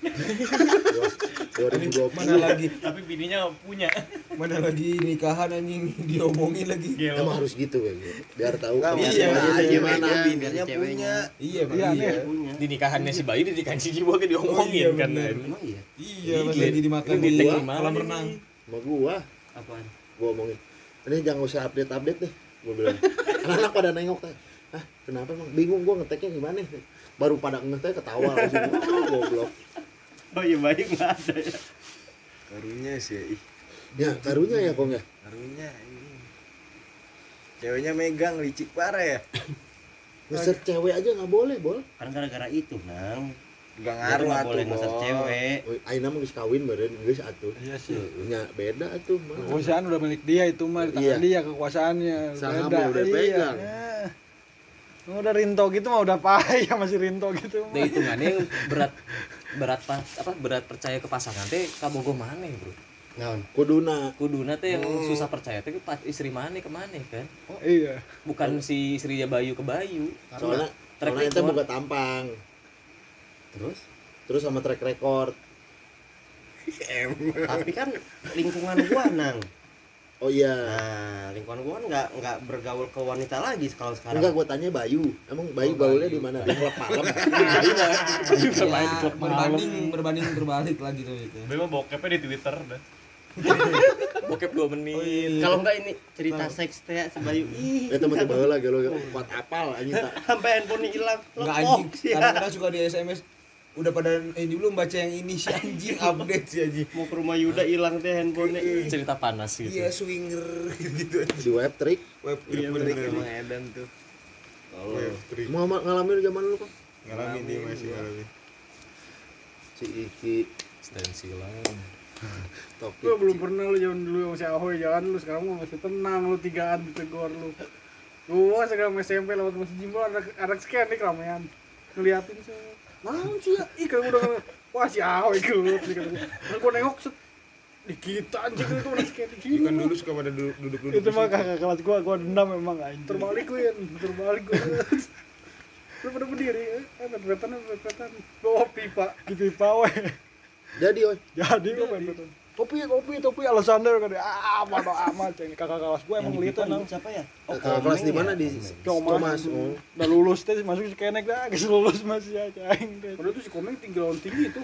2020 Mana lagi Tapi bininya punya. mana lagi nikahan anjing diomongin lagi. emang harus gitu kan biar tahu kebiasaan iya, iya, gimana iya. bininya punya Iya. Iya, Iya. Di nikahannya si Bayu di nikahan si Jiwa kan diomongin Oh, iya, kan. Emang iya. Iya, pas Iya. lagi dimakan di kolam renang. sama gua Apaan? gua omongin ini jangan usah update update deh gua bilang [laughs] anak-anak pada nengok teh ah kenapa emang bingung gua ngeteknya gimana baru pada ngeteh ketawa langsung "Ah, [laughs] goblok Oh iya Bayu nggak ada ya. karunya sih ih ya karunya ya kong ya karunya ini ceweknya megang licik parah ya ngeset cewek aja nggak boleh bol Kan gara-gara itu, Nang. gak ngaruh nggak atuh boleh ngeset Bol. cewek. Oh, Aina mah geus kawin badan geus atuh iya sih nya beda atuh mah kekuasaan udah milik dia itu mah di tangan Iya. dia kekuasaannya Sahamnya udah Iya. pegang. Eh. udah rinto gitu mah udah payah masih rinto gitu Nah mah hitungannya yang berat berat pas apa berat percaya ke pasangan teh kabogo mana bro. Naon? kuduna. Kuduna teh yang susah percaya teh istri mana ke mana kan? Iya. Bukan si istrinya Bayu ke Bayu. Soalnya Track soalnya itu buka tampang. Terus? terus sama track record. Tapi kan lingkungan gua nang. Oh iya. Nah, lingkungan gua kan nggak nggak bergaul ke wanita lagi kalau sekarang. enggak gua tanya Bayu. Emang Bayu gaulnya di mana? Di klub [laughs] malam Ya, berbanding berbanding berbalik lagi tuh itu. Memang bokepnya di Twitter dah. [laughs] bokep 2 menit. Kalau enggak ini cerita seks teh si Bayu. Ih, itu mah tiba lagi lo kuat apal anjing tak. Sampai handphone hilang. Enggak anjing. ya. Kadang-kadang suka di SMS udah pada ini belum baca yang ini si anjing [laughs] update si anjing. Mau ke rumah Yuda hilang teh handphonenya. cerita panas gitu Iya swinger [laughs] gitu. di web trick Web Iya bener bener emang Edan tuh. Web trick. mau ma- ngalamin zaman lu kok Ngalamin dia masih ngalamin. si Iki stensilan Toki Gua belum pernah lu zaman dulu sama si Ahoy jangan lu sekarang lu masih tenang lu tigaan ditegor lu. Gua sekarang SMP lewat masih Jimbo anak anak sekian nih keramaian. Ngeliatin sih. Naon sih ya? Ih kalau udah wah si gua. Terus gua nengok set di kita anjing itu anak sekian di Dia kan dulu suka pada duduk duduk duduk. Itu mah kakak kelas gua, gua dendam memang anjing. Terbalik gua ya, terbalik gua. Lu pada berdiri, eh, pet-petan, pet-petan. Bawa pipa, di pipa weh. jadi oi Jadi gue main betul. Topi, topi, topi Alexander kan ah bodo amat ceng kakak kelas gue emang Yang di lihat nang. siapa ya? kakak kelas di mana di Thomas. Thomas oh Udah lulus teh masuk si kenek dah, geus lulus masih ya ceng. Padahal tuh si Komeng tinggi lawan tinggi itu,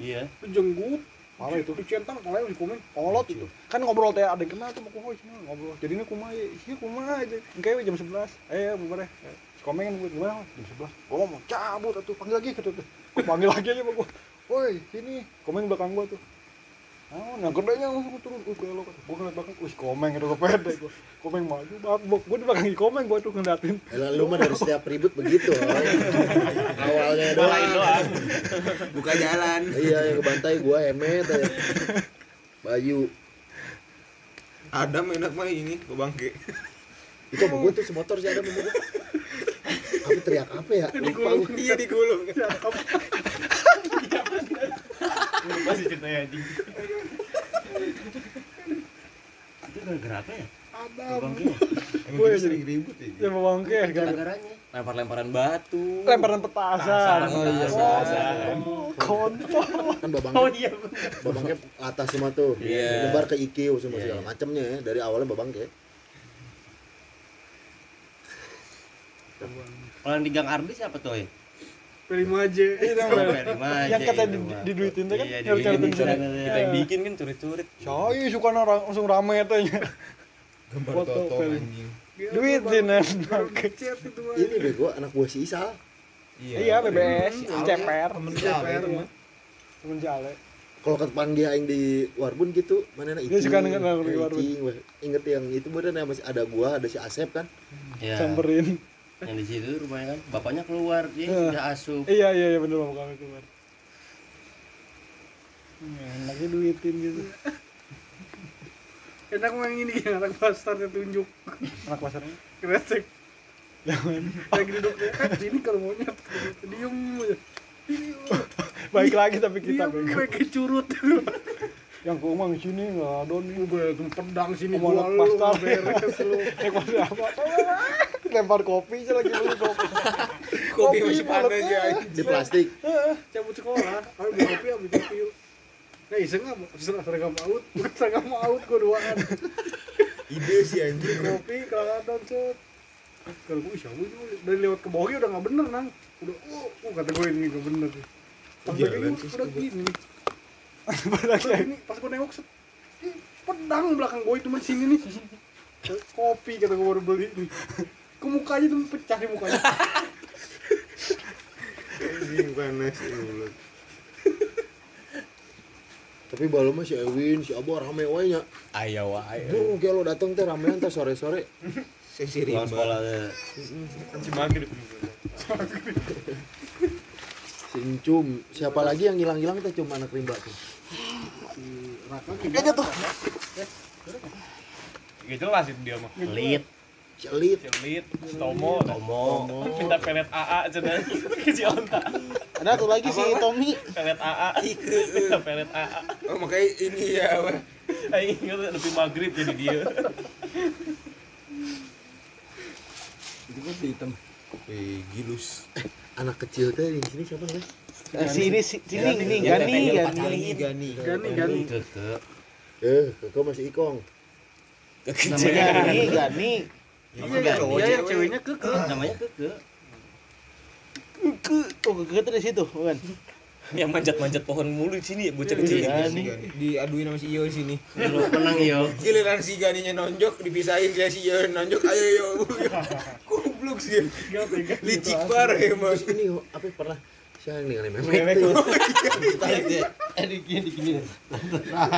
Iya. itu jenggut. Malah itu dicentang malah si Komeng kolot itu. Kan ngobrol teh ada yang kenal tuh sini ngobrol. Jadinya kumaha ya, iya kumaha itu. Kayak jam 11. Eh, bubar deh. Si Komeng kan gimana? Jam 11. Gua ngomong cabut atuh panggil lagi kata tuh. Panggil lagi aja sama gua. Woi, sini. Komeng belakang gua tuh. Oh, yang gedenya langsung turun, uh kalau gua ngeliat belakang, wih komeng itu gua pede gua. Komeng maju, bak, bak, gua di belakang komeng gua tuh ngeliatin. Elah, lu mah dari setiap ribut begitu [laughs] awalnya doang doang. Buka jalan. iya yang kebantai gua emet aja Bayu Adam enak mah ini ke bangke. itu sama gua tuh semotor sih ada sama gua tapi teriak apa ya lupa gua Iya digulung. [laughs] Masih ceritanya anjing. Itu gara-gara apa ya? Adam. Kita ya sering ribut ya. Ya bangke kan. Gara-garanya. lempar-lemparan batu Lemparan petasan. Oh iya. Petasan. Kontol. kan babang Oh iya. atas semua tuh Iya. nyebar ke IQ semua Iya, segala iya. macemnya ya dari awalnya babang ya Kalau yang di Gang Ardi siapa tuh? ya? Itu yang Oh, bener. Ferry Maje Yang kata itu di- mah. diduitin tuh kan, Iya, kita yang bikin kan curit-curit Saya suka orang langsung rame tanya. Gambar Foto toto anjing. Duitin kan. ini bego anak buah si Isal Iya, BBS, ceper. Temen Ceper. Temen Jale. kalau ke depan dia yang di Warbun gitu mana Dia suka denger lagu di Warbun. Inget yang itu bener masih ada gua ada si Asep kan Iya. Samperin. Yang di situ rumahnya kan bapaknya keluar dia Iya. sudah asup. Iya, iya, iya bener mau kami keluar. Hmm, Enaknya duitin gitu. [laughs] Enak main ini yang anak pasarnya tunjuk. Anak pasarnya? Kresek. Jangan. Lagi duduk ya. Eh, sini kalau mau nyet. Diem aja. [laughs] Baik lagi tapi kita bego. mereka curut. [laughs] Yang ke rumah di sini nggak ada nih. Gue pedang sini lu pasar beres lu. Pasar apa? Lempar kopi aja lagi beli kopi. [laughs] Kopi masih panas ya. anjing. di plastik Heeh, cabut sekolah. Ayo beli kopi, ambil kopi yuk. Nah, iseng? Serang seragam maut, seragam maut gue duaan. Ide sih anjing. Kopi, kelangatan set. Kalau gue siapa itu dari lewat ke bawahnya udah nggak bener nang. Udah, oh, oh kata gue ini nggak bener. Pas begini terus udah gini. Pas gue nengok set. Pedang belakang gue itu masih sini nih. Kopi kata gue baru beli nih. Ke mukanya tuh pecah di mukanya. Anjing panas ya mulut. tapi balu mah si Ewin si Abo rame wae nya. Ayo wae. Bro, kayak lo dateng teh ramean teh sore-sore. Sesi Pulang rimba. sekolah teh. Cimaki di si Encum. Siapa lagi yang hilang-hilang teh cuma anak rimba tuh? Gitu jelas itu dia mah. Pelit, si Elit Celit, Tomo, Tomo. minta pelet AA cenah [laughs] ke si Onta. ada tuh lagi si Tommy Pelet AA. Minta [laughs] pelet AA. Oh makanya ini ya. Aing [laughs] ingat lebih maghrib jadi dia. Itu kan hitam. Wih, gilus. anak kecil teh di sini siapa namanya Eh, si ini si sini ini Yang Gani Gani. Gani. Gani Gani Keke. Eh, kau masih ikong. Gani Gani iya iya cowok, iya cewek. ceweknya keke Namanya Keke. ke oh ke dari situ bukan Yang manjat-manjat pohon mulu di sini ya bocah kecil. Iya. Si Gani. Diaduin sama si Iyo di sini. Lu menang yo. Giliran si Ganinya nonjok dipisahin dia si Iyo nonjok ayo yo. Goblok [laughs] sih. Licik parah emang. Ini apa pernah siapa yang nih memek tuh. Tarik dia. Eh dikini dikini.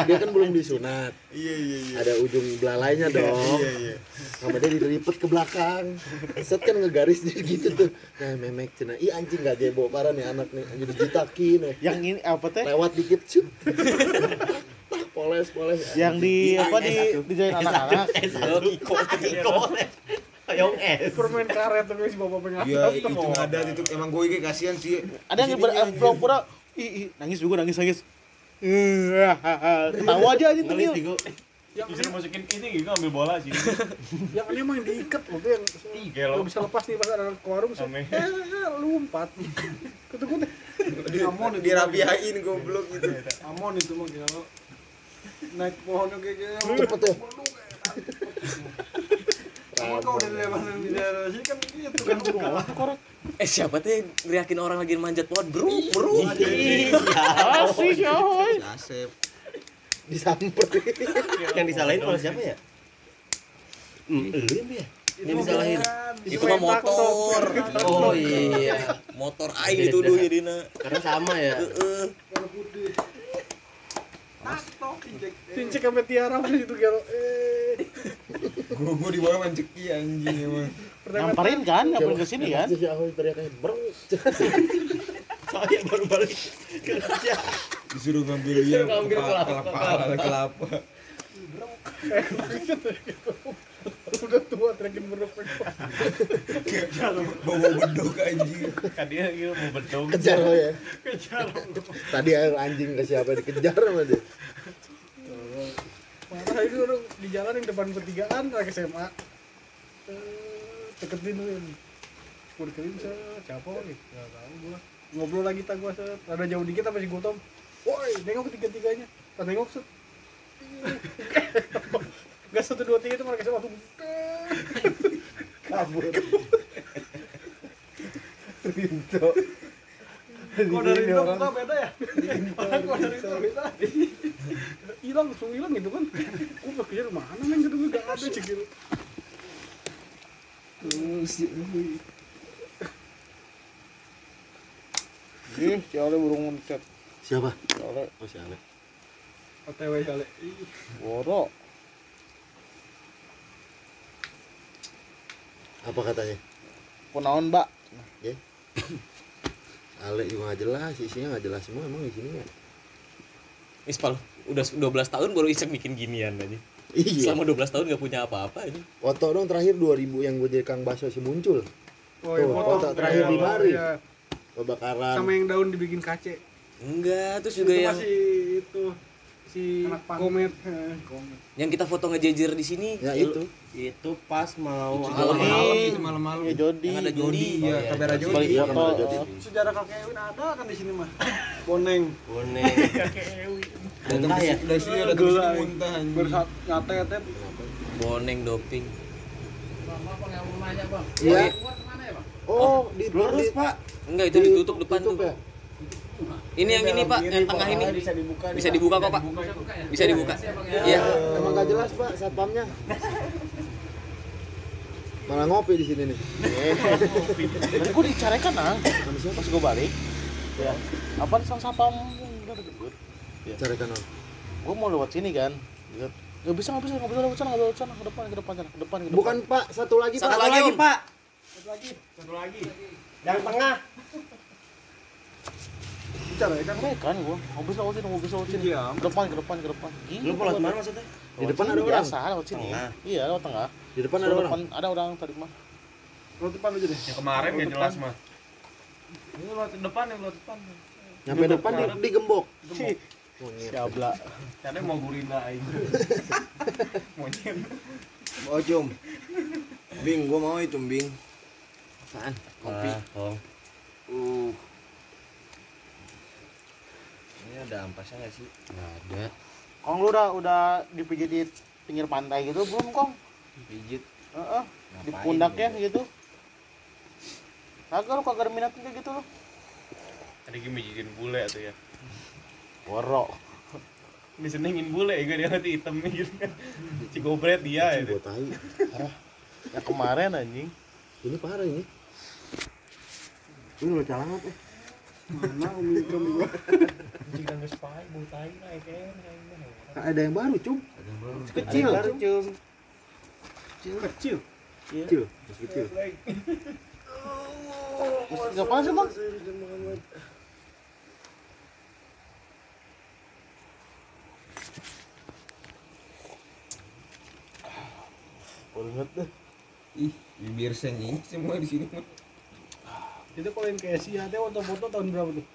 Dia kan belum disunat. Iya iya iya. Ada ujung belalainya dong. Iya iya. Sama dia dilipet ke belakang. Set kan ngegaris dia gitu tuh. Nah, memek cina. Ih anjing gak jebo parah nih anak nih. Anjing dijitakin. eh. yang ini apa teh Lewat dikit cut. Tak poles poles. yang di apa di di jalan anak-anak Oh, Kiko, Kiko. Ayong es. permen karet tuh guys bapak pengen Iya itu ngadat itu emang gue kayak kasihan sih. ada yang ber- eh, pura-pura ih, nangis juga nangis nangis Eh, ketawa aja aja tuh yang Bisa masukin ini gitu ambil bola sih. yang ini emang diikat loh tuh yang lo bisa lepas nih pas ada ke warung Ame. eh lompat kutu-kutu Amon dirapiain goblok gitu. Amon itu mah kalau naik pohonnya kayak gitu. Cepet ya. Sama kau udah lewat di daerah sini kan gitu kan bukan. Eh siapa tuh yang ngeriakin orang lagi manjat pohon? Bro, bro. Asik ya, hoy. Asep. Disamperin. Yang disalahin oleh siapa ya? Hmm, Lu ya? Yang disalahin. Itu mah motor. Oh iya. Motor aing itu dulu jadinya. Karena sama ya. Heeh. Tastok cincin sampai tiara pas itu gelo eh Gue gue di bawah menceki anjing emang. nyamperin kan nyamperin ke sini kan Si Ahoy teriaknya bro. Saya baru balik kerja. Disuruh ngambil yang Ngambil kelapa kelapa. [laughs] kelapa udah tua teriakin berapa Bawa bedok anjing. Kan dia gitu mau bedong. Kejar lo ya. Tadi air anjing ke siapa dikejar sama dia. Parah itu orang di jalan yang depan pertigaan lagi SMA. Eh, deketin. Gue deketin se siapa lagi? Gak tahu gua. Ngobrol lagi tak gua set. Ada jauh dikit apa si Gotong. Woi, nengok ketiga-tiganya. Pas nengok set. [laughs] Gak satu dua tiga itu mereka SMA langsung kabur. [laughs] Kok dari itu muka beda ya? Kok dari itu beda? Hilang langsung hilang gitu kan. Gue pikir mana neng gitu gak ada gitu. ih si Ale burung mencet Siapa? si Ale Oh si Ale. OTW kali. boro Apa katanya? kunaon mbak Ale juga nggak jelas, isinya nggak jelas semua emang di sini ya. Ispal, udah 12 tahun baru iseng bikin ginian aja. Iya. Selama 12 tahun gak punya apa-apa ini. Foto dong terakhir 2000 yang gue jadi Kang Baso si muncul. Oh, Tuh, foto terakhir di mari. Iya. Kebakaran. Sama yang daun dibikin kace. Enggak, terus Itu juga yang masih itu si Anak pang. komet. yang kita foto ngejejer di sini. Ya itu. Itu pas mau Malam-malam itu malam-malam. ya Jody Yang ada Jody. Iya, kamera Jody. balik foto kamera Jody. Sejarah kakek Ewin ada kan di sini mah. Boneng. Boneng. [laughs] Muntah ya? Dari sini ada Gula. muntah. Bersat nyatet Boneng doping. Iya. Oh, di Lurus, Pak. Enggak, itu ditutup depan tuh. Ya? Ini yang ini, Pak, yang tengah ini. bisa dibuka. Bisa dibuka kok, Pak. Bisa dibuka. Iya. Emang gak jelas pak satpamnya. Malah ngopi di sini nih. tadi gue dicarekan siapa? pas gue balik ya apa sang yang udah deket Carikan orang. gue mau lewat sini kan Lihat, nggak bisa nggak bisa nggak bisa lewat sana nggak lewat sana ke depan ke depan sana ke depan ke depan Bukan pak, satu lagi Satu pak. lagi, Om. Pak. Satu lagi. Yang tengah. Bicara ya kan. Mereka kan gue nggak bisa lewat sini bisa lewat sini Iya. ke depan ke depan ke depan Gini Lu gua lewat lewat- mana maksudnya? Di depan lewat ada orang. biasa lewat sini iya lewat tengah Di depan ada Lewat orang. ada orang tadi mah Lo depan aja deh. Yang kemarin gak jelas mah. Ini lewat depan yang lewat depan. Nyampe depan di, digembok. siabla Karena mau gurina aing. [laughs] Monyet. Oh, Cum. Bing, gua mau itu, Bing. Apaan? Kopi. Ah, Kong. Uh, Ini ada ampasnya nggak sih? Nggak ada. Kong lu udah udah dipijit di pinggir pantai gitu belum Kong? Pijit. Heeh. Di Ngapain pundaknya gitu? gitu. Kagak lu kagak ada minat kayak gitu lu. Ada yang mijitin bule atau ya. Woro. Disenengin bule ya dia nanti hitam gitu kan. Cigobret dia itu. gua tahu. Ya kemarin anjing. Ini parah ini. Ini lo calangat eh. Mana umi gua. Jika nggak sepai, bau tai naik kan. Ada yang baru, cum. Kecil. Ada yang baru, cum. Kecil. Kecil, masih kecil. Enggak panas emang? Banget deh. Ih, bibir sengih semua di sini itu kalau yang kayak Sia, teh waktu foto tahun berapa tuh?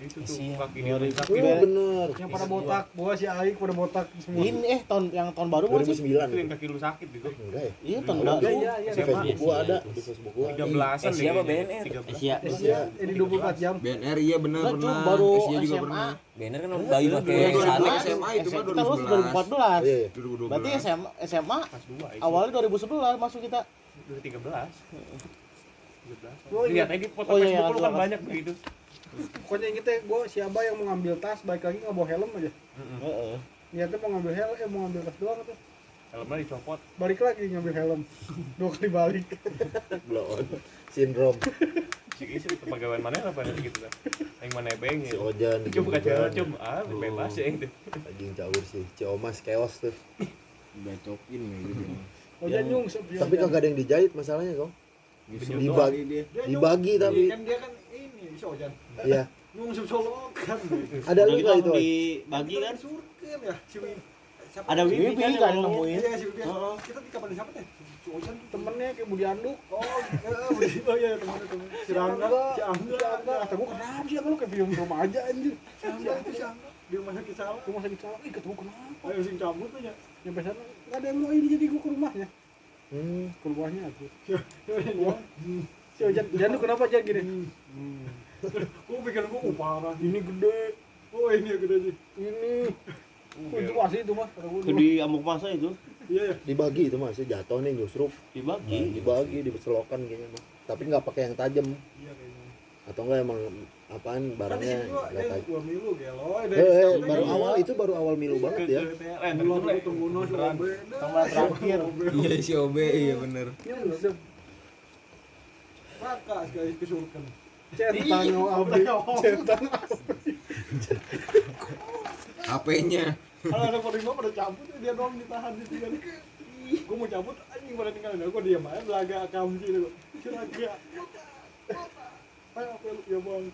Itu tuh Asia. kaki kiri kaki oh, bener. Yang pada botak gua si Aik pada botak semua. Ini eh tahun yang tahun baru 2009 itu yang kaki lu sakit gitu enggak ya? Iya, iya tahun iya, baru. Iya, iya iya di Facebook gua ada di Facebook gua. 13 an Asia apa BNR Asia Asia ini 24 jam. BNR iya benar benar baru Asia juga pernah. BNR kan eh, udah bayi pakai sana SMA itu mah 2014 2012 berarti SMA SMA awalnya 2011 masuk kita. 2013 Lihat aja di foto Oh, iya, Facebook iya, lu kan iya. banyak begitu. Pokoknya yang kita gua si Abah yang mau ngambil tas, balik lagi nggak bawa helm aja. Heeh. Niatnya mau ngambil helm, eh mau ngambil tas doang tuh. Helmnya dicopot. Balik lagi ngambil helm. Dua kali balik. Blow on. Syndrome. Si istri pegawai mana lah pada gitu kan. Yang mana beng Si ya. Ojan. Coba bukan Ojan. cewek, cum. Ah, bebas ya itu. Anjing caur sih. Ciomas keos tuh. Bacokin gitu. Oh, dia nyungsep. Tapi kagak ada yang dijahit masalahnya kok. Dibagi, dia. dibagi tapi kan dia kan ini si Ojan iya. [laughs] nyungsep solokan Ada lu gitu itu? Dibagi kan? surken ya si Win siapa Ada Wibi Wibi kan kan yang nemuin. ngomongin. iya si Win kita di kapan siapa teh Ojan tuh temennya kayak Budi Anduk. oh Budi- oh iya teman teman si Rangga si Angga Si Angga. Kata gua kenapa sih lu kayak film rumah aja anjir. si Angga itu si Angga di rumah sakit salah Rumah sakit salah. Ih, ketemu kenapa? ayo sing cabut aja Nyampe sana nggak ada yang mau ini jadi gua ke rumahnya. Hmm. Ke rumahnya aku. Jangan lu kenapa aja gini? pikir oh parah Ini gede. oh ini gede sih Ini. Oh, itu asli itu gua. Itu di amuk masa itu iya ya Dibagi itu mas, jatuh nih nyusruk. dibagi. Dibagi, diselokan kayaknya. Tapi nggak pakai yang tajam. iya kayaknya Atau enggak emang apaan kan barangnya nggak gua milu gelo Eh, eh, baru awal itu baru awal milu banget ya. Aku tunggu no si Beneran. Obe Tambah terakhir. Iya si OB iya bener. Nyungsep. raka sekali Centang. Centang. HP-nya. kalau ada penerima pada cabut dia doang ditahan di sini gue mau cabut anjing pada tinggalin gue diam aja belaga kamji itu belaga ayo apa lu ya bang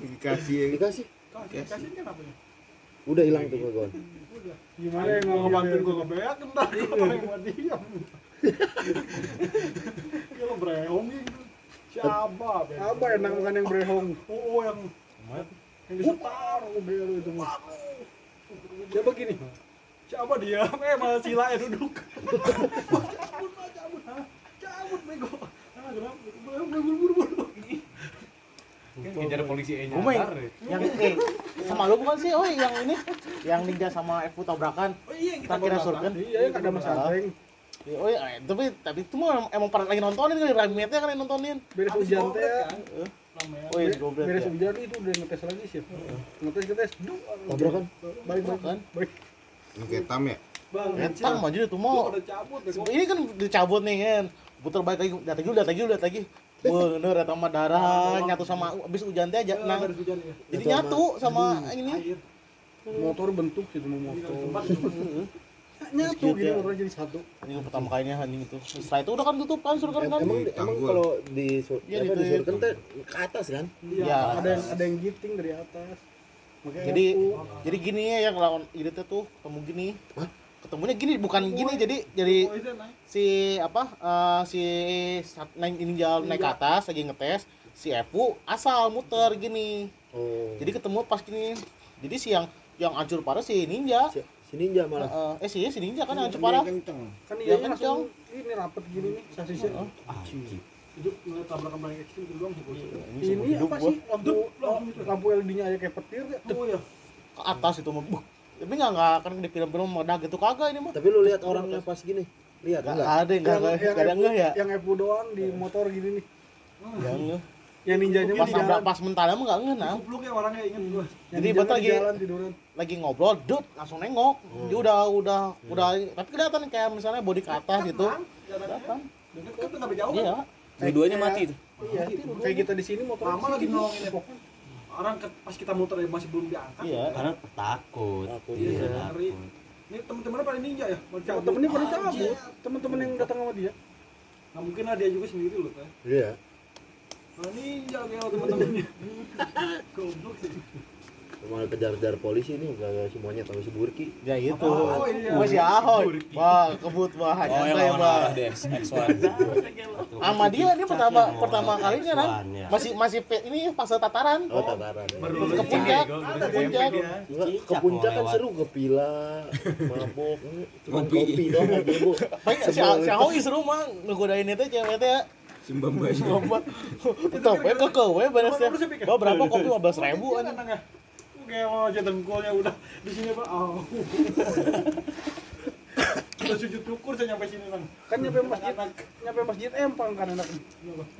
Dikasih yang Dikasih. kasih kasih kan apa ya Udah hilang tuh kawan. Gimana yang ngebantuin gue ngebeak? Entar gue yang mau diam ya lo brehong gitu siapa? Apa enak bukan yang brehong? oh oh, yang yang disetar belu itu mah. Siapa gini? siapa dia? Eh malah sila ya duduk. [laughs] Cabut cabut cabut bego. Ah kenapa? Buru buru ngejar polisi E nyasar. yang eh sama lu bukan sih? Oh, yang ini yang ninja sama Evu tabrakan. oh iya yang kita Tak kira bawa surken. Iya, yang ada Mas Ateng. Oh iya, eh, tapi tapi itu mah emang pada lagi nontonin kan rametnya kan yang nontonin. Beres hujan teh. kan namanya Oh iya, goblet Beres ya. hujan itu udah ngetes lagi sih. Ngetes ngetes. Duh, Tabrakan. Balik Kan? balik. Yang ketam ya. bang mah jadi tuh mau Ini kan dicabut nih kan. Putar balik lagi, datang dulu, datang dulu, datang lagi. Bener eta mah darah nyatu sama abis hujan teh aja. Eh, Nah, beres hujan ya jadi nyatu sama ini. air Motor bentuk sih mau motor. [laughs] Nyatu gini ya. motornya jadi satu. Ini yang pertama kalinya anjing itu. Setelah itu udah kan tutup kan surga Em- kan. Emang emang kalau di Iya, gitu, di iya. surken teh ke atas kan? Iya. Ada yang ada yang giting dari atas. Makanya Jadi jadi gini ya yang lawan ini tuh ketemu gini. Hah? Ketemunya gini bukan gini jadi jadi oh si apa eh, si sat- naik ini jalan naik ke atas lagi ngetes si Evu asal muter gini Oh. jadi ketemu pas gini jadi si yang yang hancur parah si ninja si, si ninja malah. Eh, eh si si ninja kan yang hancur parah kenceng kan Ya, iya kencang. langsung ini rapet gini nih sasisnya. hidup ngeliat tabrakan paling ekstrim itu doang. Ini Ini hidup apa sih lampu lampu LED-nya aja kayak petir ya? Oh ya. ke atas itu mah. Tapi nggak nggak akan di film-film meledak gitu kagak ini mah. Tapi lu lihat orangnya pas gini. Lihat Nggak enggak? ada yang nggak nggak nggak ada nggak ya. Yang Evo doang di motor gini nih. Yang Yang ninjanya pas nabrak pas mentalnya mah nggak ngena. Kupluk ya orangnya inget gua. Yang Jadi betul lagi- jalan tiduran. lagi ngobrol, dut langsung nengok. Dia udah udah udah tapi kelihatan kayak misalnya body ke atas gitu. Kelihatan. Deket kan nggak jauh. Iya. Dua-duanya mati tuh. Iya, kayak kita di sini motor. Mama lagi nolongin. Orang ke- pas kita muter ya masih belum diangkat. Iya. Karena takut. Takut, Iya. Iya. Lari. Ini temen-temennya pada ninja ya. Pada cabut. Temennya pada Anjir. cabut. Temen-temen yang datang sama dia. Nggak mungkin lah dia juga sendiri loh teh. Iya. Nah, ninja kayak temen-temennya. [laughs] Goblok sih. Cuma kejar-kejar polisi ini enggak semuanya tahu si Burki. Ya itu. Oh, iya. Masih ahoy. Wah, kebut wah Oh, arah deh, X1. Sama dia ini pertama pertama kalinya kan. X1, ya. Masih masih ini fase tataran. Oh, tataran. Ke puncak, ke puncak. Ke puncak mau kan seru ke pila, mabok, kopi doang aja bu. Baik si si Ahoy seru mah ngegodain itu cewek teh ya. Simbang bayi. Lomba. [laughs] Itu we ke ke we beres ya. Bawa berapa kopi 15 ribu Kan anjing. ya. Kayak lo aja dengkulnya udah di sini pak. Oh. [coughs] Udah sujud syukur saya nyampe sini bang. Kan nyampe masjid, nyampe masjid Empang kan enak.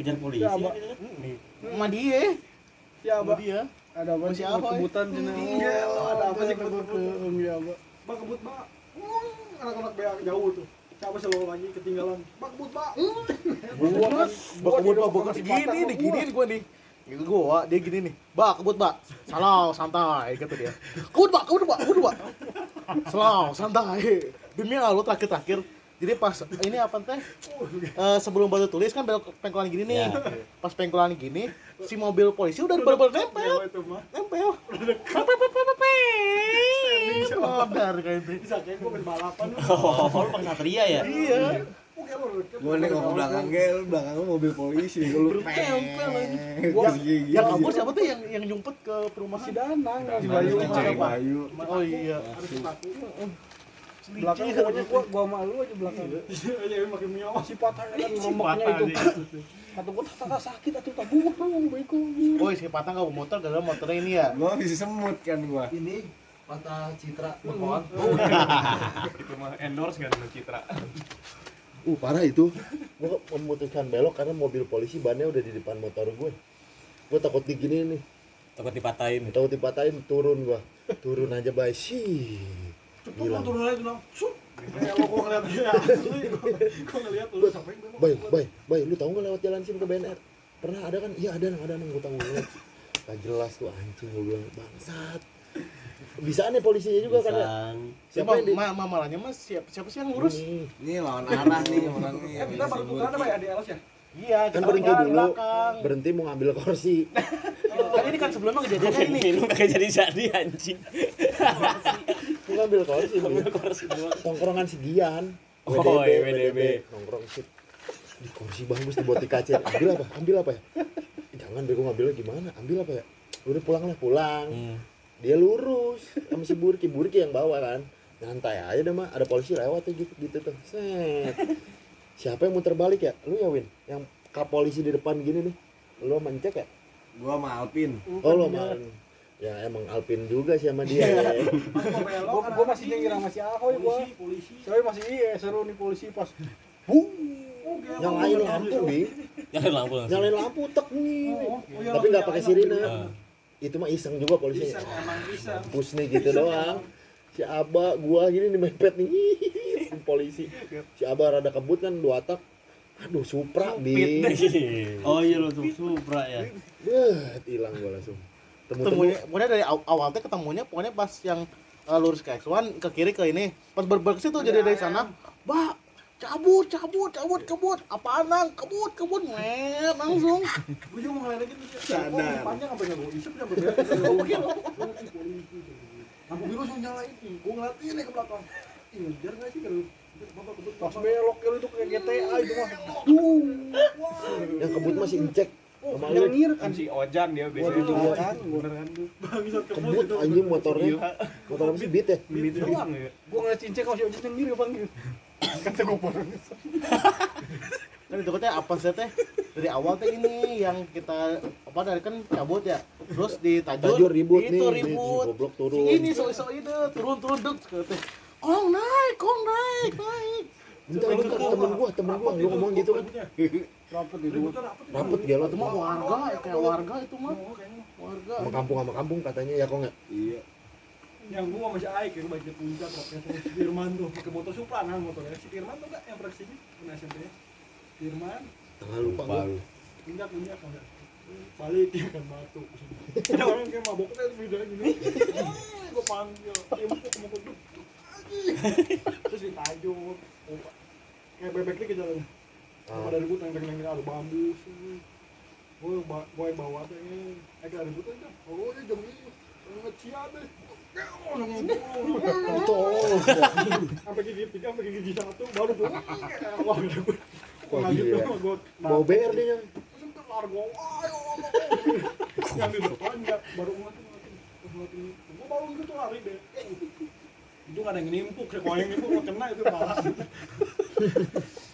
Kejar polisi. Ya, Abah. Sama dia. Ya, Abah. dia. Ada apa sih apa, kebutan sini? Iya, ada apa sih kebut-kebut? Iya, Abah. Bang kebut bang. Hmm, Anak-anak beak jauh tuh. Siapa selalu lagi ketinggalan. Bang. Gua kan bak kebut bak gua gini nih gini nih gua nih. Gitu gua dia gini nih. Bak kebut bak. Salah santai kata dia. Kebut bak kebut bak kebut bak. Salah santai. Demi Allah terakhir-terakhir jadi pas ini apa teh Eh, sebelum batu tulis kan belok pengkolan gini nih pas pengkolan gini si mobil polisi udah bener-bener nempel nempel nempel nempel Bisa kayak gue main balapan. Oh, lu satria ya? iya. Gue nengok ke belakang gel, belakang lu mobil polisi. Lu Gua yang kabur siapa tuh yang yang nyumpet ke perumahan Si Danang, si Bayu. Oh iya Harus takut. Belakang pokoknya gua gua sama lu aja belakang. Iya [laughs] makin mio. Si patah kan romboknya itu. Kata gua tak sakit atuh tak gua beko. oh si patang nggak bawa motor gara motornya ini ya Gua bisa semut kan gua. Ini patah citra bekon. [laughs] Itu mah endorse kan Citra. [laughs] Uh parah itu. Gua memutuskan belok karena mobil polisi bannya udah di depan motor gue. Gue takut digini nih, Takut dipatahin. takut dipatahin turun gua. Turun aja bay sih. Cepet lo turun aja gua. Bay, bay, bay, lu tahu nggak lewat jalan sini ke BNR? Pernah ada kan? Iya ada, nang, ada, nang, gue tahu banget. Gak jelas tuh anjing gue bilang bangsat. Bisa nih polisinya juga kan ya? Pisang. Siapa yang di ma ma malahnya mas siapa siapa sih yang ngurus Ini. Ini lawan arah nih orangnya. Eh kita baru tukeran apa ya di LS ya? iya Kan berhenti dulu, belakang berhenti mau ngambil kursi. [laughs] kan ini kan sebelumnya kejadian ini Minum kagak jadi jadi anjing. Mau ngambil kursi, ngambil kursi. Tongkrongan si Gian. Oh, iya, WDB. Nongkrong sih. Di kursi bagus di boti kaca. Ambil apa? Ambil apa ya? Jangan bego ngambilnya gimana? Ambil apa ya? Udah pulang lah, pulang. Hmm. Dia lurus sama si Burki. Burki yang bawa kan. Nyantai aja deh mah ada polisi lewat tuh gitu gitu tuh. Set. Siapa yang muter balik ya? Lu ya Win? Yang kap polisi di depan gini nih. Lu mencek ya? Gua sama Alpin. oh lu sama ya emang Alpin juga sih sama dia. Ya. Gua kan gua masih nyengir sama si Ahoy gua. polisi, polisi. Soalnya masih iya seru nih polisi pas Oh, gila. nyalain lampu bi Nyalain lampu nyalain lampu tek nih. Oh, iya, tapi nggak pakai sirine. Itu mah iseng juga polisi Bisa emang bisa. Pus nih gitu doang. si Aba gua gini nih mepet nih. [laughs] Polisi. Si Aba rada kebut kan dua tak aduh supra bi [laughs] Oh iya lu tuh Supra ya. Beuh, hilang gua langsung. Temu ketemunya pokoknya dari aw- awal teh ketemunya pokoknya pas yang eh, lurus ke X1 ke kiri ke ini. Pas berber ke situ jadi dari sana bah cabut cabut cabut kebut apaan nang kebut kebut met langsung [laughs] Gue juga mau ngeliatin gitu. Sadar. Oh, panjang apa yang gue isep nyampe dia. Lampu biru langsung nyalain. Gue ngeliatin nih ke belakang. Ngejar nggak sih kalau pas belok kali itu kayak GTA itu mah. Dung. yang kebut masih incek sama Yang lu ngir kan Kan si Ojan dia biasanya. di belakang gua. bangsat kebut anjing motornya motor apa sih beat ya Itu doang ya. Gua ngeliat cincin kalau si Ojek nyengir ya bang. Kata bang. kan itu teh apa sih teh? Dari awal teh ini yang kita apa dari kan cabut ya? Terus di tajur, Tajur ribut itu nih, ribut. goblok turun. si ini so so itu turun turun dek teh. Kong naik kong naik naik. Bentar, bentar, temen gua, temen gua, lu ngomong gitu. Kan rapet itu Rapet gelo itu mah warga kayak warga itu mah. Warga. Sama kampung sama kampung katanya ya kok nggak? Iya. Yang gua masih aik yang baik di puncak waktu sama si Firman tuh pakai motor Supra kan motornya si Firman tuh enggak yang praksinya pernah SMP Firman? Tengah lupa gua. puncak puncak enggak balik dia kan batu ada orang kayak mabok kan video gini gua panggil. Dia mau motor tuh terus ditajuk kayak bebek nih ke jalan. Ah. ada ribut yang neng ada bambu sih. Gue gue yang bawa tuh ini eh ada ribut aja oh ini jam ini. Ngecian deh Tolong. sampai gigi tiga sampai gigi satu baru gue wah gue Wah, lanjut gila. tuh gue Mau BR dia. Terus largo ayo yang di depan baru ngeliatin ngeliatin ngeliatin gue baru gitu lari deh itu nggak ada yang nimpuk kalau yang nimpuk mau kena itu malah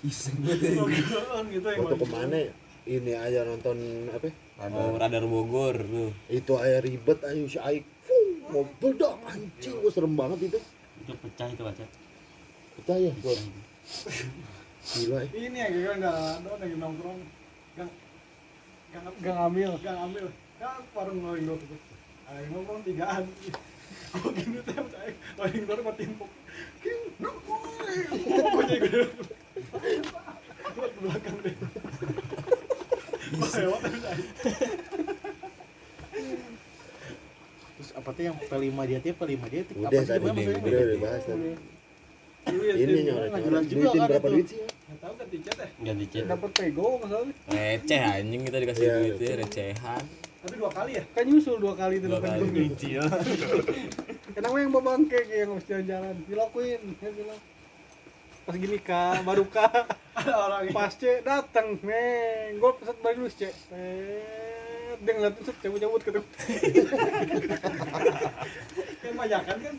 Iseng gitu yang Waktu ke mana ini aja nonton apa? Oh, radar Bogor tuh. Itu aja ribet ayo si Aik. Mau bedak anjing, gua serem banget itu. Itu pecah itu kaca. Pecah ya gua. Gila ya. ini yang kira nggak ada yang nongkrong. Gang gang gang ambil gang ambil kan warung loing dua tuh ada yang nongkrong tigaan. Gue gini teh saya loing dua mati timpuk pokoknya gue buat belakang deh. Lewat terus apa tuh yang P5 dia tuh P5 dia tuh Udah tadi, udah, maksudnya? udah dibahas tadi. Iya, Ini jelas juga Duitin kan berapa itu. duit sih? ya? tahu kan tiket teh Ganti chat. dapat pego masalahnya Receh anjing kita dikasih Iya, duit ya, iya. recehan. tapi dua kali ya kan nyusul dua kali itu Dua kali. duit [laughs] Kenapa yang bawa bangke yang harus jalan-jalan? Dilakuin, ya bilang. Pas gini kak, baru kak. [laughs] Ada orang Pas cek datang, neng, gue peset balik dulu cek. Eh, dia ngeliatin set cabut-cabut [laughs] ke Kan banyakan kan?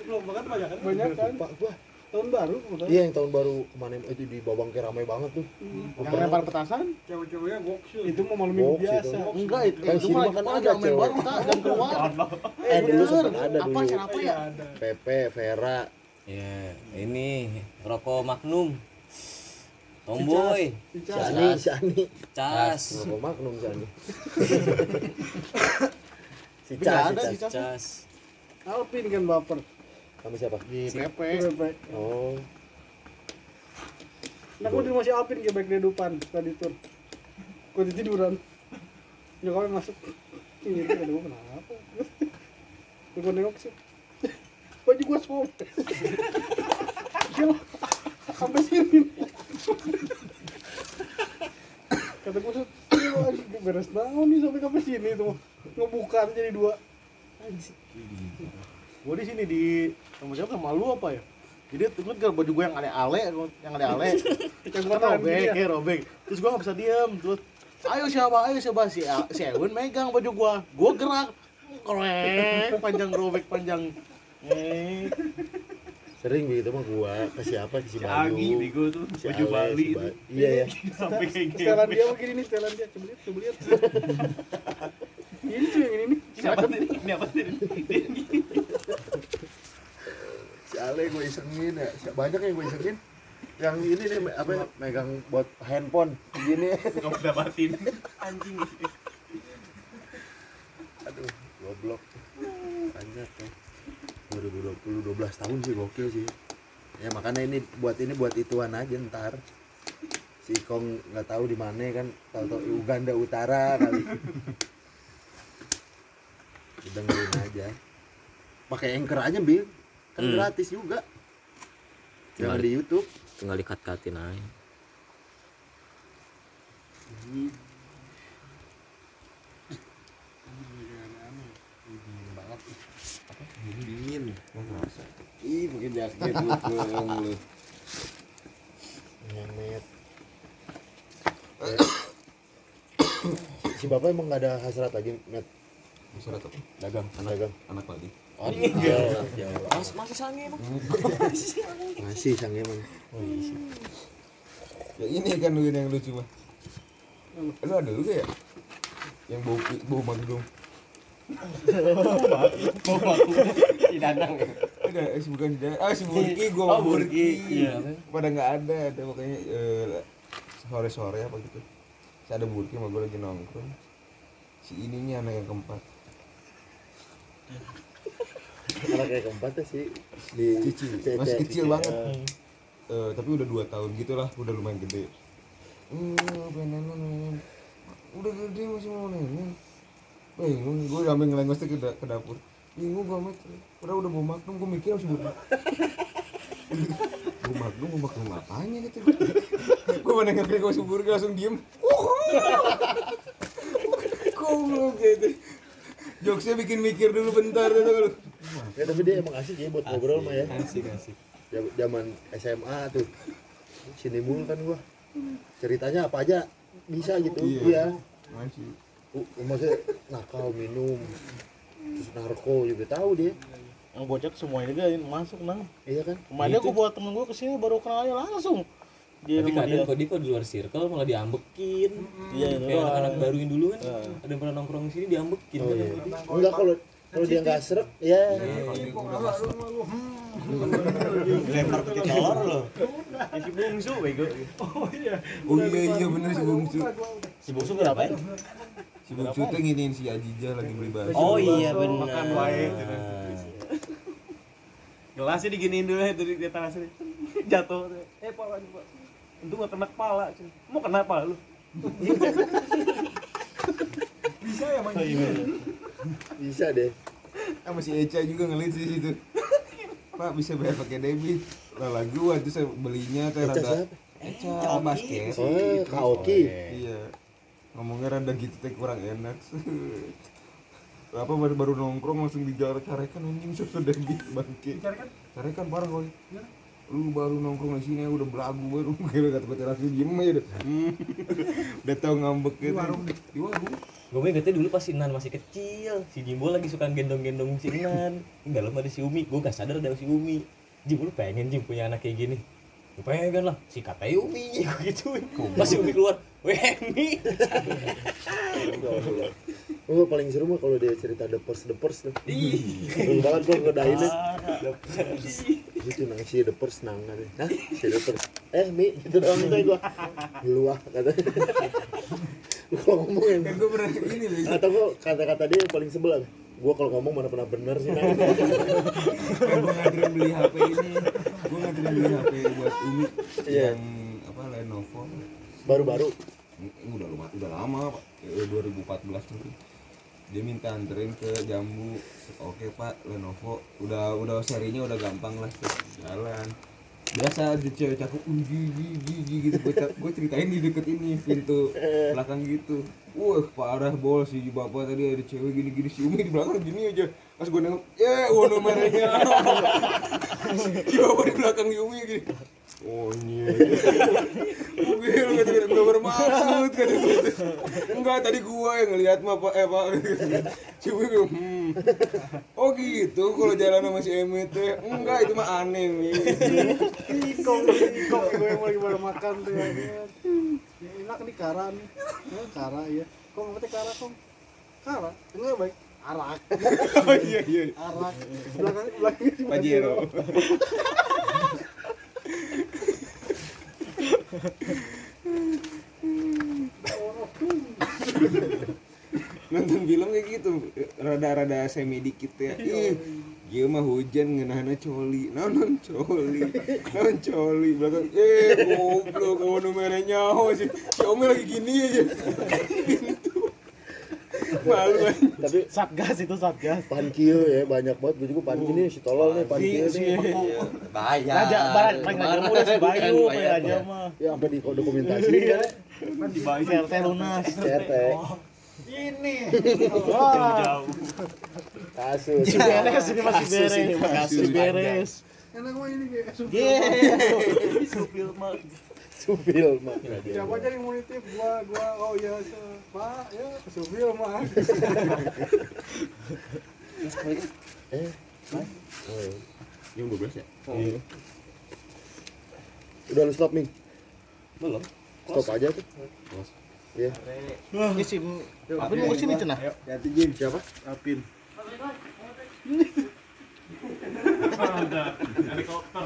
Belum banget banyakan. Banyakan. Pak gua. Tahun baru kebetulan. Iya yang tahun baru ke mana itu di Babangke ramai banget tuh. yang lempar petasan Cewek-ceweknya goksil. Itu mau malam minggu Box biasa. itu. enggak itu Kan itu mah kan kan ada cewek. dan keluar [laughs] Eh dulu bener. sempet ada apa dulu. apa ya Ada. Pepe, Vera. Ya, ini rokok Magnum. Tomboy, [laughs] Si Dicas. Ani, si Ani. cas, Rokok Magnum si Ani. si Cas, si Cas. Alpin kan baper. Sama siapa? di PP Baik. Oh, Nah, gue di rumah si Alvin kayak baik di depan tadi tur. Gue tiduran. Nyokapnya masuk. Ini ada gue kenapa? [laughs] Gue nengok sih. [laughs] Baju gue sobek. Gila. Sampai sini. Kata gue set, "Gila, anjing, beres naon nih sampai sampai sini tuh. Ngebuka jadi dua. gue di sini di sama siapa? Sama lu apa ya? Jadi tuh kan baju gue yang ale-ale yang ale-ale. [laughs] Yang gue robek kayak robek. Terus gue gak bisa diem terus ayo siapa ayo siapa? Si si Ewin megang baju gue gue gerak. Korek panjang robek panjang. Eh sering begitu mah gua ke siapa ke si Bayu. Agi bego tuh Si baju Ale, Bali si itu. Iya ya. [laughs] Sampai kayak Setelan gitu. dia begini nih, setelan dia. Coba lihat, coba lihat. Ini tuh yang ini nih. Siapa tadi? Ini apa tadi? Si Ale gue isengin ya. Si- Banyak yang gue isengin. Yang ini nih apa ya, megang buat handphone gini. Kamu dapatin. Anjing. Aduh, goblok. Banyak ya. 2020 12 tahun sih gokil sih. Ya makanya ini buat ini buat ituan aja ntar. Si Kong nggak tahu di mana kan, tahu-tahu Uganda Utara kali. Dengerin aja. Pakai anchor aja, Bil. Kan Hmm. gratis juga. Tinggal di YouTube. Tinggal dikat-katin aja. Dingin ih pakai jaket lu pulang lu Nyemet. si bapak emang nggak ada hasrat lagi, Met. Surat apa? Dagang. Dagang. anak lagi Iya, iya. Mas, masih sange emang. Masih sang emang. ya ini kan yang lucu mah lu ada juga ya yang bau bau magnum Si Danang. ada eh, si bukan si ah si Burki gua Oh, sama Burki. Iya. pada nggak ada ada makanya sore sore apa gitu. Saya ada Burki sama gue lagi nongkrong. Si ininya anak yang keempat. Anak kayak keempat sih di Cici, masih kecil banget. Eh, Eh, tapi udah dua tahun gitu lah udah lumayan gede. Hmm pengen nenek nenek udah gede masih mau nenek bingung gue sampai ngelengos ke, da- ke dapur. Bingung gue amat udah udah mau magnum gue mikir harus buat gue magnum mau magnum apanya gitu? Gue mana ngerti gue subur langsung diem. Goblok gitu. Jokesnya bikin mikir dulu bentar gitu ya tapi dia emang asik ya buat ngobrol mah ya. asik asik. Zaman SMA tuh. Sini mulu kan gua. Ceritanya apa aja bisa gitu. Iya. iya. Masih. Maksudnya nakal minum terus narko juga tahu dia. Yang bocah semuanya juga masuk nang. Iya kan? Kemarin aku buat temen gue ke sini baru kenal aja langsung. Dia tapi dia kadang kok dia kok di luar circle malah diambekin. Iya, itu kayak anak-anak baru yang dulu kan ada yang pernah nongkrong di sini diambekin. Oh kan iya. Enggak kalau kalau dia nggak serek ya Lempar putih telur lo. si bungsu bego. Oh iya. Iya bener si bungsu. si bungsu kenapa ya Si bungsu tuh nginiin si Ajija lagi beli bakso. Oh iya benar. Makan wae. gelasnya diginiin dulu ya dari di atas sini jatuh. Eh pak lagi pak. Untung gak kena kepala mau kena apa lu? Bisa ya main bisa deh sama si Eca juga ngeliat sih situ. Pak bisa bayar pakai debit. Lah lagi gua tuh saya belinya teh Eca rada? Eca basket. oh kaoki Iya. Ngomongnya rada gitu teh kurang enak. [laughs] Apa baru, baru nongkrong langsung dijarek-carekan anjing susu debit bangke. Carekan parah koi. Lu baru nongkrong di sini udah belagu baru [laughs] kira kata kata langsung diem aja udah. [laughs] Udah tau ngambek gitu. Di warung. Di warung. gue ingetnya dulu pas si Nan masih kecil si Jimbo lagi suka gendong-gendong si Nan Di dalam ada si Umi gue gak sadar ada si Umi Jim lu pengen Jim punya anak kayak gini gue pengen lah si katanya Umi [laughs] gue gituin pas si Umi keluar weh Mi Oh paling seru mah kalau dia cerita depers depers tuh. Seru banget gua ngedainnya. Gitu nang si depers nang ada. Hah? Si depers. Eh Mi gitu doang tuh gua. Luah kata. [laughs] Gua kalau ngomong yang Kan gua pernah ini loh. atau kata-kata dia yang paling sebel apa? Gua kalau ngomong mana pernah bener sih kan gue nganterin beli HP ini. Gue nganterin beli HP buat Umi Iya. yang apa Lenovo. Baru-baru. udah lama udah lama pak. Eh, 2014 tuh. Dia minta anterin ke Jambu. Oke pak Lenovo. Udah udah serinya udah gampang lah jalan biasa ada cewek cakep uji gitu. Gue ceritain di deket ini pintu belakang gitu. Wah parah bol si bapak tadi ada cewek gini gini si Umi di belakang gini aja. Pas gue nengok ya warna merahnya. [laughs] Si bapak di belakang Umi gini oh iya gue lu kata kata gue bermaksud kata gue enggak tadi gua yang ngeliat mah pak eh pak Umi bilang, hmm oh gitu kalau jalan sama si Emet teh enggak itu mah aneh Mi." Ikong, ikong, gue yang lagi pada makan tuh ya. Enak nih kara nih. Ya, kara ya. Kok ngerti kara kong? Kara, enggak baik. Arak, [laughs] oh iya iya arak. Belakang, belakangnya Pajero [laughs] nonton film kayak gitu rada-rada semi dikit ya ih dia mah hujan ngenahana coli. Nonon coli non coli belakang. Eh goblok ngono merah nyaho sih. Si Omi lagi gini aja. Pintu malu. Tapi satgas itu satgas. Pankil ya banyak banget. Gue juga pankil nih si tolol nih pankil nih. Bahaya. raja barat paling raja mah udah si Bayu paling raja. mah. Ya sampai di dokumentasi kan. di Bayu. CRT lunas. CRT. Ini. wah. Kasus. si beres ini masih beres. kasus si beres. Enak mah ini kayak supir. Yeay, supir mah. Supil mah. Siapa aja yang mau nitip? Gua gua oh iya Pak ya mah. Eh. Oh, iya. jam 12 ya Udah lu stop nih. belum Stop aja tuh. Iya. Ini si Apin mau ke sini cenah. Hati Jim. Siapa? Apin. Ada helikopter.